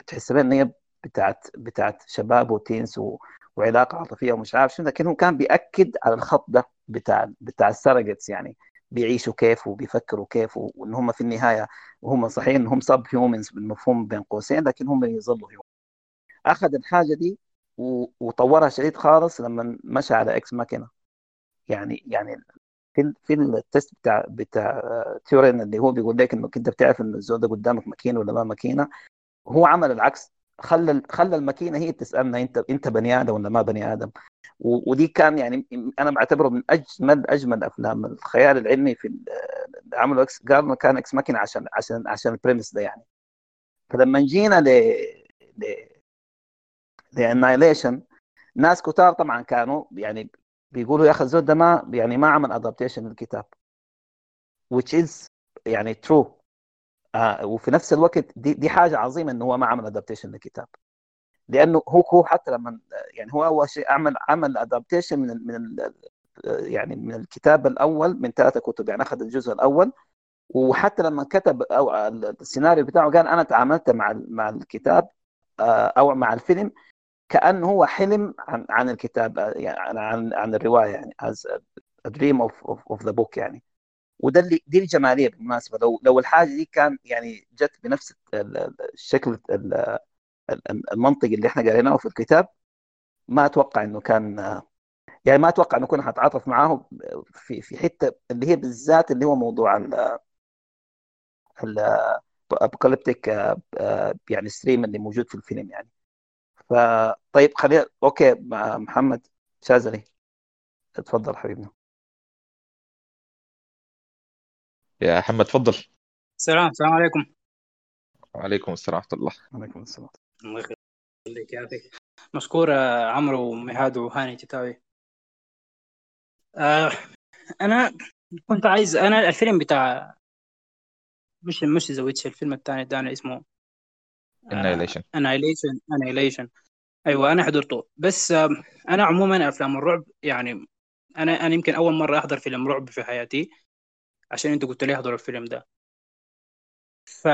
بتحسبها إن هي بتاعت بتاعت شباب و teens و... وعلاقة عاطفية ومش عارف شنو لكن هو كان بيأكد على الخط ده بتاع بتاع ال surrogates يعني. بيعيشوا كيف وبيفكروا كيف وإن هم في النهاية وهم صحيح انهم sub-humans بالمفهوم بين قوسين لكن هم يظلوا human أخذ الحاجة دي. وطورها شديد خالص لما مشى على Ex Machina يعني يعني في في ال test بتاع بتاع Turing اللي هو بيقول لك انك انت بتعرف إن الزول ده قدامك ماكينة ولا ما ماكينة هو عمل العكس خلى خلى الماكينة هي تسألنا أنت أنت بني آدم ولا ما بني آدم؟ ودي كان يعني أنا بعتبره من أجمل أجمل أفلام الخيال العلمي في عمله Ex قال كان Ex Machina عشان عشان عشان ال premise ده يعني. فلما جينا ل ل ل Annihilation ناس كتار طبعا كانوا يعني بيقولوا يا أخي الزول ده ما يعني ما عمل adaptation للكتاب which is يعني true. آه وفي نفس الوقت دي دي حاجة عظيمة إنه هو ما عمل adaptation للكتاب لأنه هو هو حتى لما يعني هو أول شيء عمل عمل adaptation من من يعني من الكتاب الأول من ثلاثة كتب يعني أخذ الجزء الأول. وحتى لما كتب أو السيناريو بتاعه قال أنا تعاملت مع مع الكتاب آه، أو مع الفيلم كأنه هو حلم عن عن الكتاب يعني عن عن الرواية يعني as a dream of, of, of the book يعني. وده اللي دي الجمالية بالمناسبة. لو لو الحاجة دي كان يعني جت بنفس ال- ال- الشكل ال- ال- المنطقي اللي إحنا قريناه في الكتاب ما أتوقع إنه كان يعني ما أتوقع إنه كنا هتعاطف معاه في في حتة اللي هي بالذات اللي هو موضوع ال ال apocalyptic يعني stream اللي موجود في الفيلم يعني. فطيب خلينا okay محمد شاذلي. اتفضل حبيبنا. يا محمد تفضل. السلام السلام عليكم. وعليكم السلام ورحمة الله. عليكم السلام. الله يخليك يعافيك مشكور آه، عمرو ومهاد وهاني تتاوي. آه أنا كنت عايز أنا الفيلم بتاع مش مش The Witch الفيلم الثاني ده اسمه Annihilation. Annihilation Annihilation أيوه أنا حضرته. بس آه أنا عموما أفلام الرعب يعني أنا أنا يمكن أول مرة أحضر فيلم رعب في حياتي. عشان انت قلت لي احضر الفيلم ده. ف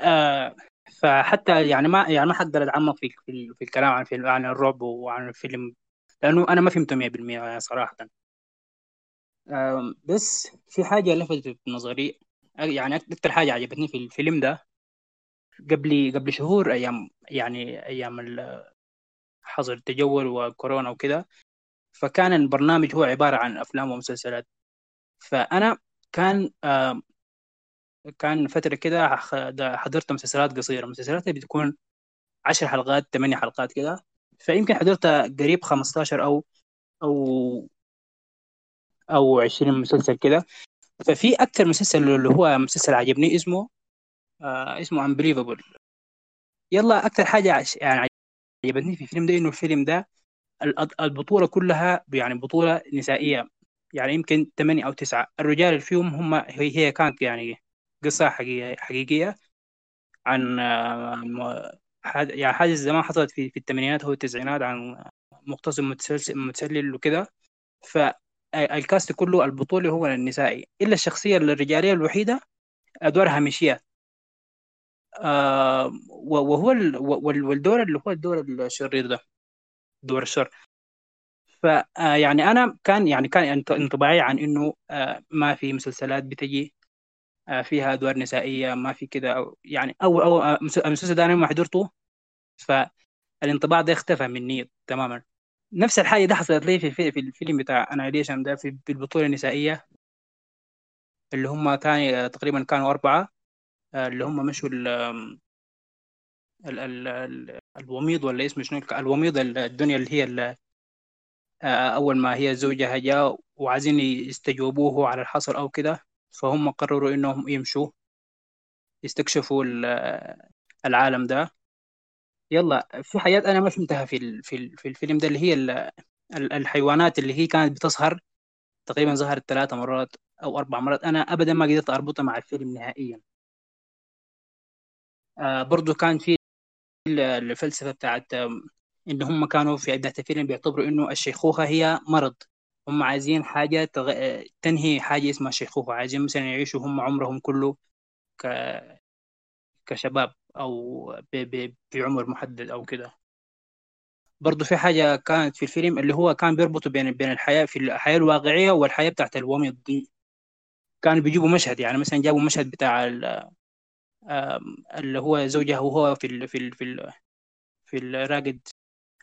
آه فحتى يعني ما يعني ما حقدر اتعمق في في, الكلام عن فيلم عن الرعب وعن الفيلم لأنه أنا ما فهمته 100% يعني صراحة. آم، بس في حاجة لفتت نظري يعني أكثر حاجة عجبتني في الفيلم ده قبل قبل شهور أيام يعني أيام حظر التجول وكورونا وكده فكان البرنامج هو عبارة عن أفلام ومسلسلات. فأنا كان كان فترة كده حضرت مسلسلات قصيرة. مسلسلات بتكون عشر حلقات ثمانية حلقات كده. فيمكن حضرت قريب 15 أو أو أو 20 مسلسل كده. ففي أكثر مسلسل اللي هو مسلسل عجبني اسمه آه اسمه Unbelievable. يلا أكثر حاجة يعني عجبتني في الفيلم ده إنه الفيلم ده البطولة كلها يعني بطولة نسائية. يعني يمكن ثمانية أو تسعة. الرجال فيهم هم هي كانت يعني قصة حقيقية عن آه، يعني حاجة زمان حصلت في, في الثمانينات أو التسعينات عن مغتصب متسلل وكده. فالكاست كله البطولي هو النسائي. إلا الشخصية الرجالية الوحيدة أدوار هامشية آه وهو والدور اللي هو الدور الشرير ده. دور الشر. فيعني آه، أنا كان يعني كان انطباعي عن إنه آه، ما في مسلسلات بتجي آه، فيها أدوار نسائية ما في كده يعني اول اول المسلسل ده أنا ما حضرته فالانطباع ده اختفى مني تماما. نفس الحاجة دي حصلت لي في, في, في الفيلم بتاع انايليشن ده في, البطولة النسائية اللي هم تاني تقريبا كانوا أربعة اللي هم مشوا ال ال ال الوميض ولا اسمه شنو الوميض الدنيا اللي هي أول ما هي زوجها جاء وعايزين يستجوبوه على الحصر أو كده فهم قرروا إنهم يمشوا يستكشفوا العالم ده. يلا في حاجات أنا ما فهمتها في في الفيلم ده اللي هي الحيوانات اللي هي كانت بتظهر تقريبا ظهرت ثلاثة مرات أو أربع مرات. أنا أبدا ما قدرت أربطها مع الفيلم نهائيا. آه برضو كان في الفلسفة بتاعت إن هم كانوا في الفيلم بيعتبروا إنه الشيخوخة هي مرض. هم عايزين حاجة تغ... تنهي حاجة اسمها الشيخوخة. عايزين مثلا يعيشوا هم عمرهم كله ك... كشباب أو ب... ب... بعمر محدد أو كده. برضه في حاجة كانت في الفيلم اللي هو كان بيربطوا بين بين الحياة في الحياة الواقعية والحياة بتاعت الوميض دي كانوا بيجيبوا مشهد يعني مثلا جابوا مشهد بتاع اللي هو زوجها وهو في ال في ال في ال في الراقد.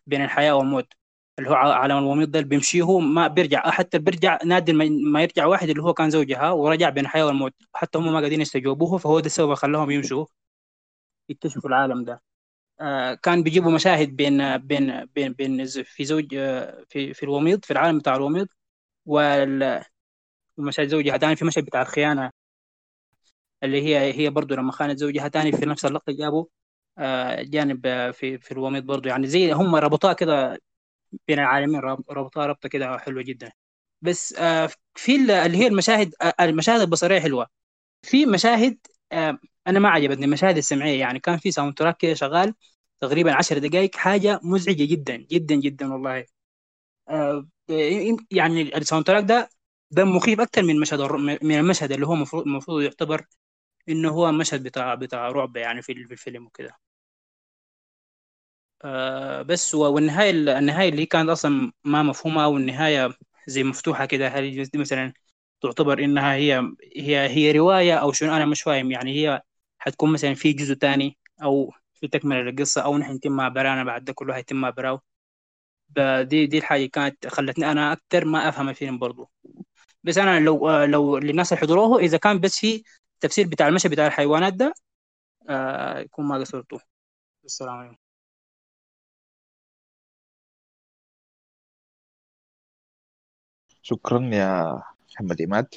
بين الحياة والموت اللي هو عالم الوميض ده بيمشي هو ما بيرجع حتى بيرجع نادر ما يرجع واحد اللي هو كان زوجها ورجع بين الحياة والموت حتى هم ما قاعدين يستجوبوه فهو ده السبب خلاهم يمشوا يكتشفوا العالم ده. آه كان بيجيبوا مشاهد بين بين بين بين في زوج آه في في الوميض في العالم بتاع الوميض وال ومشاهد زوجها تاني في مشهد بتاع الخيانة اللي هي هي برضه لما خانت زوجها تاني في نفس اللقطة جابوا جانب آه، في في ال برضو. يعني زي هم ربطوها كده بين العالمين ربطوها ربطة كده حلوة جدا. بس آه، في اللي هي المشاهد المشاهد البصرية حلوة. في مشاهد أنا ما عجبتني المشاهد السمعية. يعني كان في soundtrack كده شغال تقريبا 10 دقائق حاجة مزعجة جدا جدا جدا والله. يعني ال soundtrack ده ده مخيف أكثر من المشهد من المشهد اللي هو المفروض المفروض يعتبر إنه هو مشهد بتاع بتاع رعب يعني في الفيلم وكده. آه بس والنهاية النهاية اللي كانت أصلا ما مفهومة أو النهاية زي مفتوحة كده هل مثلا تعتبر إنها هي هي هي رواية أو شنو؟ أنا مش فاهم. يعني هي حتكون مثلا في جزء تاني أو في تكملة للقصة أو نحن مع برانا بعد ده كله هيتم براو دي دي الحاجة كانت خلتني أنا أكتر ما أفهم الفيلم برضو. بس أنا لو لو للناس اللي حضروه إذا كان بس في تفسير بتاع المشهد بتاع الحيوانات ده آه يكون ما قصرته السلام عليكم. شكرا يا محمد إماد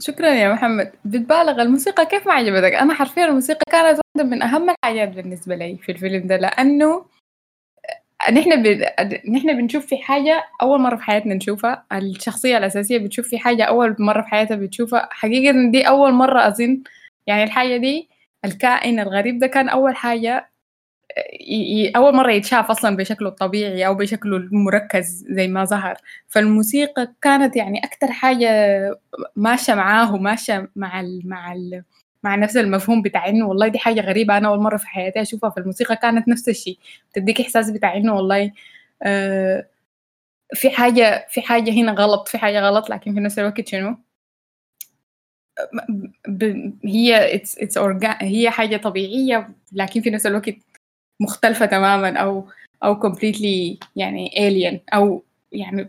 شكرا يا محمد. بتبالغ الموسيقى؟ كيف ما عجبتك؟ أنا حرفيا الموسيقى كانت واحدة من أهم الحاجات بالنسبة لي في الفيلم ده لأنه نحن ب... نحن بنشوف في حاجة أول مرة في حياتنا نشوفها. الشخصية الأساسية بتشوف في حاجة أول مرة في حياتها بتشوفها. حقيقة دي أول مرة أظن. يعني الحاجة دي الكائن الغريب ده كان أول حاجة ي... أول مرة يتشاف أصلا بشكله الطبيعي أو بشكله المركز زي ما ظهر. فالموسيقى كانت يعني أكتر حاجة ماشية معاه وماشية مع ال... مع ال... مع نفس المفهوم بتاع انه والله دي حاجة غريبة أنا أول مرة في حياتي أشوفها. في الموسيقى كانت نفس الشيء. بتديك إحساس بتاع انه والله آه في حاجة في حاجة هنا غلط في حاجة غلط. لكن في نفس الوقت شنو؟ هي it's it's هي حاجة طبيعية. لكن في نفس الوقت مختلفة تماما أو أو completely يعني alien أو يعني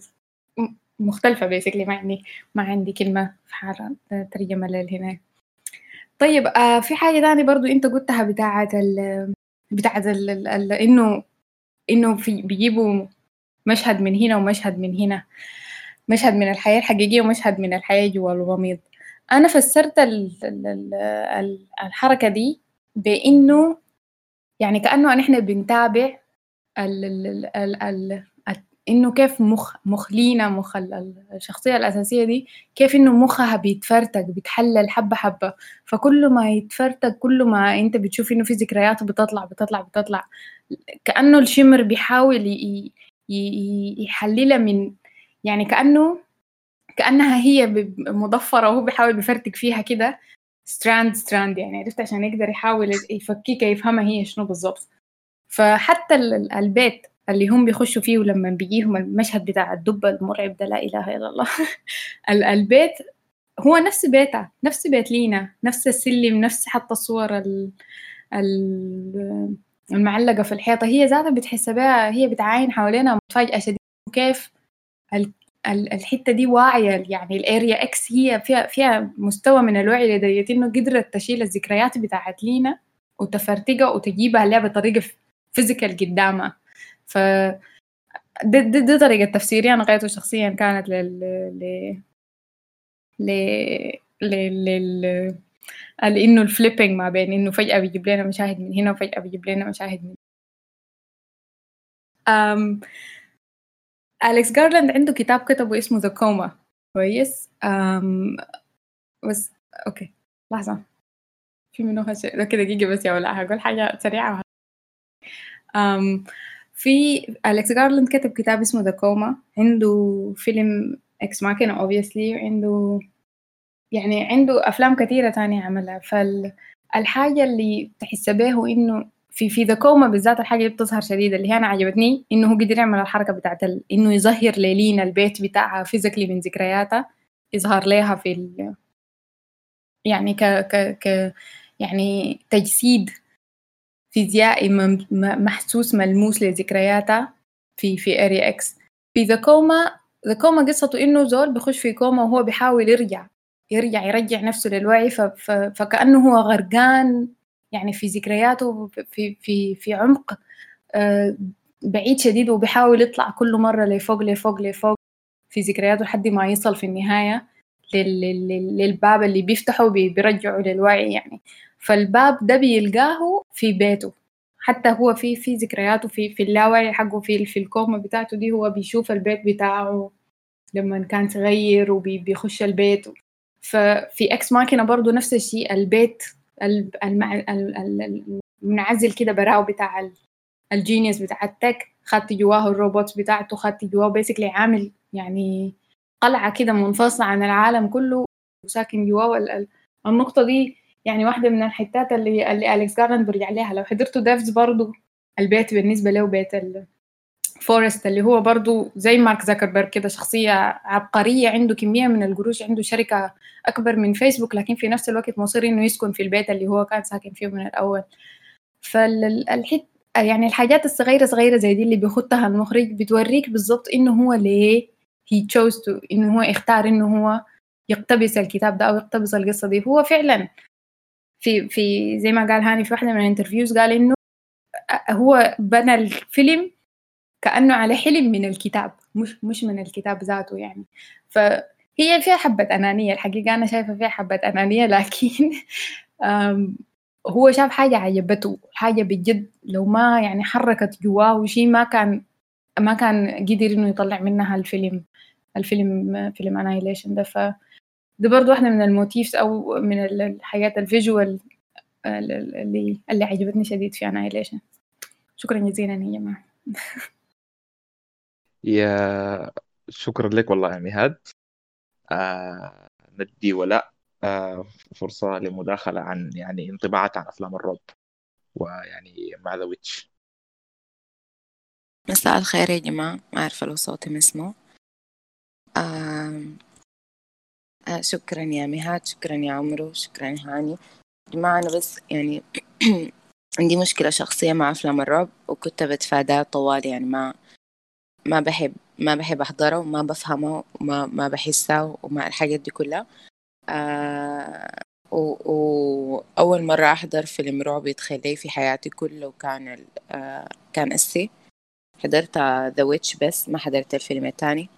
مختلفة basically ما عندي ما عندي كلمة في حالة ترجمة للهنا. طيب آه في حاجة تانية برضو أنت قلتها بتاعة ال بتاعة ال إنه إنه في بيجيبوا مشهد من هنا ومشهد من هنا. مشهد من الحياة الحقيقية ومشهد من الحياة جوا الغميض. أنا فسرت ال ال ال الحركة دي بإنه يعني كأنه نحن بنتابع ال ال ال ال إنه كيف مخ مخلينا مخ الشخصية الأساسية دي كيف إنه مخها بيتفرتك بيتحلل حبة حبة. فكل ما يتفرتك كل ما أنت بتشوف إنه في ذكريات بتطلع بتطلع بتطلع. كأنه ال shimmer بيحاول يحللها من يعني كأنه كأنها هي مضفرة وهو بيحاول بيفرتك فيها كده. strand strand يعني عرفت؟ عشان يقدر يحاول يفكيكها يفهمها هي شنو بالضبط. فحتى البيت اللي هم بيخشوا فيه ولما بيجيهم المشهد بتاع الدب المرعب ده لا إله إلا الله. البيت هو نفس بيتها نفس بيت لينا نفس السلم نفس حتى الصور ال المعلقة في الحيطة. هي ذاتها بتحس بها هي بتعاين حوالينا مفاجأة شديدة. وكيف الحتة دي واعية يعني ال Area X هي فيها فيها مستوى من الوعي لدرجة إنه قدرت تشيل الذكريات بتاعت لينا وتفرتقها وتجيبها لها بطريقة physical قدامها. ف دي, دي, دي طريقة تفسيري أنا غايته شخصيا كانت لل ل ل ل لل إنه ال flipping ما بين إنه فجأة بيجيب لنا مشاهد من هنا وفجأة بيجيب لنا مشاهد من أم أليكس جارلاند عنده كتاب كتبه اسمه The Coma كويس؟ أم بس أوكي. لحظة. في منه هالشيء كده دقيقة بس يا ولا. هقول حاجة سريعة. أم في أليكس جارلاند كتب كتاب اسمه The Coma عنده فيلم Ex Machina obviously عنده يعني عنده أفلام كثيرة تانية عملها. فالحاجة اللي تحس بيه إنه في في The Coma بالذات الحاجة اللي بتظهر شديدة اللي هي أنا عجبتني إنه هو قدر يعمل الحركة بتاعت ال... إنه يظهر ليلينا البيت بتاعها physically من ذكرياتها يظهر لها في ال... يعني ك ك ك يعني تجسيد فيزيائي محسوس ملموس لذكرياتها في في Area X في The Coma The Coma قصته إنه زول بيخش في كوما وهو بيحاول يرجع يرجع يرجع نفسه للوعي ف ف فكأنه هو غرقان يعني في ذكرياته في في في عمق آه، بعيد شديد وبيحاول يطلع كل مرة لفوق لفوق لفوق في ذكرياته لحد ما يصل في النهاية للباب اللي بيفتحه بيرجعه للوعي يعني. فالباب ده بيلقاه في بيته. حتى هو في في ذكرياته في في اللاوعي حقه في في الكومة بتاعته دي هو بيشوف البيت بتاعه لما كان صغير وبيخش البيت. ففي Ex Machina برضو نفس الشيء البيت المنعزل كده براو بتاع ال genius بتاع ال tech خات جواه الروبوت بتاعته خات جواه basically عامل يعني قلعة كده منفصلة عن العالم كله وساكن جواه النقطة دي يعني واحدة من الحتات اللي اللي أليكس جارلاند برجع لها لو حضرتوا Devs برضو البيت بالنسبة له بيت فورست اللي هو برضو زي مارك زكربرج كده شخصية عبقرية عنده كمية من القروش عنده شركة أكبر من فيسبوك لكن في نفس الوقت مصر إنه يسكن في البيت اللي هو كان ساكن فيه من الأول. فالحت يعني الحاجات الصغيرة صغيرة زي دي اللي بيختها المخرج بتوريك بالضبط إنه هو ليه he chose to إنه هو اختار إنه هو يقتبس الكتاب ده أو يقتبس القصة دي. هو فعلا في في زي ما قال هاني في واحدة من الانترفيوز قال إنه هو بنى الفيلم كأنه على حلم من الكتاب مش مش من الكتاب ذاته يعني. فهي فيها حبة أنانية الحقيقة أنا شايفة فيها حبة أنانية لكن هو شاف حاجة عجبته حاجة بجد لو ما يعني حركت جواه شيء ما كان ما كان قدر إنه يطلع منها الفيلم الفيلم فيلم Annihilation ده. ف دي برضو واحدة من ال motifs أو من الحاجات ال visual اللي اللي عجبتني شديد في Annihilation شكرا جزيلا يا جماعة. يا شكرا لك والله يا مهاد. آه ندي ولاء آه فرصة لمداخلة عن يعني انطباعات عن أفلام الرعب ويعني مع The Witch مساء الخير يا جماعة. ما أعرف لو صوتي مسموع آه آه شكرا يا مهاد شكرا يا عمرو شكرا يا هاني. جماعة أنا بس يعني عندي مشكلة شخصية مع أفلام الرعب وكنت بتفاداه طوال يعني ما ما بحب ما بحب أحضره وما بفهمه وما ما بحسه وما الحاجات دي كلها. آه وأول مرة أحضر فيلم رعب يتخيلي في حياتي كله كان آه كان أسي. حضرت The Witch بس ما حضرت الفيلم الثاني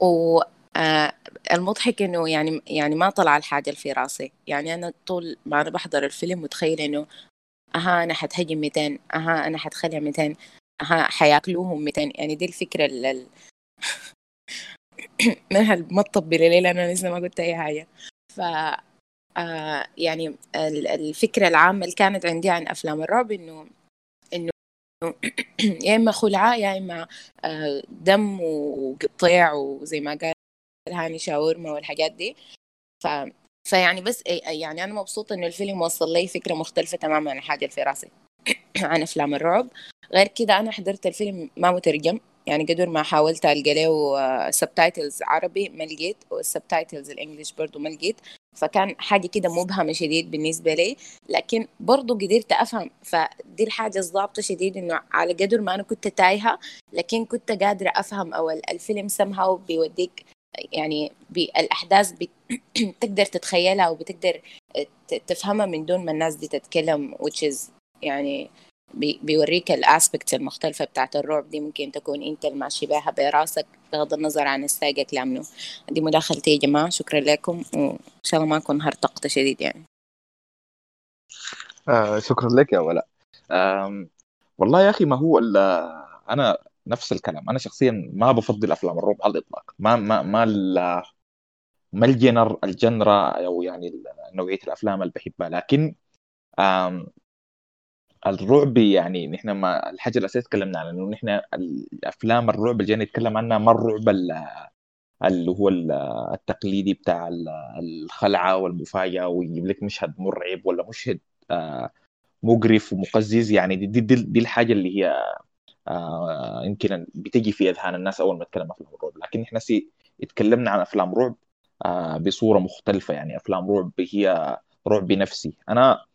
و آه المضحك إنه يعني يعني ما طلع الحاجة في راسي. يعني أنا طول ما أنا بحضر الفيلم متخيلة إنه أها أنا حتهجم 200 أها أنا حتخلع 200 أها حياكلوهم 200 يعني دي الفكرة اللي من هالمطب بالليل أنا لسه ما قلت أي حاجة. ف آه يعني الفكرة العامة اللي كانت عندي عن أفلام الرعب إنه إنه يا إما خلعة يا إما آه دم وقطيع وزي ما قال هاني شاورما والحاجات دي. ف فيعني بس يعني أنا مبسوطة إنه الفيلم وصل لي فكرة مختلفة تماما عن الحاجة اللي في راسي عن أفلام الرعب. غير كده أنا حضرت الفيلم ما مترجم يعني قدر ما حاولت ألقى له subtitles عربي ما لقيت وال subtitles ال English برضه ما لقيت فكان حاجة كده مبهمة شديد بالنسبة لي. لكن برضو قدرت أفهم فدي الحاجة الضابطة شديد إنه على قدر ما أنا كنت تايهة لكن كنت قادرة أفهم أو الفيلم سمها بيوديك يعني بالأحداث بتقدر تتخيلها وبتقدر تفهمها من دون ما الناس دي تتكلم which is يعني بيوريك الاسبكتس المختلفة بتاعت الرعب دي. ممكن تكون انت اللي ماشي بيها براسك بغض النظر عن الساقة كلام منه دي مداخلتي يا جماعة. شكرا لكم وإن شاء الله ما أكون هرطقت شديد يعني. آه شكرا لك يا ولاء والله يا أخي ما هو أنا نفس الكلام. أنا شخصيا ما بفضل أفلام الرعب على الإطلاق. ما ما ما ما الجنر الجنرا أو يعني نوعية الأفلام اللي بحبها. لكن الرعب يعني نحن ما الحاجة الأساسية تكلمنا عنها إنه نحن الأفلام الرعب اللي نتكلم عنها ما الرعب اللي هو التقليدي بتاع الخلعة والمفاجأة ويجيب لك مشهد مرعب ولا مشهد آه، مقرف ومقزز يعني دي, دي, دي, دي الحاجة اللي هي آه، يمكن بتجي في أذهان الناس أول ما تكلم افلام الرعب. لكن إحنا سي اتكلمنا عن أفلام رعب آه، بصورة مختلفة يعني أفلام رعب هي رعب نفسي. أنا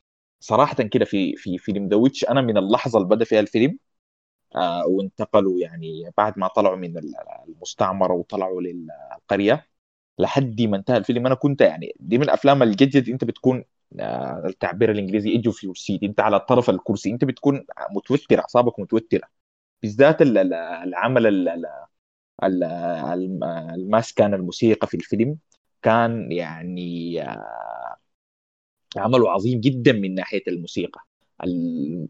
صراحة كده في في فيلم The Witch أنا من اللحظة اللي بدأ فيها الفيلم آه وانتقلوا يعني بعد ما طلعوا من المستعمرة وطلعوا للقرية لحد ما انتهى الفيلم. أنا كنت يعني دي من الأفلام اللي جد أنت بتكون آه التعبير الإنجليزي edge of your seat أنت على طرف الكرسي أنت بتكون متوتر أعصابك متوترة. بالذات العمل الماس كان الموسيقى في الفيلم كان يعني آه عمله عظيم جدا من ناحية الموسيقى.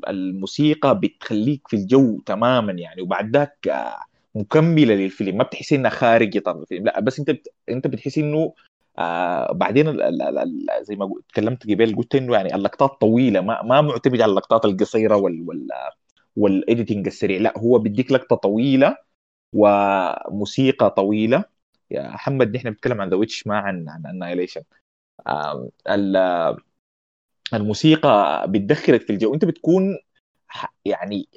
الموسيقى بتخليك في الجو تماما يعني وبعد ذاك آه، مكملة للفيلم. ما بتحس إنها خارج اطار الفيلم. لا بس أنت بت... أنت بتحس إنه آه بعدين زي ما تكلمت قبل قلت إنه يعني اللقطات طويلة. ما ما معتمد على اللقطات القصيرة وال وال وال editing السريع. لا هو بيديك لقطة طويلة وموسيقى طويلة. يا محمد نحن بنتكلم عن The Witch ما عن عن Annihilation الموسيقى بتدخلك في الجو. انت بتكون يعني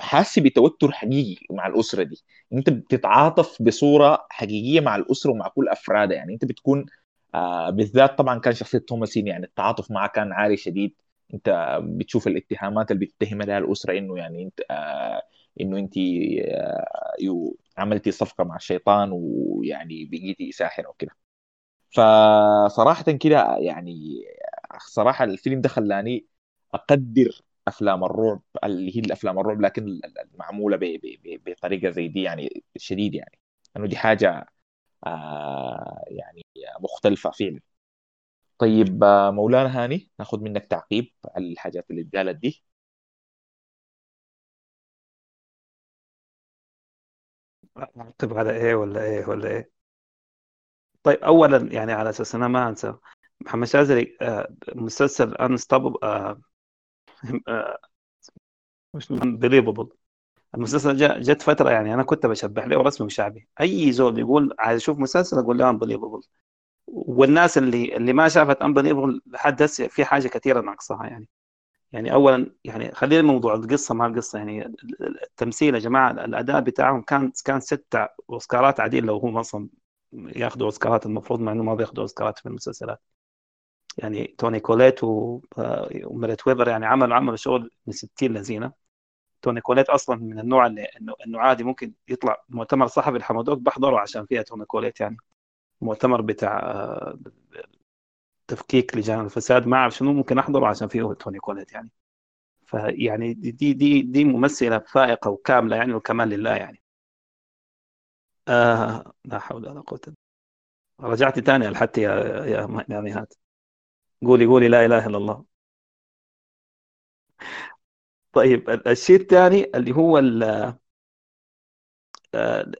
حاسس بتوتر حقيقي مع الأسرة دي. انت بتتعاطف بصورة حقيقية مع الأسرة ومع كل افرادها يعني انت بتكون آه بالذات طبعا كان شخصية توماسين يعني التعاطف معه كان عالي شديد. انت بتشوف الاتهامات اللي بتتهم لها الأسرة إنه يعني انت آه إنه انت آه عملتي صفقة مع الشيطان ويعني بقيتي ساحرة وكده. فصراحه كده يعني صراحة الفيلم ده خلاني أقدر أفلام الرعب اللي هي الأفلام الرعب لكن المعمولة بطريقة زي دي يعني شديد يعني. انه دي حاجة آه يعني مختلفة فعلا طيب آه، مولانا هاني ناخذ منك تعقيب على الحاجات اللي اتقالت دي. اعقب على إيه ولا إيه ولا إيه. طيب اولا يعني على أساس أنا ما أنسى. محمد شاذلي آه، مسلسل Unstoppable مش Unbelievable المسلسل جت فترة يعني أنا كنت بشبح له رسمي وشعبي أي زول يقول عايز أشوف مسلسل أقول له Unbelievable والناس اللي اللي ما شافت Unbelievable لحد هسه في حاجة كثيرة ناقصها يعني. يعني اولا يعني خلينا موضوع القصة ما القصة يعني التمثيل يا جماعة الأداء بتاعهم كان كان ست أوسكارات عديل لو هم أصلا ياخذوا أوسكارات المفروض مع إنه ما بياخذوا أوسكارات في المسلسلات. يعني توني كوليت وميريت ويبر يعني عملوا عملوا شغل من 60 لزينة. توني كوليت أصلا من النوع اللي انه إنه عادي ممكن يطلع مؤتمر صحفي الحمدوك بحضره عشان فيها توني كوليت يعني مؤتمر بتاع آه، تفكيك لجان الفساد. ما أعرف شنو ممكن أحضره عشان فيه توني كوليت يعني. فيعني دي دي دي ممثلة فائقة وكاملة يعني والكمال لله يعني. آه لا حول ولا قوة رجعت تاني الحتى يا يا نهاد. قولي قولي لا إله إلا الله. طيب الشيء الثاني اللي هو آه،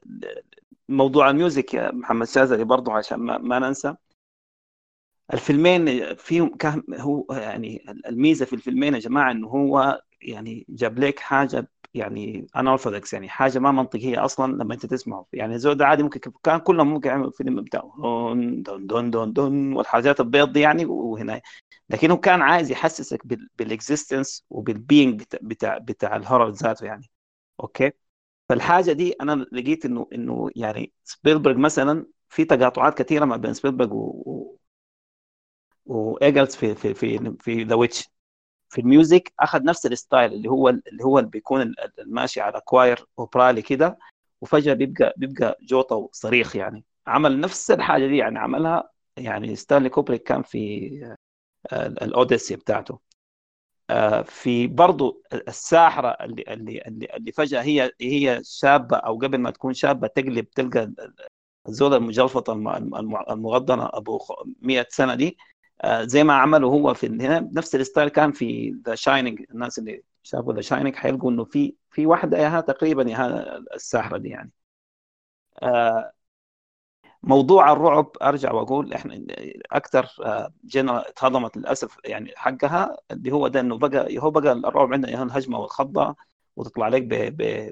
موضوع ال music يا محمد شاذلي برضه عشان ما, ما ننسى. الفيلمين فيهم كان هو يعني الميزة في الفيلمين يا جماعة إنه هو يعني جاب لك حاجة يعني unorthodox يعني حاجة ما منطقية أصلا لما أنت تسمعه. يعني زود عادي ممكن كان كلهم ممكن يعملوا فيلم بتاعه دون دون دون دون دون والحاجات البيض دي يعني وهنا. لكنه كان عايز يحسسك بال existence وبال being بتاع بتاع, بتاع ال horror ذاته يعني. okay؟ فالحاجة دي أنا لقيت إنه إنه يعني سبيلبرغ مثلا في تقاطعات كثيرة ما بين سبيلبرغ و, وايجرز في في في في The Witch في ال music أخذ نفس الستايل اللي هو اللي هو اللي بيكون الماشي على choir اوبرالي كده وفجأة بيبقى بيبقى جوطه وصريخ يعني. عمل نفس الحاجة دي يعني عملها يعني ستانلي كوبريك كان في آه، ال Odyssey بتاعته. آه، في برضو الساحرة اللي اللي اللي, فجأة هي هي شابة أو قبل ما تكون شابة تقلب تلقى الزول المجلفطه المغضنه أبو 100 سنة دي زي ما عمله هو في هنا نفس الستايل كان في The Shining الناس اللي شافوا The Shining حيلقوا إنه في في واحدة ياها تقريبا ياها الساحرة دي يعني. آه، موضوع الرعب أرجع وأقول إحنا أكثر آه، genre اتهضمت للأسف يعني حقها اللي هو ده إنه بقى هو بقى الرعب عندنا الهجمة والخضة. وتطلع لك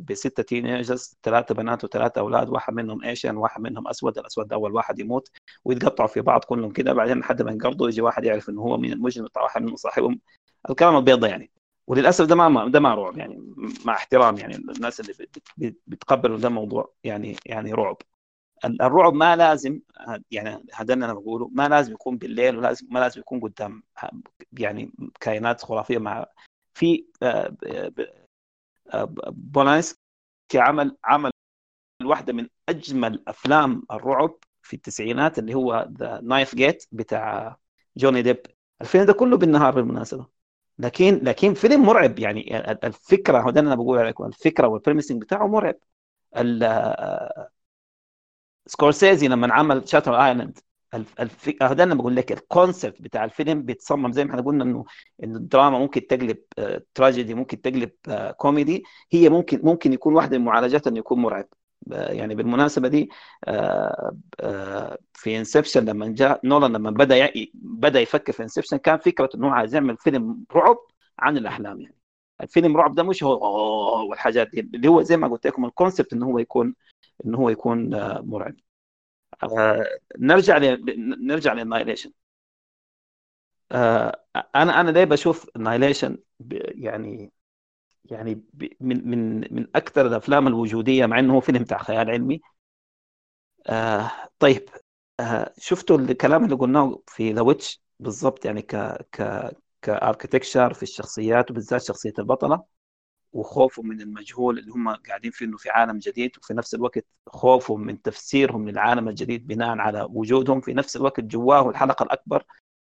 بستة teenagers ثلاثة بنات وثلاثة أولاد واحد منهم Asian واحد منهم أسود الأسود ده أول واحد يموت ويتقطعوا في بعض كلهم كده. بعدين لحد ما ينقرضوا يجي واحد يعرف إنه هو من المجرم يطلع واحد منهم صاحبهم. الكلام البيض يعني. وللأسف ده ما ده ما رعب يعني مع احترام يعني الناس اللي بتقبلوا ده موضوع يعني يعني رعب. الرعب ما لازم يعني هذا أنا بقوله ما لازم يكون بالليل ولازم ما لازم يكون قدام يعني كائنات خرافية مع في آه، بولانسكي عمل عمل واحدة من أجمل أفلام الرعب في التسعينات اللي هو The Ninth Gate بتاع جوني ديب الفيلم ده كله بالنهار بالمناسبة. لكن لكن فيلم مرعب يعني الفكرة هو ده أنا بقول لكم الفكرة وال premise بتاعه مرعب. سكورسيزي لما عمل Shutter Island هذا أنا بقول لك ال concept بتاع الفيلم بيتصمم زي ما إحنا قلنا إنه ان الدراما ممكن تقلب تراجيدي آه، ممكن تقلب كوميدي آه، هي ممكن ممكن يكون واحدة من معالجات إنه يكون مرعب. آه، يعني بالمناسبة دي في Inception لما جاء نولان لما بدأ بدأ يفكر في Inception كان فكرة إنه عايز يعمل فيلم رعب عن الأحلام يعني. الفيلم رعب ده مش هو والحاجات دي اللي هو زي ما قلت لكم ال concept إنه هو يكون إنه هو يكون مرعب. آه، نرجع ل... نرجع لل Annihilation آه، أنا أنا ليه بشوف ال Annihilation يعني يعني ب... من من من أكثر الأفلام الوجودية مع إنه هو فيلم بتاع خيال علمي. آه طيب آه شفتوا الكلام اللي قلناه في The Witch بالضبط؟ يعني ك ك character structure في الشخصيات وبالذات شخصية البطلة؟ وخوفهم من المجهول اللي هم قاعدين فيه إنه في عالم جديد وفي نفس الوقت خوفهم من تفسيرهم للعالم الجديد بناء على وجودهم. في نفس الوقت جواه الحلقة الأكبر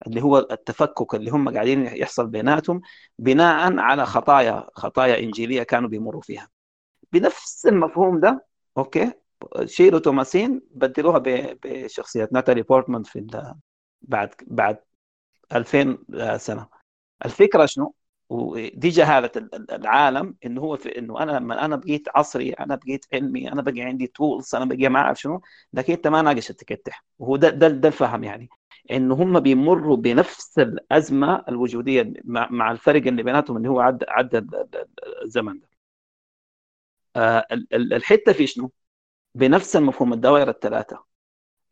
اللي هو التفكك اللي هم قاعدين يحصل بيناتهم بناء على خطايا خطايا إنجيلية كانوا بيمروا فيها. بنفس المفهوم ده أوكي شيلوا توماسين بدلوها بشخصية ناتالي بورتمان في بعد بعد 2000 سنة. الفكرة شنو؟ ودي جهالة العالم إنه هو في إنه أنا لما أنا بقيت عصري أنا بقيت علمي أنا بقي عندي تولز أنا بقي ما أعرف شنو لكن أنت ما ناقش التكتح وهو ده ده, ده الفهم يعني. إنه هم بيمروا بنفس الأزمة الوجودية مع, الفرق اللي بيناتهم اللي هو عدى عدى الزمن ده. آه الحتة في شنو؟ بنفس المفهوم الدوائر الثلاثة.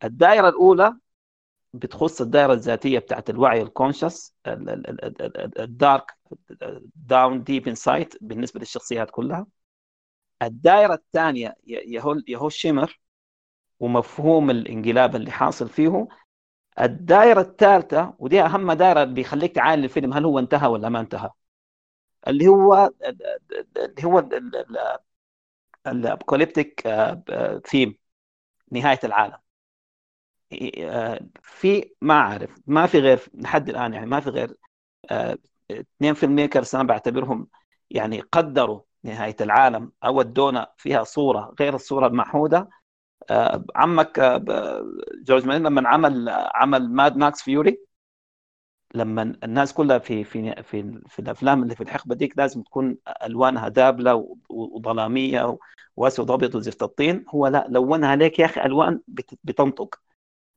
الدائرة الأولى بتخص الدائره الذاتيه بتاعت الوعي ال conscious ال dark down deep inside بالنسبة للشخصيات كلها الدائره الثانية يهو يهو shimmer ومفهوم الانقلاب اللي حاصل فيه الدائره الثالثه ودي اهم دائره بيخليك تعاين الفيلم هل هو انتهى ولا ما انتهى اللي هو اللي هو ال apocalyptic theme نهايه العالم آه، في ما أعرف. ما في غير لحد الآن يعني ما في غير اثنين filmmakers أنا بعتبرهم يعني قدروا نهاية العالم أو ادونا فيها صورة غير الصورة المعهودة. آه، عمك آه، جورج ميلر لما عمل عمل Mad Max Fury لما الناس كلها في في في في الأفلام اللي في الحقبة ديك لازم تكون ألوانها دابلة وظلامية وأسود ابيض وزفت الطين. هو لا لونها لك يا أخي ألوان بتنطق.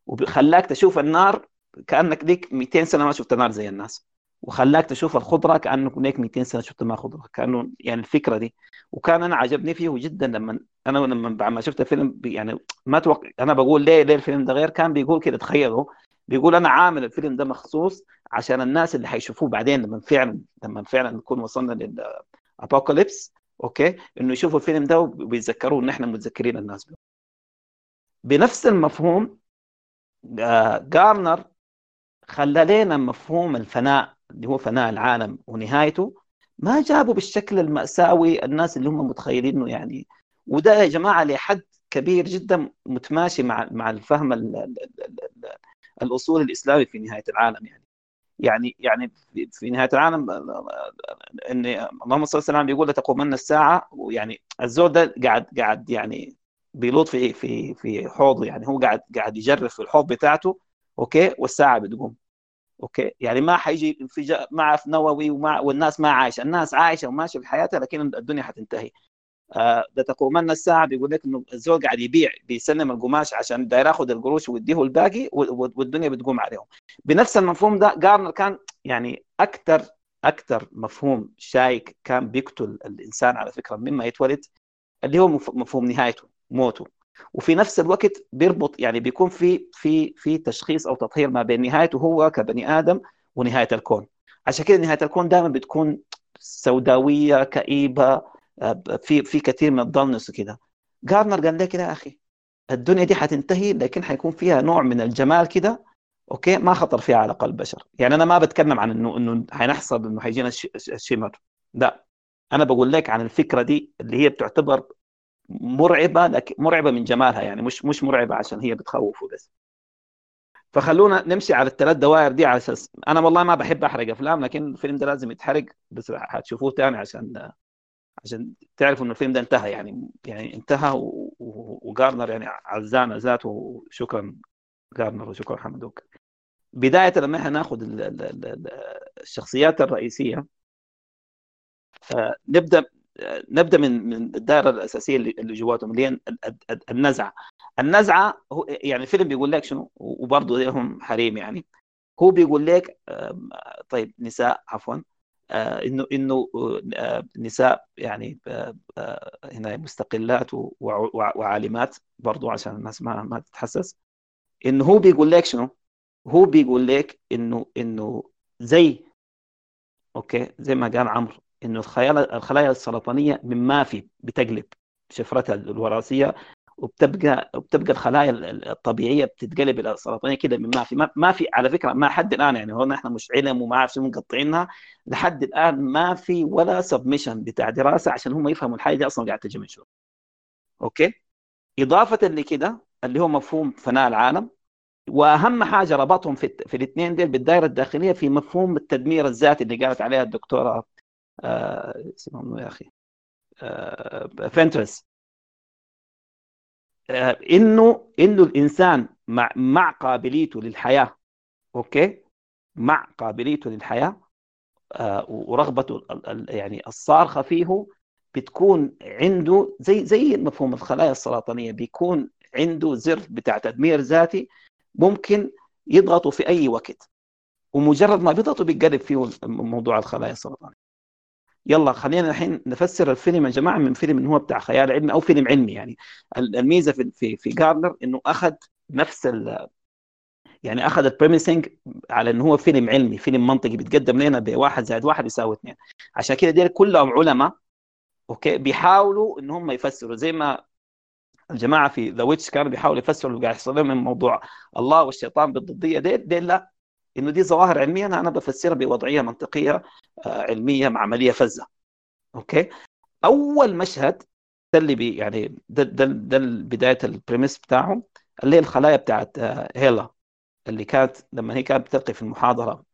وخلاك تشوف النار كأنك ليك 200 سنة ما شفت نار زي الناس. وخلاك تشوف الخضرة كأنك ليك 200 سنة شفت ما خضرة. كأنه يعني الفكرة دي. وكان أنا عجبني فيه جدا لما أنا لما بعد ما شفت الفيلم يعني ما توقع أنا بقول ليه ليه الفيلم ده غير؟ كان بيقول كده تخيلوا. بيقول أنا عامل الفيلم ده مخصوص عشان الناس اللي حيشوفوه بعدين لما فعلا لما فعلا نكون وصلنا للابوكاليبس أوكي؟ إنه يشوفوا الفيلم ده وبيتذكروا إن إحنا متذكرين الناس. بنفس المفهوم جارنر خلى لنا مفهوم الفناء اللي هو فناء العالم ونهايته ما جابوا بالشكل المأساوي الناس اللي هم متخيلينه يعني. وده يا جماعة لحد كبير جدا متماشي مع مع الفهم ال ال ال الأصول الإسلامي في نهاية العالم يعني. يعني يعني في نهاية العالم إن اللهم صل وسلم بيقول لتقومن الساعة. ويعني الزول ده قاعد قاعد يعني بيلوط في في في حوض يعني. هو قاعد قاعد يجرف في الحوض بتاعته okay؟ والساعة بتقوم okay؟ يعني ما حيجي انفجار ما نووي وما والناس ما عايشة. الناس عايشة وماشية في حياتها لكن الدنيا حتنتهي. آه ده تقومن الساعة بيقول لك إنه الزول قاعد يبيع بيسلم القماش عشان داير ياخذ القروش ويديه الباقي والدنيا بتقوم عليهم. بنفس المفهوم ده جارنر كان يعني أكثر أكثر مفهوم شايك كان بيقتل الإنسان على فكرة مما يتولد اللي هو مفهوم نهايته. موته. وفي نفس الوقت بيربط يعني بيكون في في في تشخيص أو تطهير ما بين نهايته هو كبني آدم ونهاية الكون. عشان كده نهاية الكون دائما بتكون سوداوية كئيبة في في كثير من الضلنس وكده. جارنر قال لك يا أخي؟ الدنيا دي حتنتهي لكن حيكون فيها نوع من الجمال كده أوكي؟ ما خطر فيها على قلب بشر. يعني أنا ما بتكلم عن إنه إنه حنحصل إنه حيجينا الشمر لا. أنا بقول لك عن الفكرة دي اللي هي بتعتبر مرعبة لكن مرعبة من جمالها يعني مش مش مرعبة عشان هي بتخوف بس. فخلونا نمشي على الثلاث دوائر دي على أساس أنا والله ما بحب أحرق أفلام لكن الفيلم ده لازم يتحرق بس حتشوفوه ثاني عشان عشان تعرفوا ان الفيلم ده انتهى يعني يعني انتهى وجارنر يعني عزانا ذاته وشكرا جارنر وشكرا حمدوك. بداية لما إحنا ناخذ الشخصيات الرئيسية آه، نبدأ نبدأ من من الدائرة الأساسية اللي جواتهم اللي هي النزعة. النزعة هو يعني الفيلم بيقول لك شنو؟ وبرضه هم حريم يعني. هو بيقول لك طيب نساء عفوا آه، انه إنه آه، نساء يعني آه، هنا مستقلات وعالمات برضو عشان الناس ما ما تتحسس. إنه هو بيقول لك شنو؟ هو بيقول لك انه إنه زي أوكي زي ما قال عمرو. إنه الخلايا الخلايا السرطانية من ما في بتقلب شفرتها الوراثية وبتبقى وبتبقى الخلايا الطبيعية بتتقلب إلى سرطانيه كده من ما في. ما, في على فكرة ما حد الآن يعني هون إحنا مش علم وما عارف شنو مقطعينها لحد الآن ما في ولا submission بتاع دراسة عشان هم يفهموا الحاجة دي أصلا قاعدة تجي من شنو أوكي؟ إضافة لكده اللي هو مفهوم فناء العالم وأهم حاجة ربطهم في في الاثنين دول بالدائرة الداخلية في مفهوم التدمير الذاتي اللي قالت عليها الدكتورة اسمه يا أخي. آه فنترس آه، إنه إنه الإنسان مع مع قابليته للحياة أوكي؟ مع قابليته للحياة آه، ورغبته يعني الصارخة فيه بتكون عنده زي زي مفهوم الخلايا السرطانية بيكون عنده زر بتاع تدمير ذاتي ممكن يضغطوا في أي وقت. ومجرد ما بيضغطوا بيقلب فيه موضوع الخلايا السرطانية. يلا خلينا الحين نفسر الفيلم يا جماعة من فيلم انه هو بتاع خيال علمي أو فيلم علمي يعني. الميزة في في في جارنر إنه أخذ نفس ال يعني أخذ ال premising على انه هو فيلم علمي فيلم منطقي بيتقدم لنا بواحد زائد واحد يساوي اثنين. عشان كده دي كلهم علماء أوكي؟ بيحاولوا إن هم يفسروا. زي ما الجماعة في The Witch كانوا بيحاولوا يفسروا اللي قاعد يحصل لهم من موضوع الله والشيطان بالضديه دي, دي لا. إنه دي ظواهر علمية أنا أنا بفسرها بوضعية منطقية آه، علمية معمليه فزه أوكي؟ أول مشهد ده اللي بي يعني ده ده ده بداية ال premise بتاعه اللي هي الخلايا بتاعت آه، هيلا اللي كانت لما هي كانت بتلقي في المحاضرة.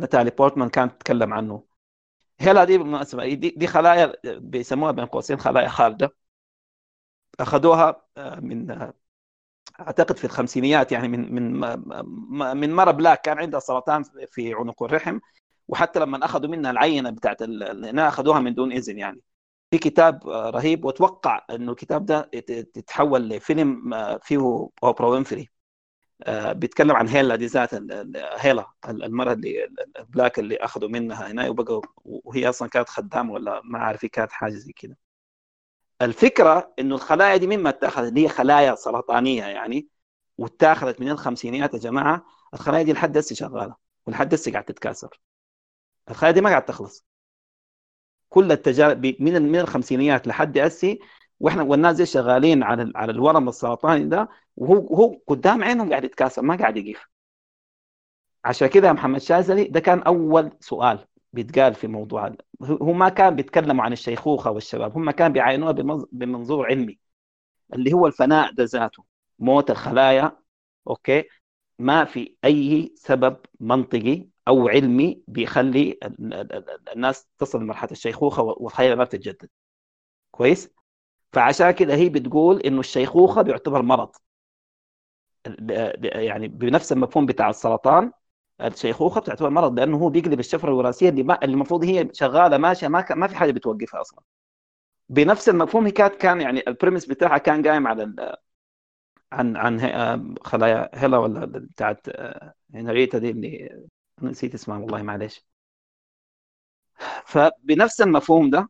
نتالي بورتمان كانت تتكلم عنه. هيلا دي بالمناسبة دي, دي خلايا بيسموها بين قوسين خلايا خالدة. أخذوها آه، من آه، أعتقد في الخمسينيات يعني من من من مرة black كان عندها سرطان في عنق الرحم وحتى لما أخذوا منها العينة بتاعت أخذوها من دون إذن يعني. في كتاب آه، رهيب وأتوقع إنه الكتاب ده يتحول لفيلم فيه أوبرا وينفري. بيتكلم عن هيلا دي ذات هيلا المراه اللي ال black اللي أخذوا منها هنا وبقوا وهي أصلا كانت خدامه ولا ما عارف كانت حاجة زي كده. الفكرة إنه الخلايا دي مما اتاخذت هي خلايا سرطانية يعني واتاخذت من الخمسينيات يا جماعة. الخلايا دي لحد هسه شغالة ولحد هسه قاعد تتكاثر. الخلايا دي ما قاعد تخلص. كل التجارب من من الخمسينيات لحد هسه وإحنا والناس دي شغالين على على الورم السرطاني ده وهو هو قدام عينهم قاعد يتكاثر ما قاعد يقيف عشان كده يا محمد شاذلي ده كان أول سؤال. بيتقال في موضوع هو ما كان بيتكلموا عن الشيخوخة والشباب هم كان بيعاينوها بمنظور علمي اللي هو الفناء ده ذاته موت الخلايا أوكي؟ ما في أي سبب منطقي أو علمي بيخلي الناس تصل لمرحلة الشيخوخة والخلايا ما بتتجدد. كويس؟ فعشان كده هي بتقول إنه الشيخوخة بيعتبر مرض. يعني بنفس المفهوم بتاع السرطان الشيخوخه بتعتبر مرض لأنه هو بيقلب الشفرة الوراثية اللي, ما المفروض هي شغالة ماشيه ما, ما في حاجة بتوقفها أصلا. بنفس المفهوم هي كانت كان يعني البريمس بتاعها كان قايم على عن عن آه، خلايا هيلا ولا بتاعت آه، هنريتا دي اللي نسيت اسمها والله معلش فبنفس المفهوم ده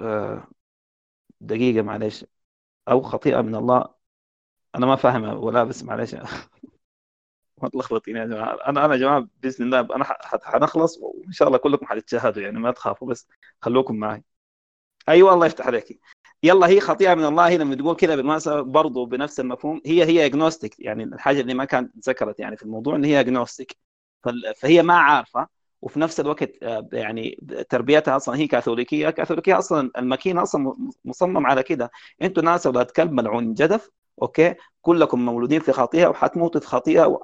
آه، دقيقة معلش أو خطيئة من الله أنا ما فاهمها ولا بس معلش ما تلخبطين يا جماعة. أنا أنا يا جماعة بإذن الله أنا حنخلص وإن شاء الله كلكم حتتشاهدوا يعني ما تخافوا بس خلوكم معي. أيوه الله يفتح عليك. يلا هي خطيئة من الله لما تقول كذا بالمناسبة برضه بنفس المفهوم. هي هي agnostic يعني الحاجة اللي ما كانت ذكرت يعني في الموضوع إن هي agnostic فهي ما عارفة وفي نفس الوقت آه، يعني تربيتها أصلا هي كاثوليكية. كاثوليكية أصلا الماكينه أصلا مصمم على كده. أنتوا ناس أولاد كلب ملعون جدف أوكي؟ كلكم مولودين في خطيئة وحتموتوا في خطيئة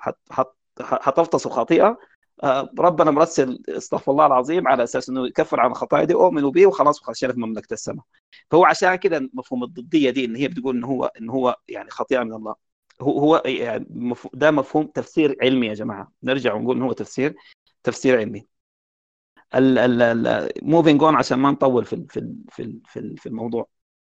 وحتفتصوا خطيئة. آه، ربنا مرسل استغفر الله العظيم على أساس إنه يكفر عن الخطايا دي اؤمنوا به وخلاص وخشينا في مملكة السماء. فهو عشان كده مفهوم الضدية دي إن هي بتقول إن هو إن هو يعني خطيئة من الله. هو هو يعني ده مفهوم تفسير علمي يا جماعة. نرجع ونقول إن هو تفسير تفسير علمي. moving on عشان ما نطول في في في في الموضوع.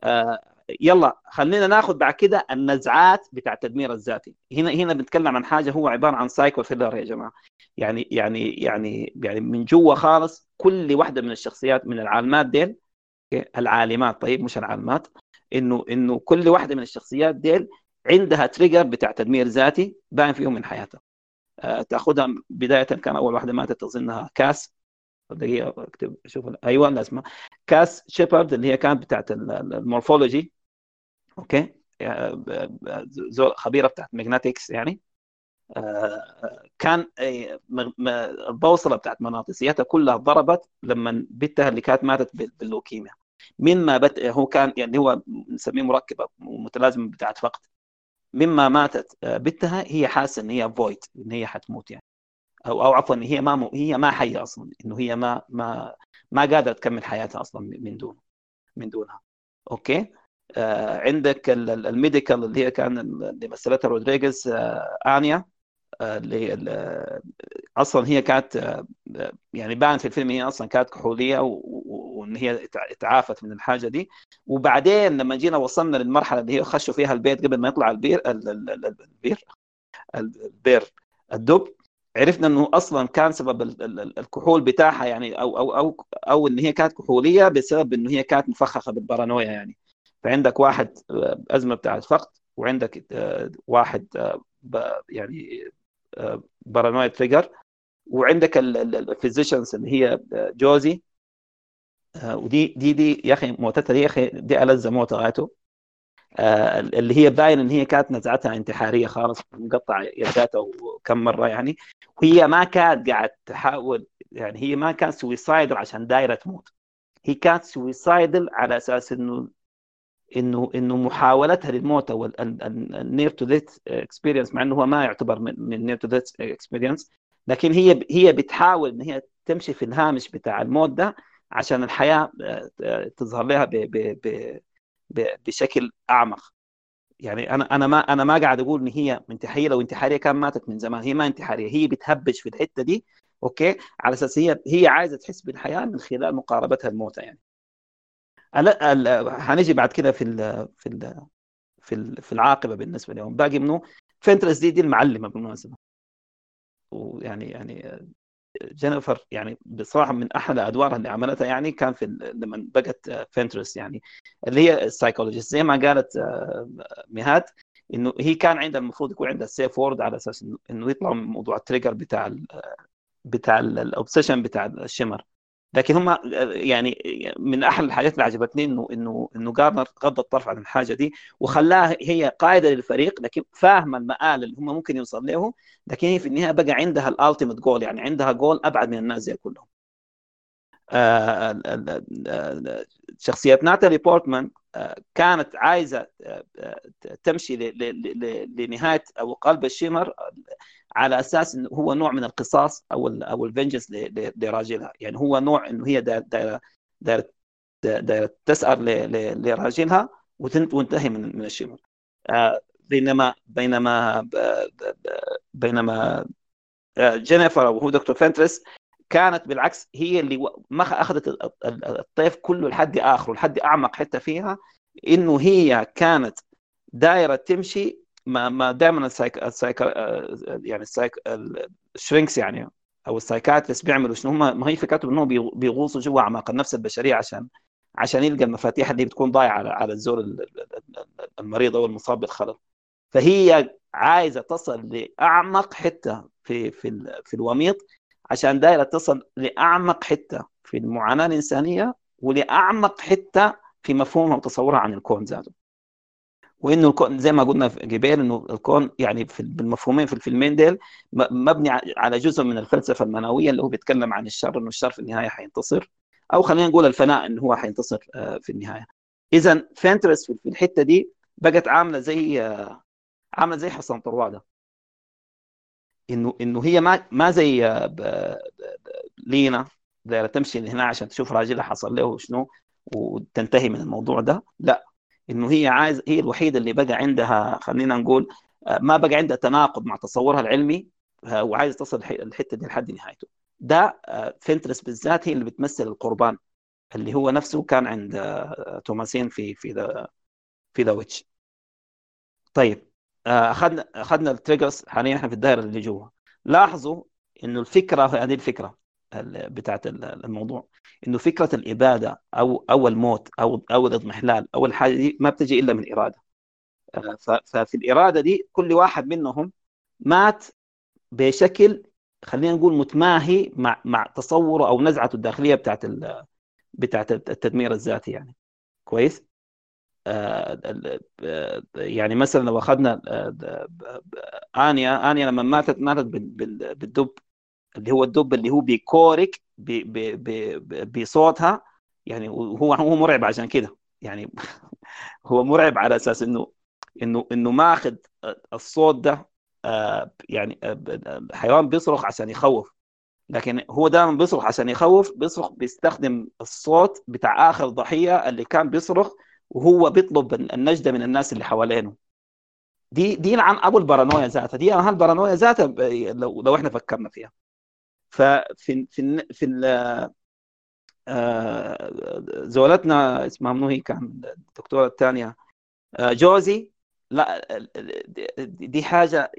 آه، يلا خلينا ناخذ بعد كده النزعات بتاع التدمير الذاتي. هنا هنا بنتكلم عن حاجة هو عبارة عن psycho thriller يا جماعة. يعني يعني يعني يعني من جوا خالص كل واحدة من الشخصيات من العالمات ديل العالمات طيب مش العالمات. إنه إنه كل واحدة من الشخصيات ديل عندها trigger بتاع تدمير ذاتي باين فيهم من حياتها. آه، تأخذها بداية كان أول واحدة ماتت اظنها كاس. دقيقه أكتب شوف أيوه اسمها. كاس شيبرد اللي هي كانت بتاعت ال morphology. أوكي؟ زول خبيرة بتاعت magnetics يعني. آه، كان البوصلة بتاعت مغناطيسيتها كلها ضربت لما بنتها اللي كانت ماتت باللوكيميا. مما بت... هو كان يعني هو نسميه مركبة متلازمه بتاعت فقد. مما ماتت آه، بنتها هي حاسة إن هي void إن هي حتموت يعني. أو أو عفوا هي ما م... هي ما حية أصلا إنه هي ما ما ما قادرة تكمل حياتها أصلا من دون من دونها. أوكي؟ آه عندك ال medical اللي هي كان اللي مثلتها رودريغيز آه آنيا آه، اللي أصلا هي كانت آه، يعني بان في الفيلم هي أصلا كانت كحولية وإن هي تعافت من الحاجة دي. وبعدين لما جينا وصلنا للمرحلة اللي هي خشوا فيها البيت قبل ما يطلع ال bear ال bear ال bear الدب عرفنا إنه أصلا كان سبب الكحول بتاعها يعني أو أو أو أو إن هي كانت كحولية بسبب إنه هي كانت مفخخة بالبارانويا يعني. فعندك واحد آه، أزمة بتاعت فقد وعندك آه، واحد آه، يعني paranoia trigger وعندك ال physicians اللي هي جوزي ودي دي دي يا أخي موتتها دي يا أخي دي ألذ موت غايته. اللي هي باين إن هي كانت نزعتها انتحارية خالص مقطع يداتها وكم مرة يعني. وهي ما كانت قاعد تحاول يعني هي ما كانت suicidal عشان دايرة تموت. هي كانت suicidal على أساس إنه إنه إنه محاولتها للموت أو ال near to death experience مع إنه هو ما يعتبر من near to death experience لكن هي هي بتحاول إن هي تمشي في الهامش بتاع الموت ده عشان الحياة آه، تظهر لها ب ب ب بشكل أعمق. يعني أنا أنا ما أنا ما قاعد أقول إن هي انتحارية لو انتحارية كان ماتت من زمان هي ما انتحارية هي بتهبج في الحتة دي أوكي؟ على أساس هي هي عايزة تحس بالحياة من خلال مقاربتها للموت يعني. هنجي بعد كده في ال في ال في ال في العاقبة بالنسبة لهم. باقي منه فينترس دي دي المعلمة بالمناسبة. ويعني يعني جينيفر يعني بصراحة من أحلى أدوارها اللي عملتها يعني كان في لما بقت فينترس يعني. اللي هي ال psychologist زي ما قالت آه، مهاد إنه هي كان عندها المفروض يكون عندها safe word على أساس إنه يطلع من موضوع ال trigger بتاع بتاع ال obsession بتاع ال shimmer. لكن هم يعني من احد الحاجات اللي عجبتني إنه إنه إنه جارلاند غض الطرف عن الحاجة دي وخلاها هي قائدة للفريق لكن فاهمة المآل اللي هم ممكن يوصل له لكن هي في النهاية بقى عندها ال ultimate goal يعني عندها جول أبعد من الناس زي كلهم. آه، شخصيه ناتالي بورتمان آه، كانت عايزة آه، تمشي لنهاية أو قلب ال shimmer على أساس إنه هو نوع من القصاص أو أو ال vengeance لراجلها. يعني هو نوع إنه هي دايره دايره تسأل لراجلها وتنتهي من من آه، بينما بينما بينما آه، جينيفر وهو دكتور فنترس كانت بالعكس هي اللي ما أخذت الطيف كله لحد اخره لحد أعمق حتة فيها إنه هي كانت دايرة تمشي ما ما دائما السايك السايك يعني السايك الشرينكس يعني أو ال psychiatrist بيعملوا شنو هم ما هي فكرتهم انهم بيغوصوا جوا أعماق النفس البشرية عشان عشان يلقى المفاتيح اللي بتكون ضايعة على على الزول المريض أو المصاب بالخلل. فهي عايزة تصل لأعمق حتة في في في الوميض عشان دايره تصل لأعمق حتة في المعاناة الإنسانية ولأعمق حتة في مفهومها وتصورها عن الكون ذاته. وإنه الكون زي ما قلنا في جبال إنه الكون يعني في بالمفهومين في الفيلمين ديل مبني على جزء من الفلسفة المنوية اللي هو بيتكلم عن الشر إنه الشر في النهاية حينتصر. أو خلينا نقول الفناء إنه هو حينتصر آه، في النهاية. اذا فينترس في الحتة دي بقت عاملة زي آه، عاملة زي حصان طروادة. إنه إنه هي ما ما زي آه، لينا دايره تمشي هنا عشان تشوف راجلها حصل له شنو وتنتهي من الموضوع ده لا. إنه هي عايز هي الوحيدة اللي بقى عندها خلينا نقول آه، ما بقى عندها تناقض مع تصورها العلمي آه، وعايزه تصل الحتة دي لحد نهايته. ده فينترس بالذات هي اللي بتمثل القربان اللي هو نفسه كان عند توماسين في في The في The Witch. طيب. اخذنا أخذنا ال triggers حاليا إحنا في الدائرة اللي جوا. لاحظوا إنه الفكرة هذه الفكرة بتاعت الموضوع إنه فكرة الإبادة أو أو الموت أو أو الاضمحلال أو الحاجة دي ما بتجي إلا من إرادة. آه، ففي الإرادة دي كل واحد منهم مات بشكل خلينا نقول متماهي مع مع تصوره أو نزعته الداخلية بتاعت بتاعت التدمير الذاتي يعني. كويس؟ آه، يعني مثلا لو أخذنا آه، آنيا آنيا لما ماتت ماتت بالدب اللي هو الدب اللي هو بيكورك بصوتها يعني هو هو مرعب عشان كده. يعني هو مرعب على أساس إنه إنه إنه ماخذ الصوت ده آه، يعني الحيوان بيصرخ عشان يخوف. لكن هو دائما بيصرخ عشان يخوف بيصرخ بيستخدم الصوت بتاع آخر ضحية اللي كان بيصرخ وهو بيطلب النجدة من الناس اللي حوالينه. دي دي عن أبو البارانويا ذاتها. دي البارانويا ذاتها لو لو إحنا فكرنا فيها. ففي في في آه، زولتنا اسمها منو هي؟ كان الدكتورة الثانية. آه، جوزي. لا دي حاجة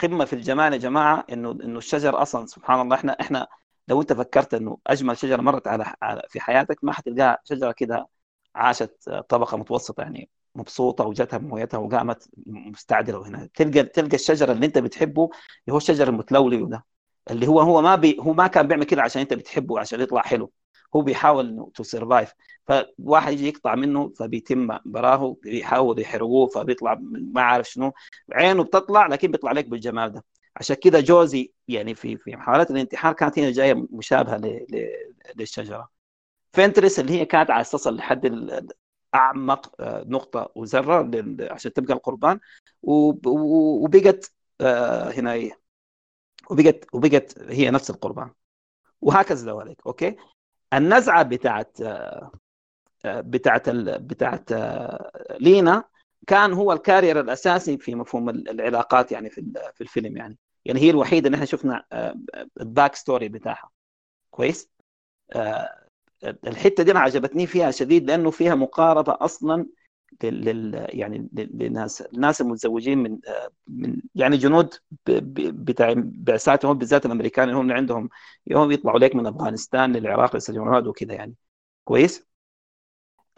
قمة في الجمال يا جماعة انه إنه الشجر أصلا سبحان الله. إحنا إحنا لو أنت فكرت إنه أجمل شجرة مرت على في حياتك ما حتلقاها شجرة كده عاشت طبقة متوسطة يعني مبسوطة وجاتها مويتها وقامت مستعدله وهنا. تلقى تلقى الشجر اللي انت بتحبه اللي هو الشجر المتلولي ده اللي هو هو ما بي هو ما كان بيعمل كده عشان انت بتحبه عشان يطلع حلو. هو بيحاول إنه to survive فواحد يجي يقطع منه فبيتم براه بيحاول يحرقوه فبيطلع ما عارف شنو. عينه بتطلع لكن بيطلع لك بالجمال ده. عشان كده جوزي يعني في في محاولات الانتحار كانت هنا جاية مشابهة للشجرة. فينترس اللي هي كانت عايز تصل لحد اعمق آه، نقطة وذرة عشان تبقى القربان. وبقت آه، هنا هي وبقت وبقت هي نفس القربان. وهكذا ذلك okay؟ النزعة بتاعت آه، بتاعت بتاعت لينا كان هو ال carrier الأساسي في مفهوم العلاقات يعني في في الفيلم يعني. يعني هي الوحيدة اللي إحنا شفنا ال back story بتاعها. كويس؟ الحتة دي أنا عجبتني فيها شديد لأنه فيها مقاربة أصلا لل يعني للناس الناس المتزوجين من من يعني جنود بتاع بعثاتهم بالذات الأمريكان اللي هم عندهم يوم يطلعوا لك من أفغانستان للعراق للسجنات وكذا يعني. كويس؟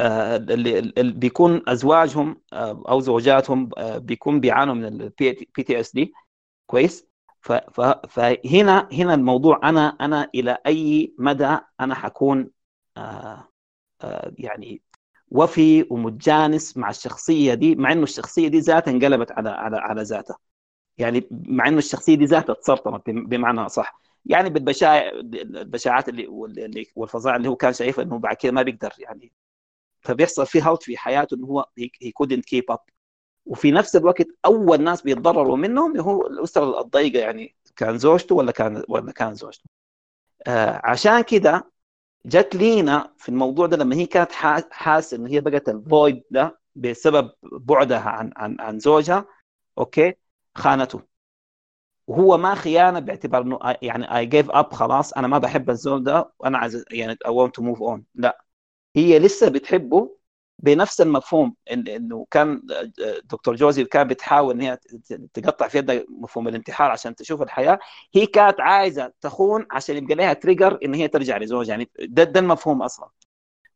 آه اللي بيكون أزواجهم آه أو زوجاتهم آه بيكون بيعانوا من ال P TSD كويس؟ فهنا هنا الموضوع أنا أنا إلى أي مدى أنا حكون يعني وفي ومتجانس مع الشخصية دي مع إنه الشخصية دي ذاتها انقلبت على على على ذاتها. يعني مع إنه الشخصية دي ذاتها تسرطنت بمعنى صح يعني بالبشاع البشاعات اللي والفظاعة اللي هو كان شايفها إنه بعد كده ما بيقدر يعني. فبيحصل في halt في حياته إنه هو هي couldn't keep up وفي نفس الوقت أول ناس بيتضرروا منهم هو الأسرة الضيقة يعني كان زوجته ولا كان ولا كان زوجته. آه عشان كده جت لينا في الموضوع ده لما هي كانت حاسة ان هي بقت ال void ده بسبب بعدها عن عن عن زوجها okay؟ خانته. وهو ما خيانة باعتبار إنه يعني I give up خلاص أنا ما بحب الزول ده وأنا عايز يعني I want to move on لا. هي لسه بتحبه بنفس المفهوم إنه كان دكتور جوزي كان بتحاول إن هي تقطع في يدها مفهوم الانتحار عشان تشوف الحياة. هي كانت عايزة تخون عشان يبقى لها trigger إن هي ترجع لزوجها. يعني ده, ده المفهوم أصلا.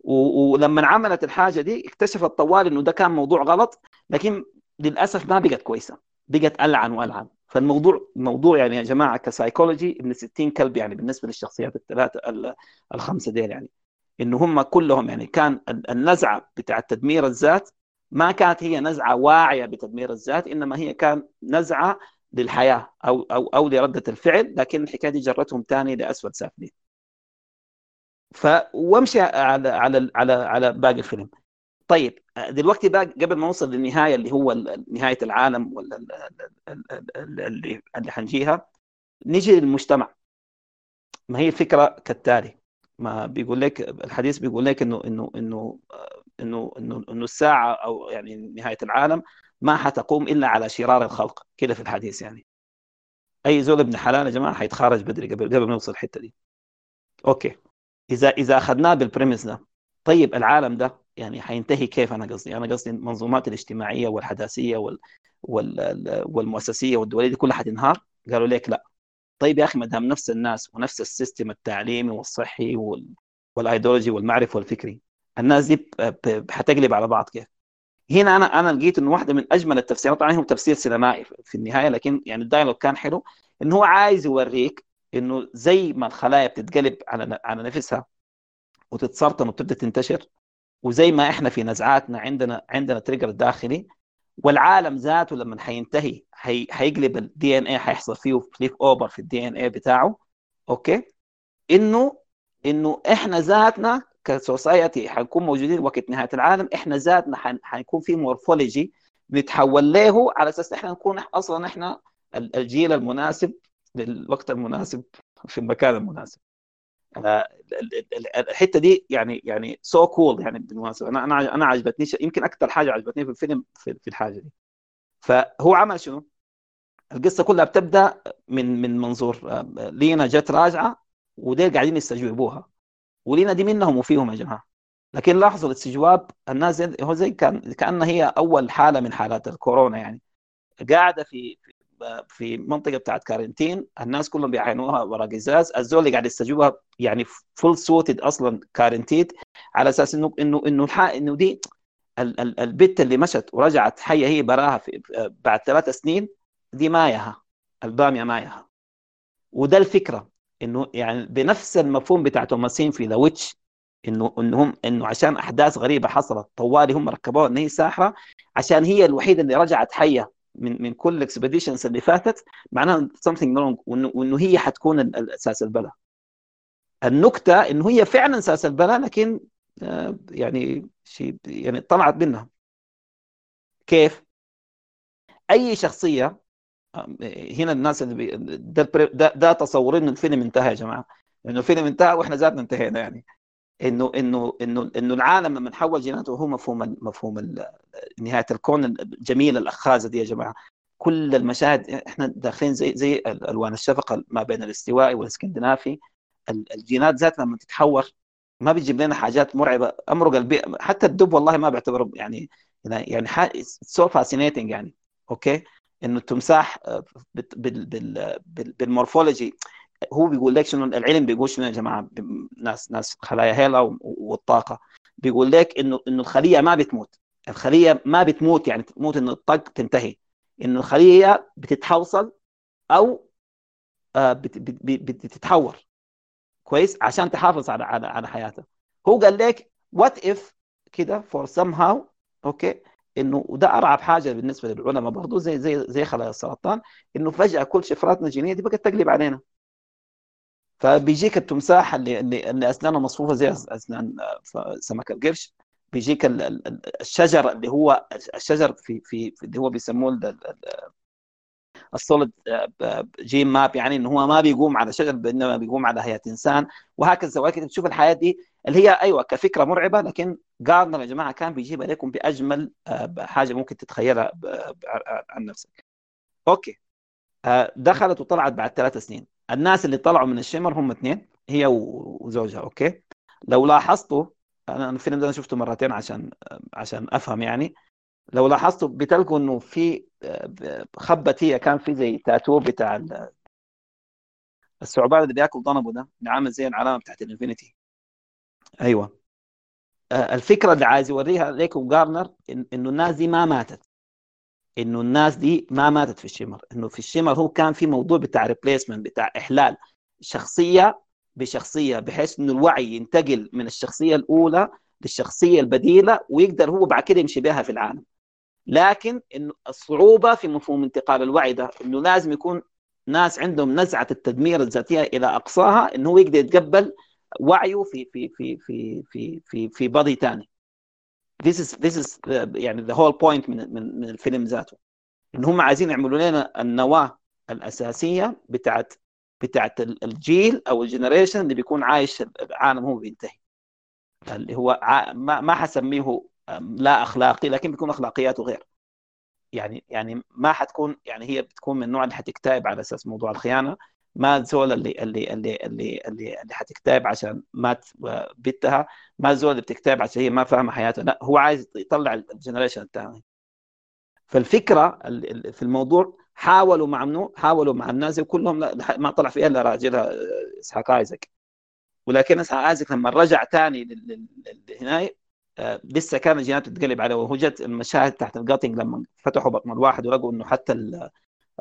ولما عملت الحاجة دي اكتشفت طوالي إنه ده كان موضوع غلط لكن للأسف ما بقت كويسة. بقت ألعن وألعن. فالموضوع موضوع يعني يا جماعة كسايكولوجي ابن 60 كلب يعني بالنسبة للشخصيات الثلاثة الخمسة ديل يعني. إنه هم كلهم يعني كان النزعة بتاع تدمير الذات ما كانت هي نزعة واعية بتدمير الذات إنما هي كان نزعة للحياة أو أو أو لردة الفعل لكن الحكاية دي جرتهم ثاني لاسفل سافلين. ف وامشي على على على على باقي الفيلم. طيب دلوقتي بقى قبل ما نوصل للنهاية اللي هو نهاية العالم ولا اللي اللي حنجيها نيجي للمجتمع. ما هي الفكرة كالتالي. ما بيقول لك الحديث بيقول لك إنه إنه إنه إنه إنه إنه الساعة أو يعني نهاية العالم ما حتقوم إلا على شرار الخلق. كده في الحديث يعني. أي زول ابن حلال يا جماعة حيتخارج بدري قبل قبل ما يوصل الحتة دي. okay. إذا إذا أخذناه بال premise ده طيب العالم ده يعني حينتهي كيف؟ أنا قصدي أنا قصدي المنظومات الاجتماعية والحداثية وال وال والمؤسسية والدولية دي كلها حتنهار؟ قالوا لك لا. طيب يا أخي ما دام نفس الناس ونفس ال system التعليمي والصحي وال... والأيديولوجي والمعرفي والفكري الناس دي حتقلب على بعض كيف؟ هنا أنا أنا لقيت إنه واحدة من أجمل التفسيرات طبعا هو تفسير سينمائي في النهاية لكن يعني ال dialogue كان حلو إنه هو عايز يوريك إنه زي ما الخلايا بتتقلب على على نفسها وتتسرطن وتبدا تنتشر وزي ما إحنا في نزعاتنا عندنا عندنا trigger داخلي والعالم ذاته لما حينتهي حي... حيقلب ال DNA حيحصل فيه flip over في ال DNA بتاعه okay إنه إنه إحنا ذاتنا ك society حنكون موجودين وقت نهاية العالم إحنا ذاتنا. حيكون في morphology نتحول له على أساس إحنا نكون أصلا إحنا الجيل المناسب للوقت المناسب في المكان المناسب الحتة دي يعني يعني so cool يعني بالمناسبة. أنا أنا أنا عجبتني يمكن أكثر حاجة عجبتني في الفيلم في, في الحاجة دي. فهو عمل شنو؟ القصة كلها بتبدأ من من منظور آه، لينا جت راجعة وديل قاعدين يستجوبوها. ولينا دي منهم وفيهم يا جماعة. لكن لاحظوا الاستجواب الناس هو زي كان كأنها هي أول حالة من حالات الكورونا يعني. قاعدة في في منطقة بتاعت quarantine الناس كلهم بيعينوها ورا إزاز. الزول اللي قاعد يستجوبها يعني فول سوتد أصلا كارنتيد على أساس انه انه إنه إنه دي البت اللي مشت ورجعت حية هي براها في بعد ثلاث سنين دي مايها البامية مايها وده الفكرة إنه يعني بنفس المفهوم بتاع توماسين في ذا ويتش انه انهم إنه عشان أحداث غريبة حصلت طوالي هم ركبوها إن هي ساحرة عشان هي الوحيدة اللي رجعت حية. من من كل الاكسبediشنز اللي فاتت معناها something wrong وانه, هي حتكون البلاء. النكتة إنه هي فعلا البلاء لكن آه، يعني شيء يعني طلعت منها. كيف؟ أي شخصية هنا الناس اللي ده, ده, ده تصورين الفيلم انتهى يا جماعة. إنه الفيلم انتهى وإحنا ذاتنا انتهينا يعني. إنه إنه إنه إنه العالم لما نحول جيناته هو مفهوم مفهوم نهاية الكون الجميله الاخاذه دي يا جماعة. كل المشاهد إحنا داخلين زي زي ألوان الشفق ما بين الاستوائي والإسكندنافي. الجينات ذات لما تتحور ما بيجيب لنا حاجات مرعبة. أمرق البيئة حتى الدب والله ما بعتبره يعني يعني so fascinating يعني. okay؟ إنه التمساح آه، بال morphology هو بيقول لك شنو؟ العلم بيقول شنو يا جماعة؟ ناس ناس خلايا هيلا والطاقة. بيقول لك إنه إنه الخلية ما بتموت. الخلية ما بتموت يعني تموت انه الطاقة تنتهي. انه الخلية بتتحوصل أو آه، بتتحور. كويس؟ عشان تحافظ على على على حياتها. هو قال لك what if كده for somehow okay؟ إنه وده أرعب حاجة بالنسبة للعلماء برضه زي زي زي خلايا السرطان إنه فجأة كل شفراتنا الجينية دي بقت تقلب علينا. فبيجيك التمساح اللي اللي, اللي أسنانه مصفوفة زي أسنان سمك القرش. بيجيك الشجر اللي هو الشجر في في اللي هو بيسموه السوليد جيم ماب يعني إنه هو ما بيقوم على شجر انما بيقوم على حياه إنسان. وهكذا ولكن تشوف الحياة دي اللي هي أيوه كفكرة مرعبة لكن جاردنر يا جماعة كان بيجيبها لكم بأجمل آه، حاجة ممكن تتخيلها عن نفسك. okay. آه، دخلت وطلعت بعد ثلاث سنين. الناس اللي طلعوا من ال shimmer هم اثنين هي وزوجها okay؟ لو لاحظتوا أنا الفيلم ده أنا شفته مرتين عشان عشان أفهم يعني. لو لاحظتوا بتلقوا إنه في خبت هي كان في زي تاتو بتاع الثعبان اللي بياكل ضنبه ده اللي عامل زي العلامة بتاعت ال infinity. أيوه. آه، الفكرة اللي عايز يوريها ليكم جاردنر إنه الناس دي ما ماتت. إنه الناس دي ما ماتت في ال shimmer. إنه في ال shimmer هو كان في موضوع بتاع replacement بتاع إحلال شخصية بشخصية بحيث إنه الوعي ينتقل من الشخصية الأولى للشخصية البديلة ويقدر هو بعد كده يمشي بها في العالم. لكن إنه الصعوبة في مفهوم انتقال الوعي ده إنه لازم يكون ناس عندهم نزعة التدمير الذاتية إلى أقصاها إنه هو يقدر يتقبل وعيه في في في في في في في body ثاني this is this is يعني the whole point من من من الفيلم ذاته. إن هم عايزين يعملوا لنا النواة الأساسية بتاعت بتاعت الجيل أو الجنريشن اللي بيكون عايش العالم هو بينتهي. اللي هو ما ما حسميه لا أخلاقي لكن بيكون أخلاقياته غير. يعني يعني ما حتكون يعني هي بتكون من النوع اللي حتكتئب على أساس موضوع الخيانة. ما زول اللي اللي اللي اللي اللي, اللي حتكتئب عشان مات بنتها ما زول اللي بتكتئب عشان هي ما فاهمة حياتها. لا هو عايز يطلع الجنريشن الثاني فالفكرة في الموضوع حاولوا مع منو؟ حاولوا مع الناس كلهم. ما طلع فيها إلا راجلها إسحاق آيزك. ولكن إسحاق آيزك لما رجع ثاني لهنا آه، لسه كان جيناته تتقلب عليه. وهو جت المشاهد تحت القاطنج لما فتحوا بطن الواحد ولقوا إنه حتى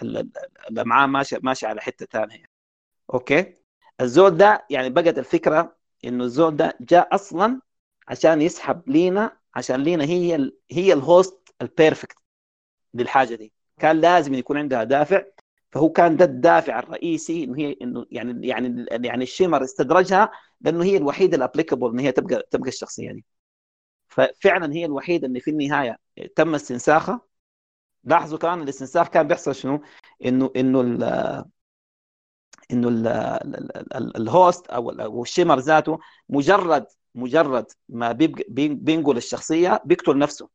الامعاء ماشي ماشي على حتة ثانية. okay؟ الزول ده يعني بقت الفكرة إنه الزول ده جاء أصلا عشان يسحب لينا عشان لينا هي ال هي ال host ال perfect للحاجة دي. كان لازم يكون عندها دافع فهو كان ده الدافع الرئيسي إنه هي إنه يعني يعني يعني ال shimmer استدرجها لأنه هي الوحيدة ال applicable إن هي تبقى تبقى الشخصية دي. ففعلا هي الوحيدة اللي في النهاية تم استنساخها. لاحظوا كمان الاستنساخ كان بيحصل شنو؟ إنه إنه ال إنه ال ال host أو ال shimmer ذاته مجرد مجرد ما بينقل الشخصية بيقتل نفسه.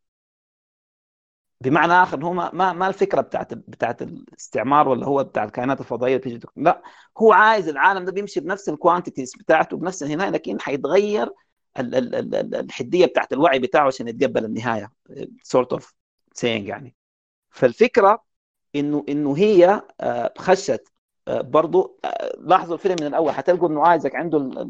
بمعنى آخر هو ما ما الفكرة بتاعت بتاعت الاستعمار ولا هو بتاع الكائنات الفضائية تيجي لا هو عايز العالم ده بيمشي بنفس ال quantities بتاعته بنفس النهايه لكن حيتغير الحدية بتاعت الوعي بتاعه عشان يتقبل النهاية. sort of thing يعني. فالفكرة انه إنه هي آه، خشت آه، برضو آه، لاحظوا الفيلم من الأول حتلقوا إنه آيزك عنده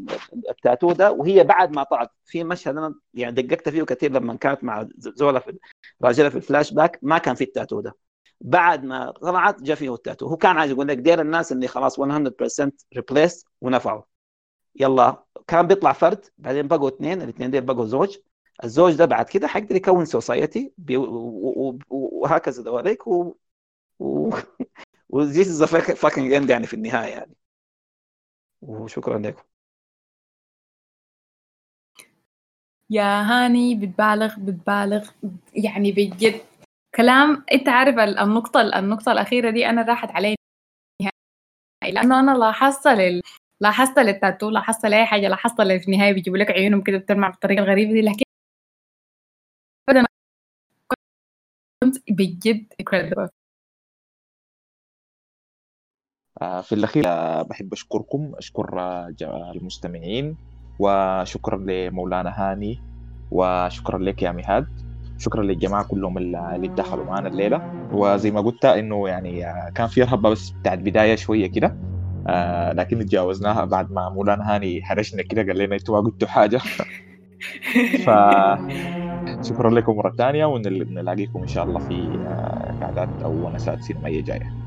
التاتو ده وهي بعد ما طلعت في مشهد أنا يعني دققت فيه كثير لما كانت مع زولا في راجلها في الفلاش باك ما كان في التاتو ده. بعد ما طلعت جاء فيه التاتو. هو كان عايز يقول لك ديل الناس اللي خلاص 100% replaced ونفعوا. يلا كان بيطلع فرد بعدين بقوا اثنين الاثنين دول بقوا زوج. الزوج ده بعد كده حيقدر يكون society وهكذا. دواليك و و و this is fucking end يعني في النهاية يعني. وشكرا لكم. يا هاني بتبالغ بتبالغ. يعني بجد كلام انت عارف النقطة النقطة الأخيرة دي أنا راحت علي لأنه أنا لاحظت لل... لاحظت للتاتو لاحظت لأي حاجة لاحظت في النهاية بيجيبوا لك عيونهم كده بتلمع بالطريقة الغريبة دي لكن بجد incredible آه، في الأخير آه، بحب أشكركم أشكر آه، المستمعين وشكرا لمولانا هاني وشكرا لك يا مهاد. شكرا للجماعة كلهم اللي دخلوا معنا الليلة. وزي ما قلت إنه يعني كان في رهبة بس بتاعت بداية شوية كده آه لكن تجاوزناها بعد ما مولانا هاني حرجنا كده قال لنا أنتوا ما قلتوا حاجة. ف شكرا لكم مرة ثانية ونلاقيكم إن شاء الله في قعدات أو ونسات سينمائية جاية.